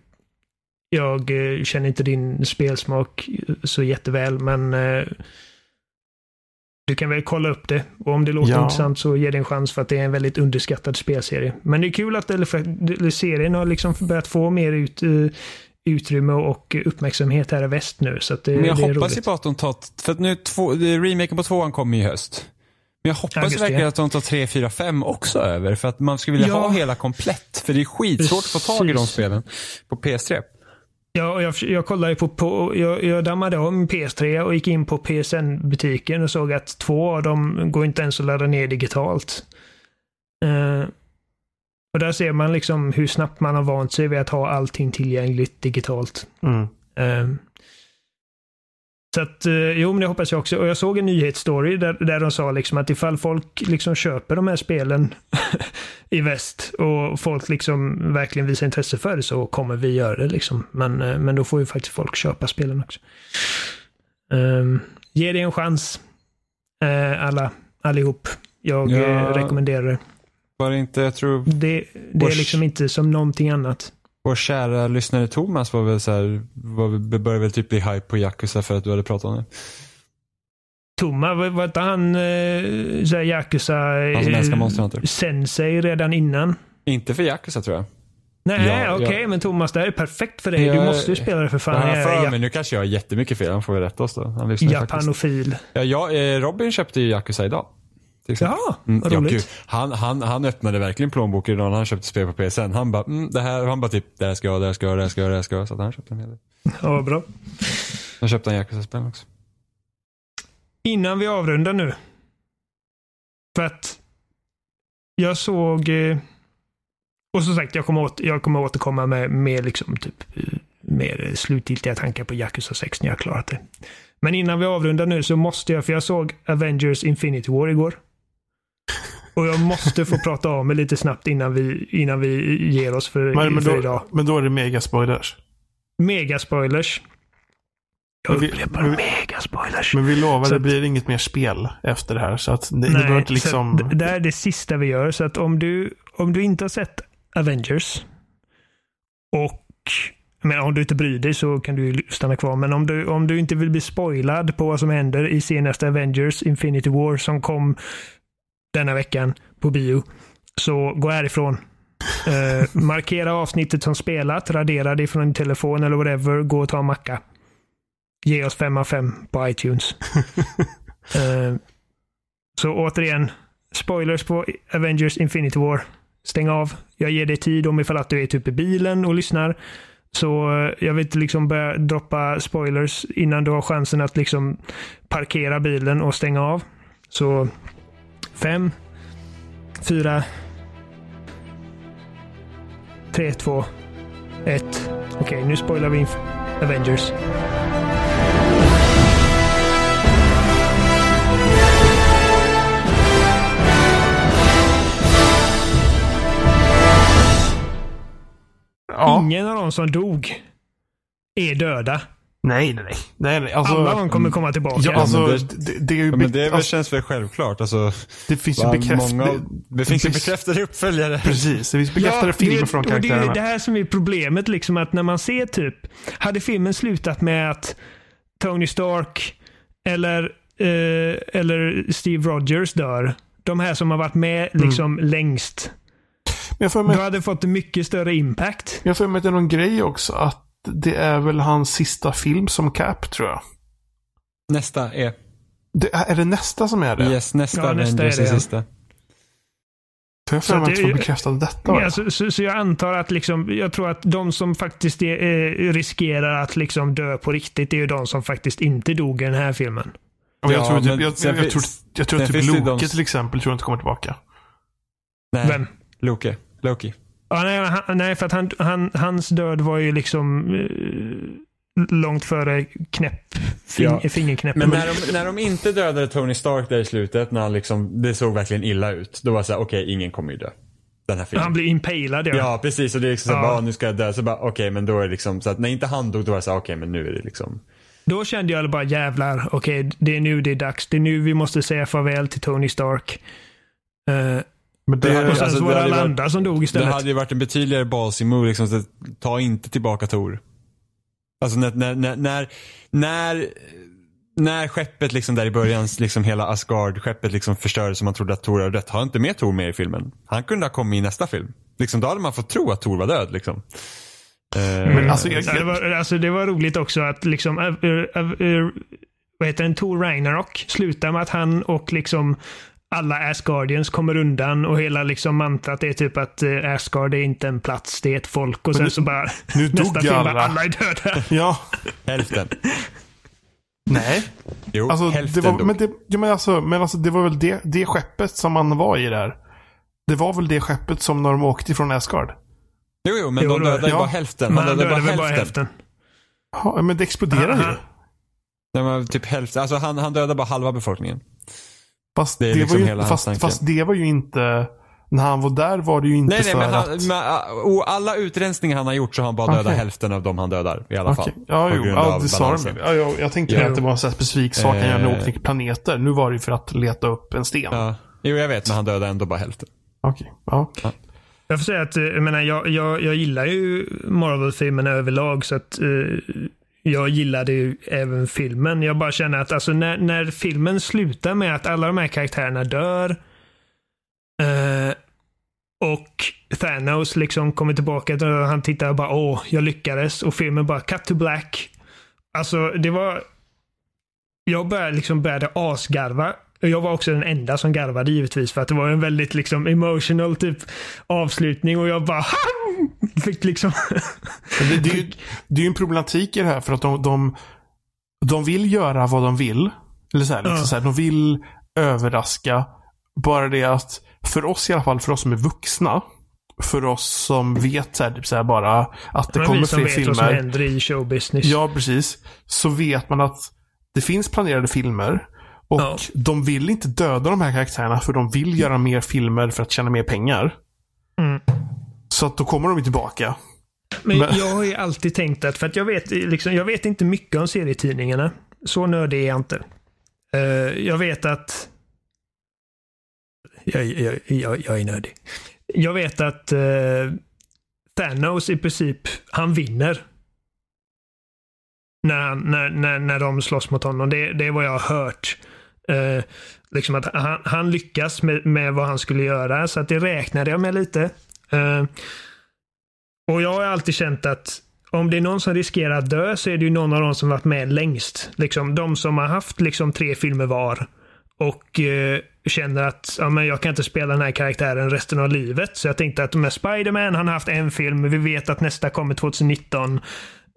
jag känner inte din spelsmak så jätteväl, men du kan väl kolla upp det. Och om det låter Ja. intressant så ge det en chans för att det är en väldigt underskattad spelserie. Men det är kul att eller, serien har liksom börjat få mer ut, eh, utrymme och uppmärksamhet här i väst nu. Så att det, Men jag det är hoppas ju på att de tar, för att nu två, remaken på tvåan kommer i höst. Men jag Ja, hoppas det. verkligen att de tar 3, 4, 5 också över. För att man skulle vilja Ja. ha hela komplett. För det är skitsvårt att få tag i de Precis. spelen på PS3. Ja, och jag, jag kollade på, på jag, jag dammade min PS3 och gick in på PSN-butiken och såg att två av dem går inte ens att ladda ner digitalt. Eh, och där ser man liksom hur snabbt man har vant sig vid att ha allting tillgängligt digitalt. Mm. Eh, så att, eh, jo men det hoppas jag också. Och jag såg en nyhetsstory där, där de sa liksom att ifall folk liksom köper de här spelen i väst och folk liksom verkligen visar intresse för det så kommer vi göra det liksom. Men, eh, men då får ju faktiskt folk köpa spelen också. Um, ge det en chans. Eh, alla, allihop. Jag Ja. rekommenderar det. Var det inte, jag tror Det, det är liksom inte som någonting annat. Vår kära lyssnare Thomas var väl så här, var, började väl typ bli hype på Yakuza för att du hade pratat om det. Toma, var var inte han eh, Yakuza Han som älskar eh, sensei redan innan? Inte för Yakuza tror jag. Nej, Ja, okej, ja. men Thomas, det här är perfekt för dig. Du Jag- måste ju spela det för Jag fan. Jag för är mig, nu kanske jag har jättemycket fel, han får väl rätta oss då. Han ju faktiskt. japanofil. Ja, jag, eh, Robin köpte ju Yakuza idag. Mm, vad ja, roligt. gud. Han, han, han öppnade verkligen plånboken idag när han köpte spel på PSN. Han bara, mm, det här, han bara typ, det här ska jag, det här ska jag, det här ska jag, det här ska jag. Så han köpte en hel del. Ja, vad bra. Han köpte en Yakuza-spel också. Innan vi avrundar nu. För att jag såg... eh, Och som sagt, jag kommer, åter, jag kommer återkomma med mer liksom typ eh, mer slutgiltiga tankar på Yakuza 6 när jag har klarat det. Men innan vi avrundar nu så måste jag, för jag såg Avengers Infinity War igår. Och jag måste få prata av mig lite snabbt innan vi, innan vi ger oss för, Men, men, för idag. men då är det mega spoilers. Mega spoilers. Jag vi- upprepar men vi- mega spoilers. Men vi lovar, Så det att- blir inget mer spel efter det här. Så att det, det behöver inte liksom... det här är det sista vi gör. Så att om du, om du inte har sett Avengers och men om du inte bryr dig så kan du stanna kvar. Men om du, om du inte vill bli spoilad på vad som händer i senaste Avengers Infinity War som kom denna veckan på bio. Så gå härifrån. Eh, markera avsnittet som spelat, radera det från din telefon eller whatever. Gå och ta en macka. Ge oss fem av fem på iTunes. Eh, så återigen, spoilers på Avengers Infinity War. Stäng av. Jag ger dig tid om ifall att du är typ i bilen och lyssnar. Så eh, jag vill inte liksom börja droppa spoilers innan du har chansen att liksom parkera bilen och stänga av. Så fem, fyra, tre, två, ett. Okej, nu spoilar vi Avengers. ja. Ingen av de som dog är döda. Nej, nej, nej. nej. Alltså, Alla de kommer komma tillbaka. Ja, alltså, men det, det- det, är ju Ja, men det alltså, känns väl självklart. Alltså, det finns ju många, det finns ju bekräftade uppföljare. Precis, det finns bekräftade Ja, filmer det- från och Det är karaktärerna. det här som är problemet, liksom att när man ser typ, hade filmen slutat med att Tony Stark eller, eh, eller Steve Rogers dör, de här som har varit med Mm. liksom längst, Men jag då mig, hade det fått en mycket större impact. jag får mig att det är någon grej också. Att det är väl hans sista film som Cap, tror jag. Nästa är, Det, är det nästa som är det? yes, nästa Ja, nästa Avengers är det, sista. Jag Så att få bekräftat detta. Ja, så, så, så jag antar att liksom, jag tror att de som faktiskt är, eh, riskerar att liksom dö på riktigt, det är ju de som faktiskt inte dog i den här filmen. jag, Ja, tror typ, men jag, jag, tror, jag tror att typ Loke de- till exempel tror jag inte kommer tillbaka. Nej, Vem? Loki. Loki. Ja, nej, han, nej, för att han, han, hans död var ju liksom eh, långt före knäpp, fing, Ja. fingerknäpp. Men när de, när de inte dödade Tony Stark där i slutet, när han liksom, det såg verkligen illa ut. Då var det såhär, okej, ingen kommer ju dö. Den här filmen. han blir impalad, ja. Ja, precis. Och det är liksom så Ja. bara, "Ah, nu ska jag dö. Så bara, okej, men då är det liksom, så att när inte han dog, då var det så här, okej, men nu är det liksom. Då kände jag bara jävlar, okej, det är nu det är dags. Det är nu vi måste säga farväl till Tony Stark. Eh, Men det, Det hade- Och sen Alltså, så var det det alla varit- andra som dog Det istället. hade ju varit en betydligare ballsy move liksom, så att ta inte tillbaka Tor. Alltså när, när, när, när, när, när skeppet liksom där i början, liksom hela Asgard-skeppet liksom förstördes och man trodde att Tor hade dött. Ha inte med Tor med i filmen. Han kunde ha kommit i nästa film. Liksom, då hade man fått tro att Tor var död liksom. Eh, Men alltså, jag- Ja, det, var, alltså, det var roligt också att liksom, äh, äh, äh, vad heter den, Tor Ragnarok slutar med att han och liksom alla Asgardians kommer undan och hela liksom mantrat är typ att uh, Asgard är inte en plats, det är ett folk. Och sen nu- så bara nu dog nästa film alla. alla är döda. ja. hälften. Nej. Jo, Alltså, det hälften var, dog. men, det, ja, men, alltså, men alltså, det var väl det, det skeppet som man var i där. Det var väl det skeppet som när de åkte från Asgard. Jo, jo, men Jo, de det dödade ja. bara hälften. Han dödade bara bara hälften. Ja, men det exploderar Aha. ju. Nej, men typ hälften. Alltså han, han dödade bara halva befolkningen. Fast Det det, liksom var ju, fast, fast det var ju inte... När han var där var det ju inte Nej, nej, för men, att... han, men uh, och alla utrensningar han har gjort så har han bara dödat Okej. hälften av dem han dödar i alla fall. Okej. Ja, jo, ja, det sa de. balansen. Ja, ja, jag tänkte Ja. att det var en sån specifik sak han när Eh. åkte till planeter. Nu var det ju för att leta upp en sten. Ja. Jo, jag vet, men han dödade ändå bara hälften. Okej. Ja. Jag får säga att eh, jag, menar, jag, jag, jag gillar ju Marvel-filmerna överlag så att eh, jag gillade ju även filmen. Jag bara känner att alltså, när, när filmen slutar med att alla de här karaktärerna dör eh, och Thanos liksom kommer tillbaka och han tittar och bara åh, jag lyckades och filmen bara cut to black. Alltså det var jag började, liksom började asgarva. Jag var också den enda som garvade givetvis för att det var en väldigt liksom emotional typ avslutning och jag bara fick liksom det, det, är ju, det är ju en problematik i det här för att de, de, de vill göra vad de vill. Eller så här, liksom Ja. så här, de vill överraska. Bara det att, för oss i alla fall, för oss som är vuxna. För oss som vet så här, typ så här bara att det Men kommer vi som fler vet vad som filmer. händer i showbusiness. Ja, precis. Så vet man att det finns planerade filmer. Och Ja. de vill inte döda de här karaktärerna för de vill göra mer filmer för att tjäna mer pengar. Mm. Så att då kommer de ju tillbaka. Men Men- jag har ju alltid tänkt att, för att jag vet, liksom, jag vet inte mycket om serietidningarna. Så nördig är jag inte. Eh, jag vet att... Jag, jag, jag, jag är nördig. Jag vet att eh, Thanos i princip, han vinner. När, när, när de slåss mot honom. Det, det är vad jag har hört. Eh, liksom att han, han lyckas med, med vad han skulle göra. Så att det räknade jag med lite. Eh, och jag har alltid känt att om det är någon som riskerar att dö så är det ju någon av dem som varit med längst. Liksom, de som har haft liksom tre filmer var och eh, känner att ja, men jag kan inte spela den här karaktären resten av livet. Så jag tänkte att med Spiderman, han har haft en film, vi vet att nästa kommer 2019.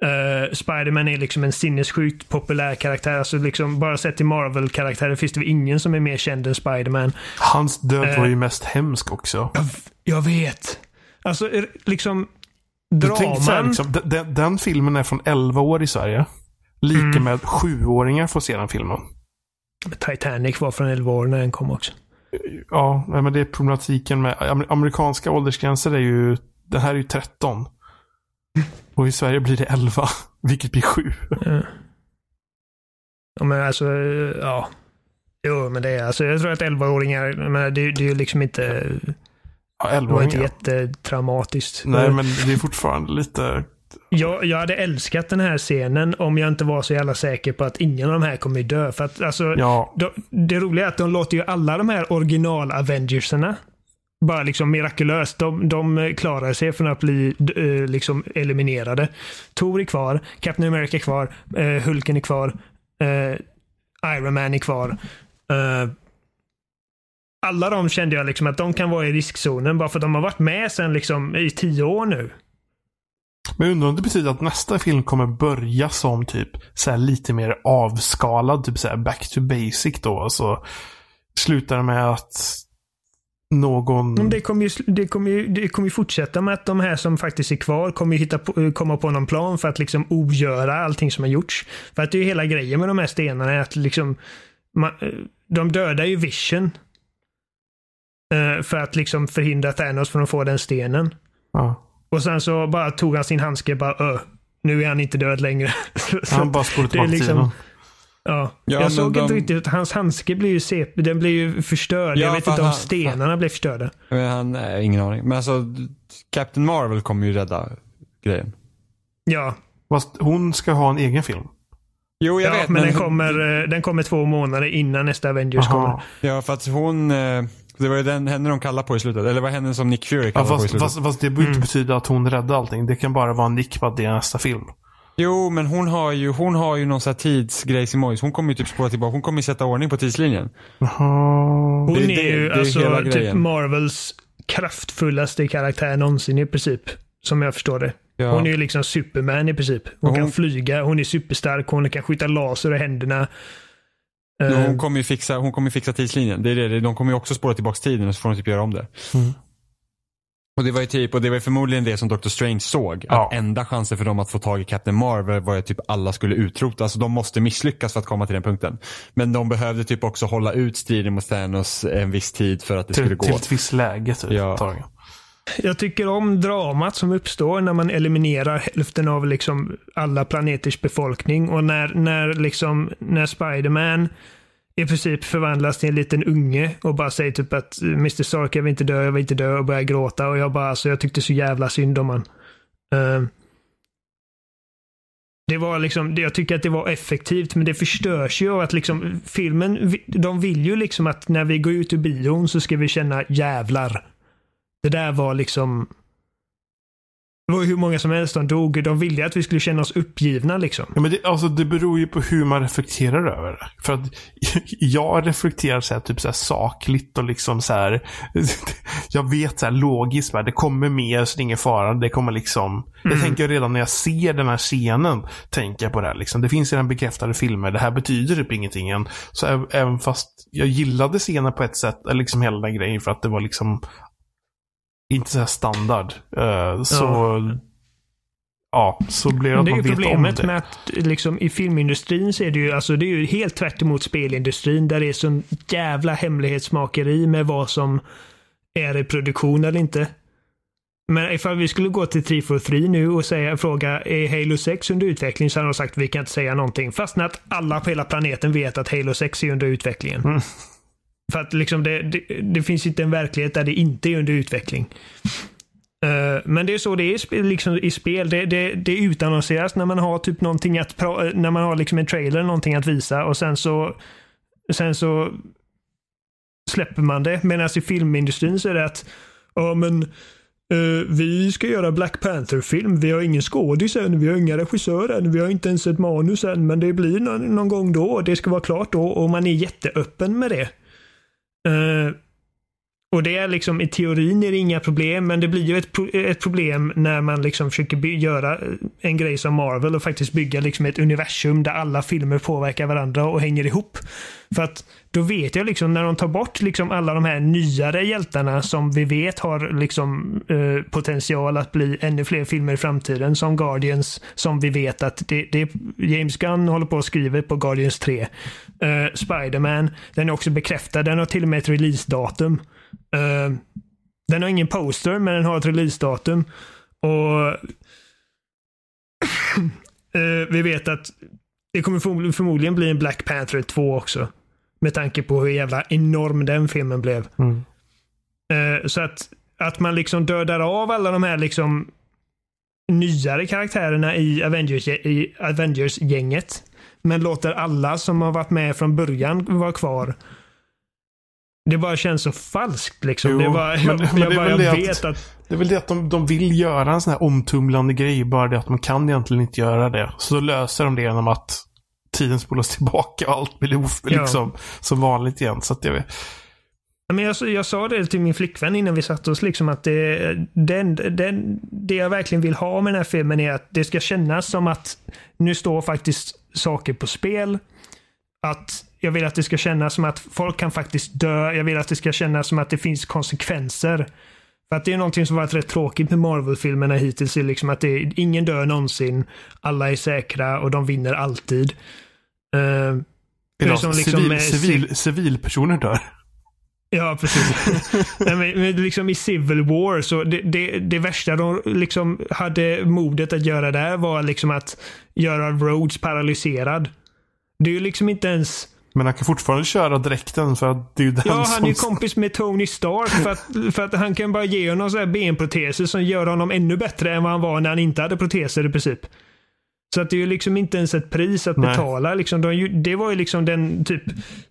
Uh, Spiderman är liksom en sinnessjukt populär karaktär. Alltså liksom, bara sett till Marvel-karaktärer finns det väl ingen som är mer känd än Spiderman. Hans död Eh. var ju mest hemsk också. Jag, jag vet. Alltså liksom så här, draman. liksom, den- den, filmen är från 11 år i Sverige. Lika Mm. med sjuåringar får se den filmen. Titanic var från 11 år när den kom också. Ja, men det är problematiken med amer- amerikanska åldersgränser är ju, den här är ju 13. Och i Sverige blir det 11, vilket blir 7. Ja. Ja, men alltså, ja. Jo, men det är alltså, jag tror att 11-åringar, men det, det är ju liksom inte, Ja, det var inte 11 jättetraumatiskt. Nej, men det är fortfarande lite... jag, jag hade älskat den här scenen om jag inte var så jävla säker på att ingen av de här kommer dö. För att alltså, Ja, de, det roliga är att de låter ju alla de här original Avengerserna bara liksom mirakulöst. De, de eh, klarar sig från att bli eh, liksom eliminerade. Thor är kvar, Captain America är kvar, eh, Hulken är kvar, eh, Iron Man är kvar. Eh, alla de kände jag liksom att de kan vara i riskzonen bara för att de har varit med sen liksom i tio år nu. men jag undrar om det betyder att nästa film kommer börja som typ så här lite mer avskalad, typ så här back to basic då. Alltså slutar med att någon... Men Det kommer, ju, det, kommer ju, det kommer ju fortsätta med att de här som faktiskt är kvar kommer ju hitta på, komma på någon plan för att liksom ogöra allting som har gjorts. För att det är ju hela grejen med de här stenarna är att liksom man, de dödar ju Vision. eh, För att liksom förhindra Thanos från att få den stenen. Ja. Och sen så bara tog han sin handske bara Ö, nu är han inte död längre. Han bara är tillbaka liksom- tiden. Ja. Ja, jag men såg de- inte riktigt. Hans handske blir ju CP, den blir ju förstörd. Ja, jag vet inte om han- stenarna blev förstörda. Men han, nej, ingen aning. Men alltså, Captain Marvel kommer ju rädda grejen. Ja, Fast hon ska ha en egen film. Jo, jag ja vet. men den kommer, eh, den kommer två månader innan nästa Avengers kommer. Aha. Ja, för att hon, eh, det var ju den, henne de kallade på i slutet. Eller det var henne som Nick Fury Ja, kallade på i fast, slutet. fast, fast det behöver inte betyda att hon räddar allting. Det kan bara vara en nick på att det är nästa film. Jo, men hon har ju, hon har ju någon sån här tidsgrejs i mojs. Hon kommer ju typ spåra tillbaka. Hon kommer ju sätta ordning på tidslinjen. Jaha. Hon Det är är, det- ju det alltså typ. Marvels kraftfullaste karaktär någonsin i princip. Som jag förstår det. Ja. Hon är ju liksom Superman i princip. Hon, Och kan hon- flyga, hon är superstark, hon kan skjuta laser i händerna. Jo, Eh, hon kommer ju fixa, hon kommer fixa tidslinjen. Det är det. De kommer ju också spåra tillbaka tiden och så får de typ göra om det. Mm. Och det var ju typ, och det var förmodligen det som Doctor Strange såg. Ja. Att enda chansen för dem att få tag i Captain Marvel var ju typ alla skulle utrotas. Alltså de måste misslyckas för att komma till den punkten. Men de behövde typ också hålla ut striden mot Thanos en viss tid för att det skulle Till, gå. till ett visst läge typ. Ja. Jag tycker om dramat som uppstår när man eliminerar hälften av liksom alla planeters befolkning och när, när, liksom, när Spiderman i princip förvandlas till en liten unge och bara säger typ att Mr Stark jag vill inte dö, jag vill inte dö och börjar gråta och jag bara alltså jag tyckte så jävla synd om han. Uh, det var liksom, jag tycker att det var effektivt men det förstörs ju av att liksom filmen, de vill ju liksom att när vi går ut ur bion så ska vi känna jävlar. Det där var liksom det var hur många som helst som dog. De ville att vi skulle känna oss uppgivna liksom. Ja, men det, alltså, det beror ju på hur man reflekterar över det. För att jag reflekterar så här, typ så här sakligt och liksom så här. Jag vet så här logiskt, va, det kommer mer så det är ingen fara. Det kommer liksom. Jag tänker redan när jag ser den här scenen, tänker jag på det här. Liksom. Det finns redan bekräftade filmer. Det här betyder typ ingenting än. Så även fast jag gillade scenen på ett sätt, liksom hela den grejen, för att det var liksom inte så här standard. eh, så ja. så blev det att Det är man vet om problemet det. med att liksom, i filmindustrin så är det ju, alltså, det är ju helt tvärt emot spelindustrin där det är sån jävla hemlighetsmakeri med vad som är i produktion eller inte. Men ifall vi skulle gå till 343 nu och säga, fråga är Halo 6 under utveckling så hade de sagt vi kan inte säga någonting. Fastän att alla på hela planeten vet att Halo 6 är under utvecklingen. Mm. För att liksom det, det, det finns inte en verklighet där det inte är under utveckling. Uh, men det är så det är i liksom i spel. Det, det, det utannonseras när man har typ någonting att eh, när man har liksom en trailer eller någonting att visa och sen så sen så släpper man det. Medan i filmindustrin så är det att ja men uh, vi ska göra Black Panther-film. Vi har ingen skådis än, vi har inga regissörer än, vi har inte ens ett manus än, men det blir någon, någon gång då. Det ska vara klart då och man är jätteöppen med det. Eh, och det är liksom i teorin är det inga problem, men det blir ju ett, pro- ett problem när man liksom försöker göra eh, en grej som Marvel och faktiskt bygga liksom ett universum där alla filmer påverkar varandra och hänger ihop. För att då vet jag liksom när de tar bort liksom alla de här nyare hjältarna som vi vet har liksom eh, potential att bli ännu fler filmer i framtiden som Guardians som vi vet att det, det James Gunn håller på att skriva på Guardians 3. Eh, Spiderman, den är också bekräftad, den har till och med ett releasedatum. Eh, den har ingen poster men den har ett releasedatum. Och eh, vi vet att det kommer förmodligen- bli en Black Panther 2 också. Med tanke på hur jävla enorm den filmen blev. Mm. Eh, så att, att man liksom dödar av alla de här liksom nyare karaktärerna i Avengers, Avengers-gänget. Men låter alla som har varit med från början vara kvar. Det bara känns så falskt liksom. Jo, det bara, men- jag, men jag, bara, väl jag det vet att- att... Det är väl det att de, de vill göra en sån här omtumlande grej, bara det att de kan egentligen inte göra det. Så då löser de det genom att tiden spolas tillbaka och allt blir of- Ja. liksom som vanligt igen. Så att jag Men jag, jag sa det till min flickvän innan vi satte oss, liksom att det, den, den, det jag verkligen vill ha med den här filmen är att det ska kännas som att nu står faktiskt saker på spel. Att jag vill att det ska kännas som att folk kan faktiskt dö. Jag vill att det ska kännas som att det finns konsekvenser. För att det är någonting som varit rätt tråkigt med Marvel-filmerna hittills. Är liksom att det är, ingen dör någonsin. Alla är säkra och de vinner alltid. Eh, det är Idag, som liksom civil, civil, civilpersoner dör. Ja, precis. Nej, men, men liksom i Civil War, så det, det, det värsta de liksom hade modet att göra där var liksom att göra Rhodes paralyserad. Det är ju liksom inte ens... Men han kan fortfarande köra dräkten för att det är ju den Ja, han är ju kompis med Tony Stark för att, för att han kan bara ge honom så här benproteser som gör honom ännu bättre än vad han var när han inte hade proteser i princip. Så att det är ju liksom inte ens ett pris att Nej. betala. Liksom, de, ju- det var ju liksom den typ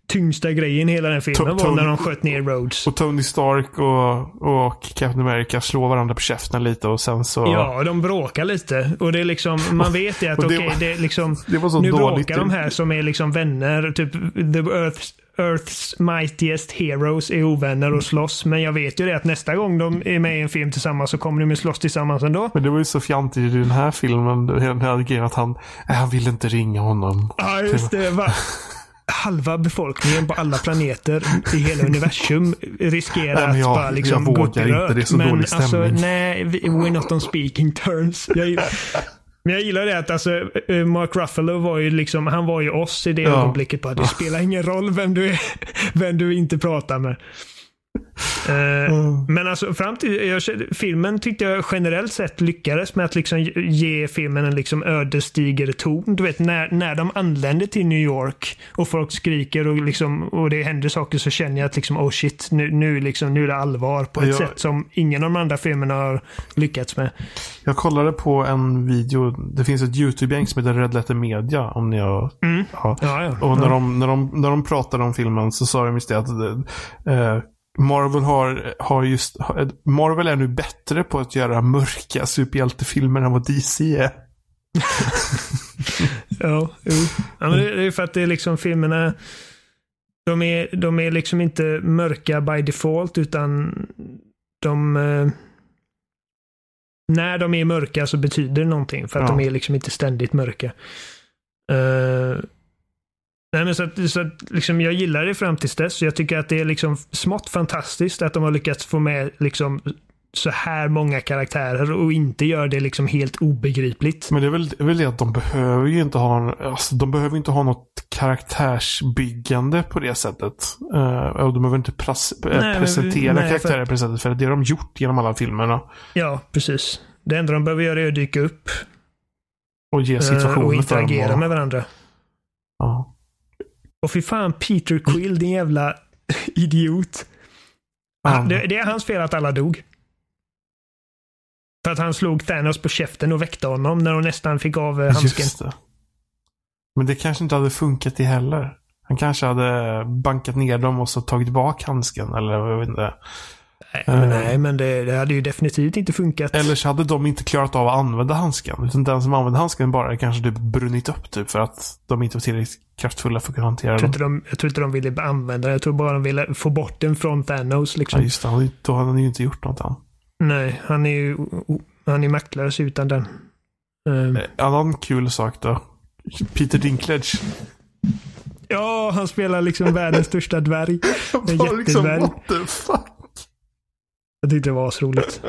tyngsta grejen i hela den filmen To- var när de sköt ner Rhodes. Och Tony Stark och, och Captain America slår varandra på käften lite och sen så... Ja, de bråkar lite. Och det är liksom, man vet det att det okej, var- det är liksom, det var så nu dåligt. bråkar de här som är liksom vänner, typ the Earth's, Earth's mightiest heroes är ovänner och slåss. Men jag vet ju det att nästa gång de är med i en film tillsammans så kommer de att slåss tillsammans ändå. Men det var ju så fjantigt i den här filmen. Den här grejen att han, nej, han ville inte ringa honom. Ja, just det. Va? Halva befolkningen på alla planeter i hela universum riskerar Nej, jag- att bara liksom jag gå vågar inte. rök. Det är så Men dålig alltså, stämning. nej, vi- we're not on speaking terms. Jag, men jag gillar det att alltså, eh, Mark Ruffalo var ju liksom, han var ju oss i det Ja. ögonblicket. Bara, det spelar ingen roll vem du, är, vem du inte pratar med. Eh, Men alltså fram till, jag, filmen tyckte jag generellt sett lyckades med att liksom ge filmen en liksom ödesdiger ton. Du vet när, när de anländer till New York och folk skriker och, liksom, och det händer saker så känner jag att liksom, oh shit, nu, nu, liksom, nu är det allvar på ett Ja. sätt som ingen av de andra filmerna har lyckats med. Jag kollade på en video. Det finns ett YouTube-gäng som heter Red Letter Media. Om ni har... Mm. Ja. Ja, ja. Och när, de, när, de, när de pratade om filmen så sa de just det att eh, Marvel har, har just... Marvel är nu bättre på att göra mörka superhjältefilmer än vad DC är. Ja, jo. ja men det, det är för att det är liksom filmerna de är, de är liksom inte mörka by default utan de eh, när de är mörka så betyder det någonting för att Ja. de är liksom inte ständigt mörka. Eh, nej men så att, så att liksom jag gillar det fram tills dess. Jag tycker att det är liksom smått fantastiskt att de har lyckats få med liksom så här många karaktärer och inte gör det liksom helt obegripligt. Men det är väl, det är väl det att de behöver ju inte ha, en- alltså, de behöver inte ha något karaktärsbyggande på det sättet. Uh, och de behöver inte pras, eh, Nej, men- presentera nej, för- karaktärer på det sättet. För det har de gjort genom alla filmerna. Ja, precis. Det enda de behöver göra är att dyka upp Och ge eh, situationer och för dem. interagera och- med varandra. Ja. Och fy fan, Peter Quill, din jävla idiot. Han, Ja. det, det är hans fel att alla dog. För att han slog Thanos på käften och väckte honom när de nästan fick av eh, handsken. Just det. Men det kanske inte hade funkat det heller. Han kanske hade bankat ner dem och så tagit tillbaka handsken. Eller jag vet inte. Nej, men, Eh. nej, men det, det hade ju definitivt inte funkat. Eller så hade de inte klarat av att använda handsken. Utan den som använde handsken bara kanske typ brunnit upp typ för att de inte var tillräckligt kraftfulla för att kunna hantera jag, tror den. de, jag tror inte de ville använda den. Jag tror bara de ville få bort den från Thanos. Ja, Liksom. just det. Då hade han ju inte gjort något än. Nej, han är ju han är maktlös utan den. Ehm, Eh, Annan kul sak då. Peter Dinklage. Ja, han spelar liksom världens största dvärg. En liksom, jättedvärg. what the fuck? Jag tyckte det var så roligt.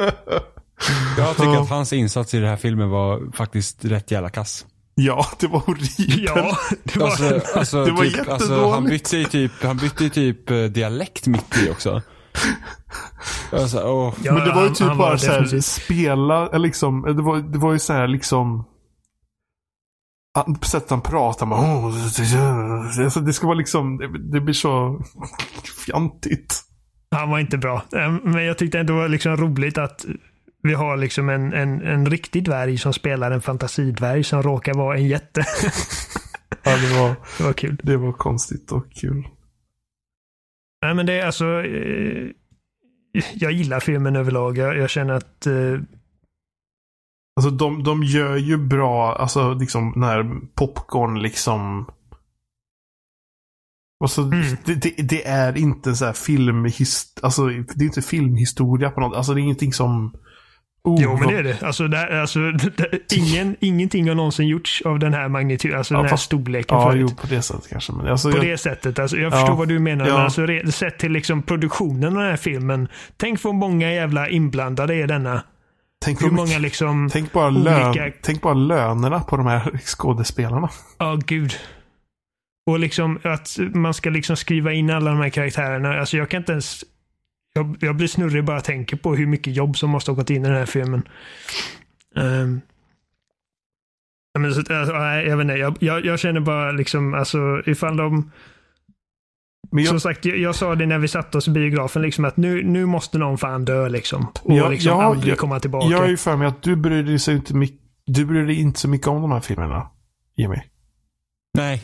Jag tycker Ja. att hans insats i den här filmen var faktiskt rätt jävla kass. Ja, det var horribelt. Ja, det var Alltså, alltså, Det var typ, alltså, han bytte ju typ, han bytte ju typ eh, dialekt mitt i också. Alltså, åh. Ja, Men det var ju han- typ han var bara så här, spela, eller liksom, det var, det var ju så här liksom han- sättet han pratar man, oh, alltså, det ska vara liksom, det, det blir så fjantigt. Han var inte bra. Ehm, Men jag tyckte ändå det var liksom roligt att vi har liksom en, en, en riktig dvärg som spelar en fantasidvärg som råkar vara en jätte. Ja, det var, Det var kul. det var konstigt och kul. Nej, men det är alltså... Eh, jag gillar filmen överlag. Jag, jag känner att... Eh, Alltså de, de gör ju bra, alltså liksom den här popcorn liksom. Alltså, Mm. det, det, det är inte så här filmhist... Alltså det är inte filmhistoria på något. Alltså det är ingenting som... Oh, jo, men det är det. Alltså, det, alltså, det, ingen, ingenting har någonsin gjorts av den här magnituden, alltså Ja, den här fast- storleken Ja, förut. jo, på det sättet kanske. Men alltså, På jag, det sättet. Alltså, jag Ja. förstår vad du menar. Ja. Men alltså, sett till liksom produktionen av den här filmen. Tänk vad många jävla inblandade är denna. tänk, Hur många liksom... tänk, bara olika- lön, tänk bara lönerna på de här skådespelarna. Ja, gud. Och liksom att man ska liksom skriva in alla de här karaktärerna. Alltså jag kan inte ens... Jag, jag blir snurrig bara jag tänker på hur mycket jobb som måste ha gått in i den här filmen. Ehm. Men, så, alltså, jag vet inte, jag, jag, jag känner bara liksom, alltså ifall de Men jag, Som sagt, jag, jag sa det när vi satte oss i biografen, liksom, att nu, nu måste någon fan dö liksom. Och Ja, liksom ja, aldrig jag- komma tillbaka. jag är ju för mig att du bryr dig, så inte mycket, du bryr dig inte så mycket om de här filmerna. Jimmy. Nej.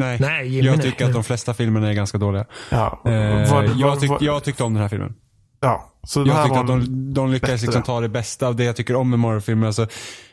Nej. Nej, Jimmy, jag nej. tycker att de flesta filmerna är ganska dåliga. Ja. Eh, Vad- jag, vad- tyck, jag tyckte om den här filmen. ja. Jag tyckte var att de, de lyckades liksom ta det bästa av det jag tycker om med Marvel-filmer. Alltså,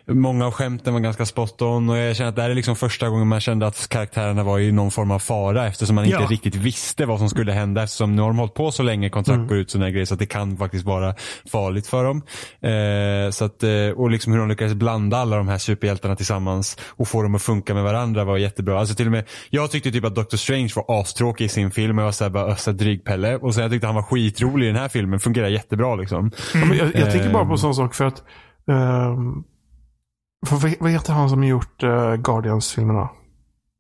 många av skämten var ganska spot on och jag känner att det här är liksom första gången man kände att karaktärerna var i någon form av fara eftersom man inte Ja. riktigt visste vad som skulle hända eftersom nu har de hållit på så länge, kontrakt Mm. går ut sådana grejer så att det kan faktiskt vara farligt för dem. Eh, så att, eh, och liksom hur de lyckades blanda alla de här superhjältarna tillsammans och få dem att funka med varandra var jättebra. Alltså till och med, jag tyckte typ att Doctor Strange var astråkig i sin film och jag var såhär bara össa drygpelle och sen jag tyckte han var skitrolig i den här filmen, fungerar jättebra liksom. Men jag, jag tänker bara på en sån sak för att... ehm, för, vad- heter han som gjort uh, Guardians-filmerna?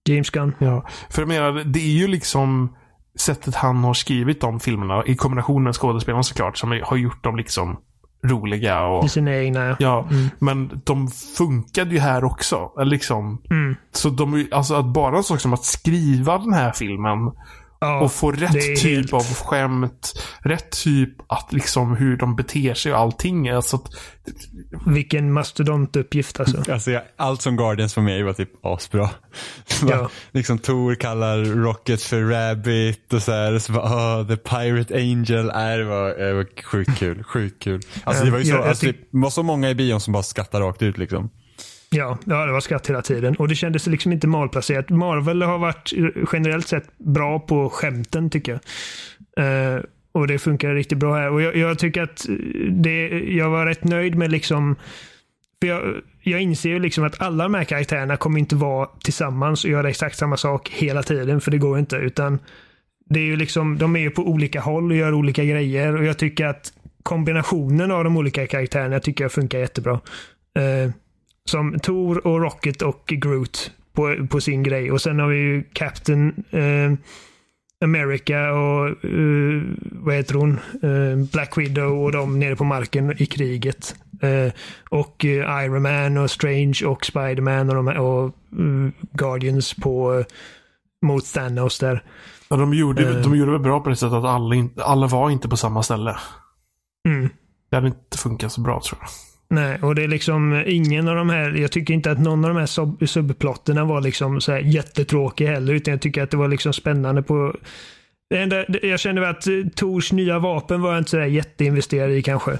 James Gunn. Ja, för jag menar, det är ju liksom sättet han har skrivit de filmerna i kombination med skådespelarna såklart som har gjort dem liksom roliga och... I sina egna. Ja, Mm. men de funkade ju här också. Liksom. Mm. Så de, alltså att bara en sak som att skriva den här filmen Ja, och få rätt typ helt- av skämt, rätt typ att liksom hur de beter sig och allting. Alltså att, vilken mastodontuppgift alltså. Alltså jag, allt som Guardians för mig var typ asbra. Ja. liksom Tor kallar Rocket för Rabbit och så här. Och så bara, oh, The Pirate Angel. Äh, det, var, det var sjukt kul. Sjukt kul. Alltså det var ju så, Ja, alltså, tyck- det var så många i bion som bara skrattade rakt ut liksom. Ja, ja, det var skratt hela tiden. Och det kändes liksom inte malplacerat. Marvel har varit generellt sett bra på skämten tycker jag. Uh, och det funkar riktigt bra här. Och jag, jag tycker att det, jag var rätt nöjd med liksom för jag, jag inser ju liksom att alla de här karaktärerna kommer inte vara tillsammans och göra exakt samma sak hela tiden, för det går inte. Utan det är ju liksom, de är ju på olika håll och gör olika grejer och jag tycker att kombinationen av de olika karaktärerna tycker jag funkar jättebra. Uh, som Thor och Rocket och Groot på, på sin grej. Och sen har vi ju Captain eh, America och eh, vad heter hon? Eh, Black Widow och de nere på marken i kriget. Eh, och eh, Iron Man och Strange och Spiderman och, de, och eh, Guardians på eh, mot Thanos där. ja, de, gjorde, Eh. de gjorde väl bra på det sättet att alla, in, alla var inte på samma ställe. Mm. Det hade inte funkat så bra tror jag. Nej, och det är liksom ingen av de här, jag tycker inte att någon av de här sub, subplotterna var liksom så här jättetråkig heller, utan jag tycker att det var liksom spännande på det enda, det- jag kände att eh, Tors nya vapen var jag inte så där jätteinvesterad i kanske.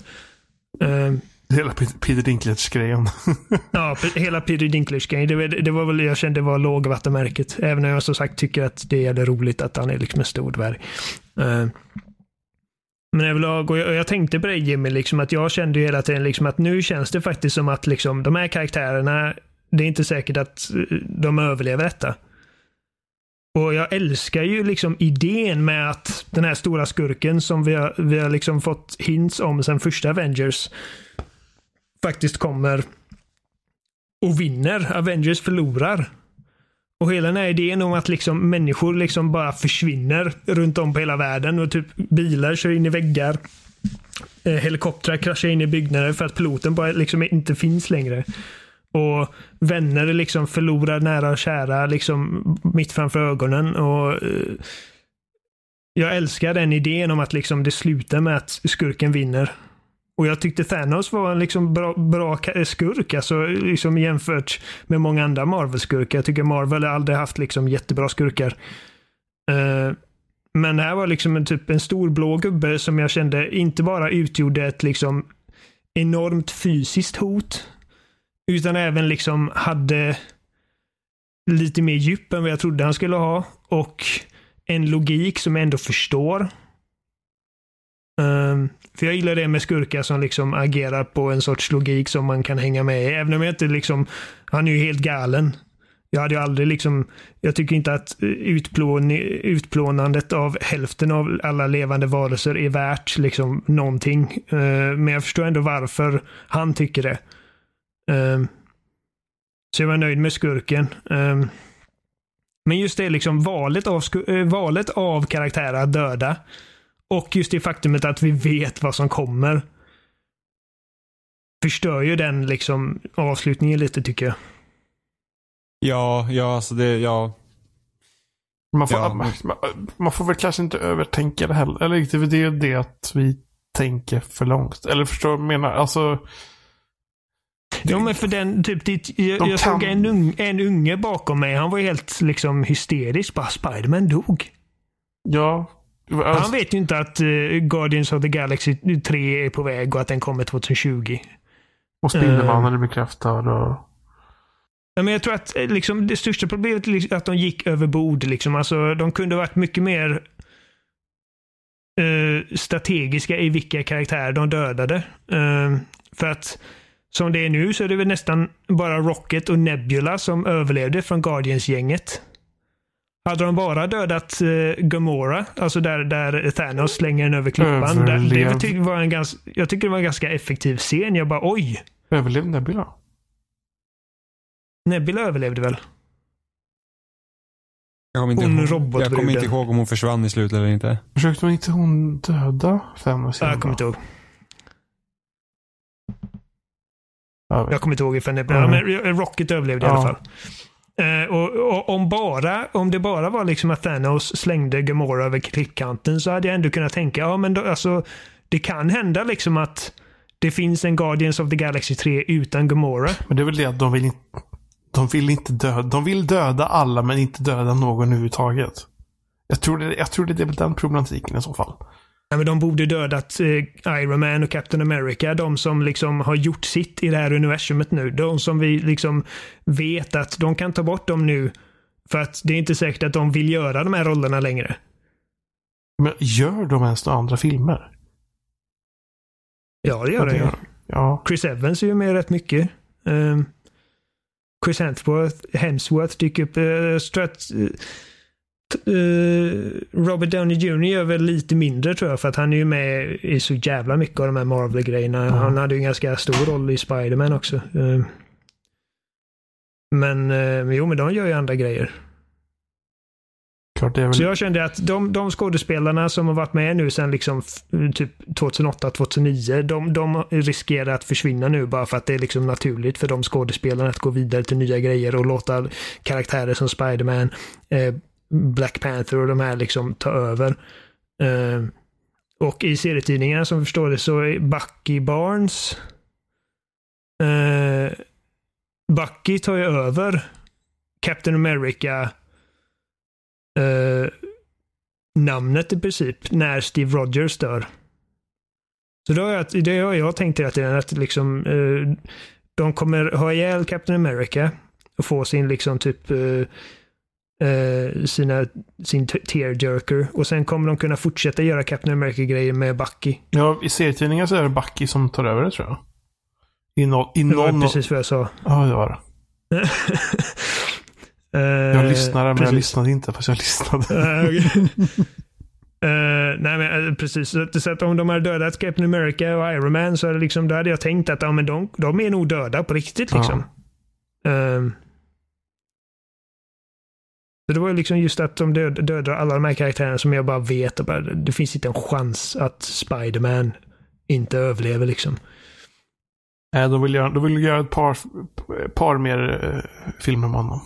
Eh, Hela Peter- Dinklage-grejen. ja, hela Peter Dinklage-grejen, det, det var väl, jag kände var lågvattenmärket. Även om jag som sagt tycker att det är roligt att han är liksom en stor dvärg. Eh, men överlag, och jag, och jag tänkte på det Jimmy, liksom, att jag kände ju hela tiden liksom, att nu känns det faktiskt som att liksom, de här karaktärerna, det är inte säkert att eh, de överlever detta. Och jag älskar ju liksom idén med att den här stora skurken som vi har, vi har liksom fått hints om sen första Avengers faktiskt kommer och vinner. Avengers förlorar. Och hela den här idén om att liksom människor liksom bara försvinner runt om på hela världen och typ bilar kör in i väggar. Eh, helikoptrar kraschar in i byggnader för att piloten bara liksom inte finns längre. Och vänner liksom förlorar nära och kära liksom mitt framför ögonen. Och eh, Jag älskar den idén om att liksom det slutar med att skurken vinner. Och jag tyckte Thanos var en liksom bra, bra skurk, alltså liksom jämfört med många andra Marvel-skurkar. Jag tycker Marvel har aldrig haft liksom jättebra skurkar. Uh, men det här var liksom en, typ en stor blå gubbe som jag kände inte bara utgjorde ett liksom enormt fysiskt hot, utan även liksom hade lite mer djup än vad jag trodde han skulle ha. Och en logik som jag ändå förstår. Um, för jag gillar det med skurkar som liksom agerar på en sorts logik som man kan hänga med i. Även om jag inte liksom, han är ju helt galen. Jag hade ju aldrig liksom, jag tycker inte att eh, utplån, utplånandet av hälften av alla levande varelser är värt liksom någonting. Uh, men jag förstår ändå varför han tycker det. Um, så jag var nöjd med skurken. Um, men just det liksom valet av, eh, valet av karaktärer att döda. Och just det faktumet att vi vet vad som kommer. Förstör ju den liksom avslutningen lite tycker jag. Ja, ja, alltså det, ja. Man får, Ja. man, man får väl kanske inte övertänka det heller. Eller det är väl det, det att vi tänker för långt. Eller förstår du vad jag menar? Alltså, Ja, men för den, typ, det, jag, De jag såg kan- en, ung, en unge bakom mig. Han var helt liksom hysterisk. Bara Spiderman dog. ja. Alltså, Han vet ju inte att eh, Guardians of the Galaxy 3 är på väg och att den kommer 2020. och Spindelmannen är bekräftad och... Ja, men jag tror att eh, liksom, det största problemet är liksom att de gick över bord. Liksom. Alltså, de kunde varit mycket mer eh, strategiska i vilka karaktärer de dödade. Eh, för att som det är nu så är det väl nästan bara Rocket och Nebula som överlevde från Guardians-gänget. Hade de bara dödat eh, Gamora, alltså där, där Thanos slänger den över klippan. Där, det var en ganska, jag tycker det var en ganska effektiv scen. Jag bara oj, Överlevde Nebula? Nebula överlevde väl? Jag kommer inte, Hon ihåg, jag kommer inte ihåg om hon försvann i slutet eller inte. Försökte hon inte hon döda Thanos? Ja, Jag kommer inte ihåg. Jag. Jag kommer inte ihåg ifall Nebula, Mm. men Rocket överlevde i Ja. alla fall. Eh, och, och om, bara, om det bara var liksom att Thanos slängde Gamora över klippkanten så hade jag ändå kunnat tänka, ja men då, alltså, det kan hända liksom att det finns en Guardians of the Galaxy 3 utan Gamora. Men det är väl det att de vill in, De vill inte döda... De vill döda alla men inte döda någon överhuvudtaget. Jag tror det, jag tror det är väl den problematiken i så fall. Ja, men de borde dödat eh, Iron Man och Captain America. De som liksom har gjort sitt i det här universumet nu. De som vi liksom vet att de kan ta bort dem nu. För att det är inte säkert att de vill göra de här rollerna längre. Men gör de ens några andra filmer? Ja, det gör ju. Ja. Chris Evans är ju med rätt mycket. Um, Chris Hemsworth, Hemsworth dyker upp. Uh, Strat, uh, Robert Downey Jr gör väl lite mindre tror jag för att han är ju med i så jävla mycket av de här Marvel-grejerna. Ja. Han hade ju en ganska stor roll i Spider-Man också. Um, men uh, jo, men de gör ju andra grejer. Klart väl... Så jag kände att de, de skådespelarna som har varit med nu sedan liksom typ 2008-2009, de, de riskerar att försvinna nu bara för att det är liksom naturligt för de skådespelarna att gå vidare till nya grejer och låta karaktärer som Spiderman, eh, Black Panther och de här liksom ta över. Eh, och i serietidningarna som förstår det så är Bucky Barnes eh, Bucky tar ju över Captain America eh, namnet i princip när Steve Rogers dör. Så då har jag, det har jag tänkt hela tiden att liksom eh, de kommer ha ihjäl Captain America och få sin liksom typ eh, sina, sin tearjerker och sen kommer de kunna fortsätta göra Captain America-grejer med Bucky. Ja, i serietidningar så är det Bucky som tar över det tror jag. I, no, i Det var någon... precis vad jag sa. Ja, det var det. Jag jag lyssnade men jag lyssnade inte fast jag lyssnade. Eh. Eh, nej men eh, precis. Så, att- om de hade dödat Captain America och Iron Man så hade, liksom, då hade jag tänkt att ja, men de, de är nog döda på riktigt. Liksom. Ehm. så det var ju liksom just att de död, dödar alla de här karaktärerna som jag bara vet. Bara, det finns inte en chans att Spider-Man inte överlever. Liksom. Nej, de vill göra, de vill göra ett par, par mer eh, filmer med honom.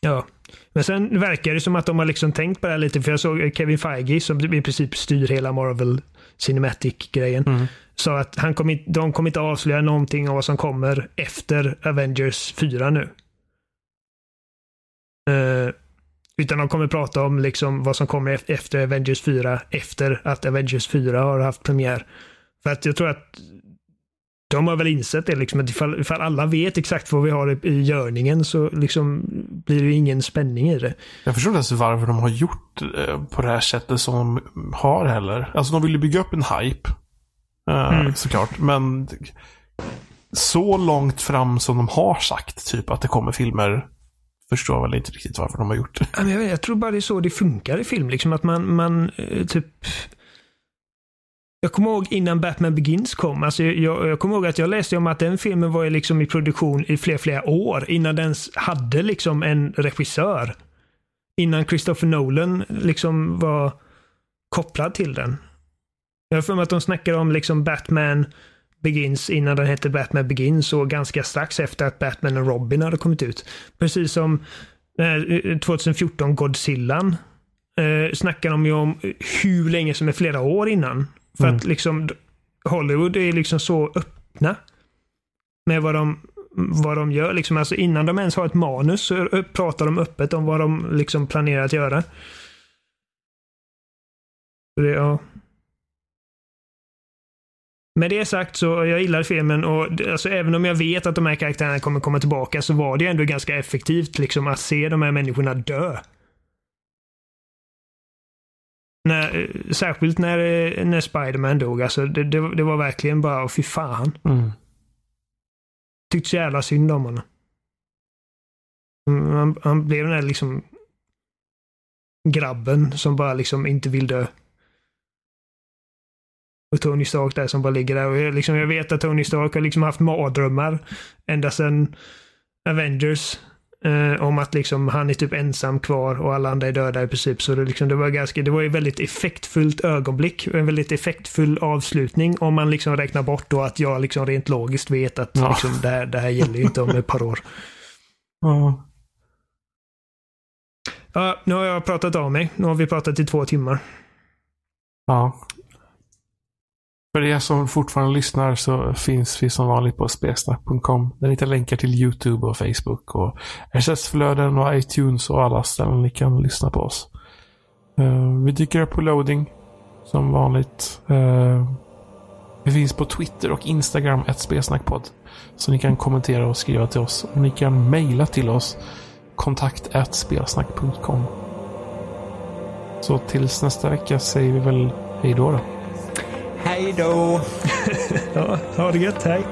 Ja. Men sen verkar det som att de har liksom tänkt på det här lite. För jag såg Kevin Feige som i princip styr hela Marvel Cinematic-grejen. Mm. sa att han inte- de kommer inte avslöja någonting om vad som kommer efter Avengers 4 nu. Eh, utan de kommer prata om liksom vad som kommer ef- efter Avengers 4, efter att Avengers 4 har haft premiär. För att jag tror att de har väl insett det, liksom, att ifall, ifall alla vet exakt vad vi har i, i görningen så liksom blir det ju ingen spänning i det. Jag förstår inte ens varför de har gjort eh, på det här sättet som de har heller. Alltså de vill ju bygga upp en hype. Eh, Mm. Såklart. Men så långt fram som de har sagt typ att det kommer filmer. Förstår väl inte riktigt varför de har gjort det. Jag, vet, jag tror bara det är så det funkar i film. Liksom att man, man eh, typ... Jag kommer ihåg innan Batman Begins kom. Alltså jag, jag kommer ihåg att jag läste om att den filmen var liksom i produktion i flera, flera år innan den hade liksom en regissör. Innan Christopher Nolan liksom var kopplad till den. Jag har för mig att de snackade om liksom Batman Begins innan den hette Batman Begins och ganska strax efter att Batman och Robin hade kommit ut. Precis som eh, 2014 Godzillan eh, snackar de ju om hur länge som är flera år innan. För Mm. att liksom Hollywood är liksom så öppna med vad de, vad de gör. Liksom, alltså innan de ens har ett manus så pratar de öppet om vad de liksom planerar att göra. Det, ja. Med det sagt så jag gillar filmen och alltså, även om jag vet att de här karaktärerna kommer komma tillbaka så var det ändå ganska effektivt liksom att se de här människorna dö. När, eh, särskilt när, eh, när Spiderman dog. Alltså, det, det, det var verkligen bara, fy fan. Mm. Tyckte så jävla synd om honom. Mm, Han, han blev den där liksom grabben som bara liksom inte vill dö. Och Tony Stark där som bara ligger där. Och jag, liksom, jag vet att Tony Stark har liksom haft mardrömmar ända sedan Avengers. Eh, om att liksom han är typ ensam kvar och alla andra är döda i princip. Så det, liksom, det var ganska, det var ju väldigt effektfullt ögonblick. En väldigt effektfull avslutning. Om man liksom räknar bort då att jag liksom rent logiskt vet att Ja. liksom, det, här, det här gäller ju inte om ett par år. Ja. Ja, nu har jag pratat av mig. Nu har vi pratat i två timmar. Ja. För er som fortfarande lyssnar så finns vi som vanligt på spelsnack.com. Där ni hittar länkar till YouTube och Facebook och RSS-flöden och iTunes och alla ställen ni kan lyssna på oss. Eh, vi dyker upp på loading som vanligt. Eh, vi finns på Twitter och Instagram, ett spelsnackpodd. Så ni kan kommentera och skriva till oss. Och ni kan mejla till oss kontakt spelsnack.com. Så tills nästa vecka säger vi väl hej då. då. Hej då! Ja, ha det gött. Hej.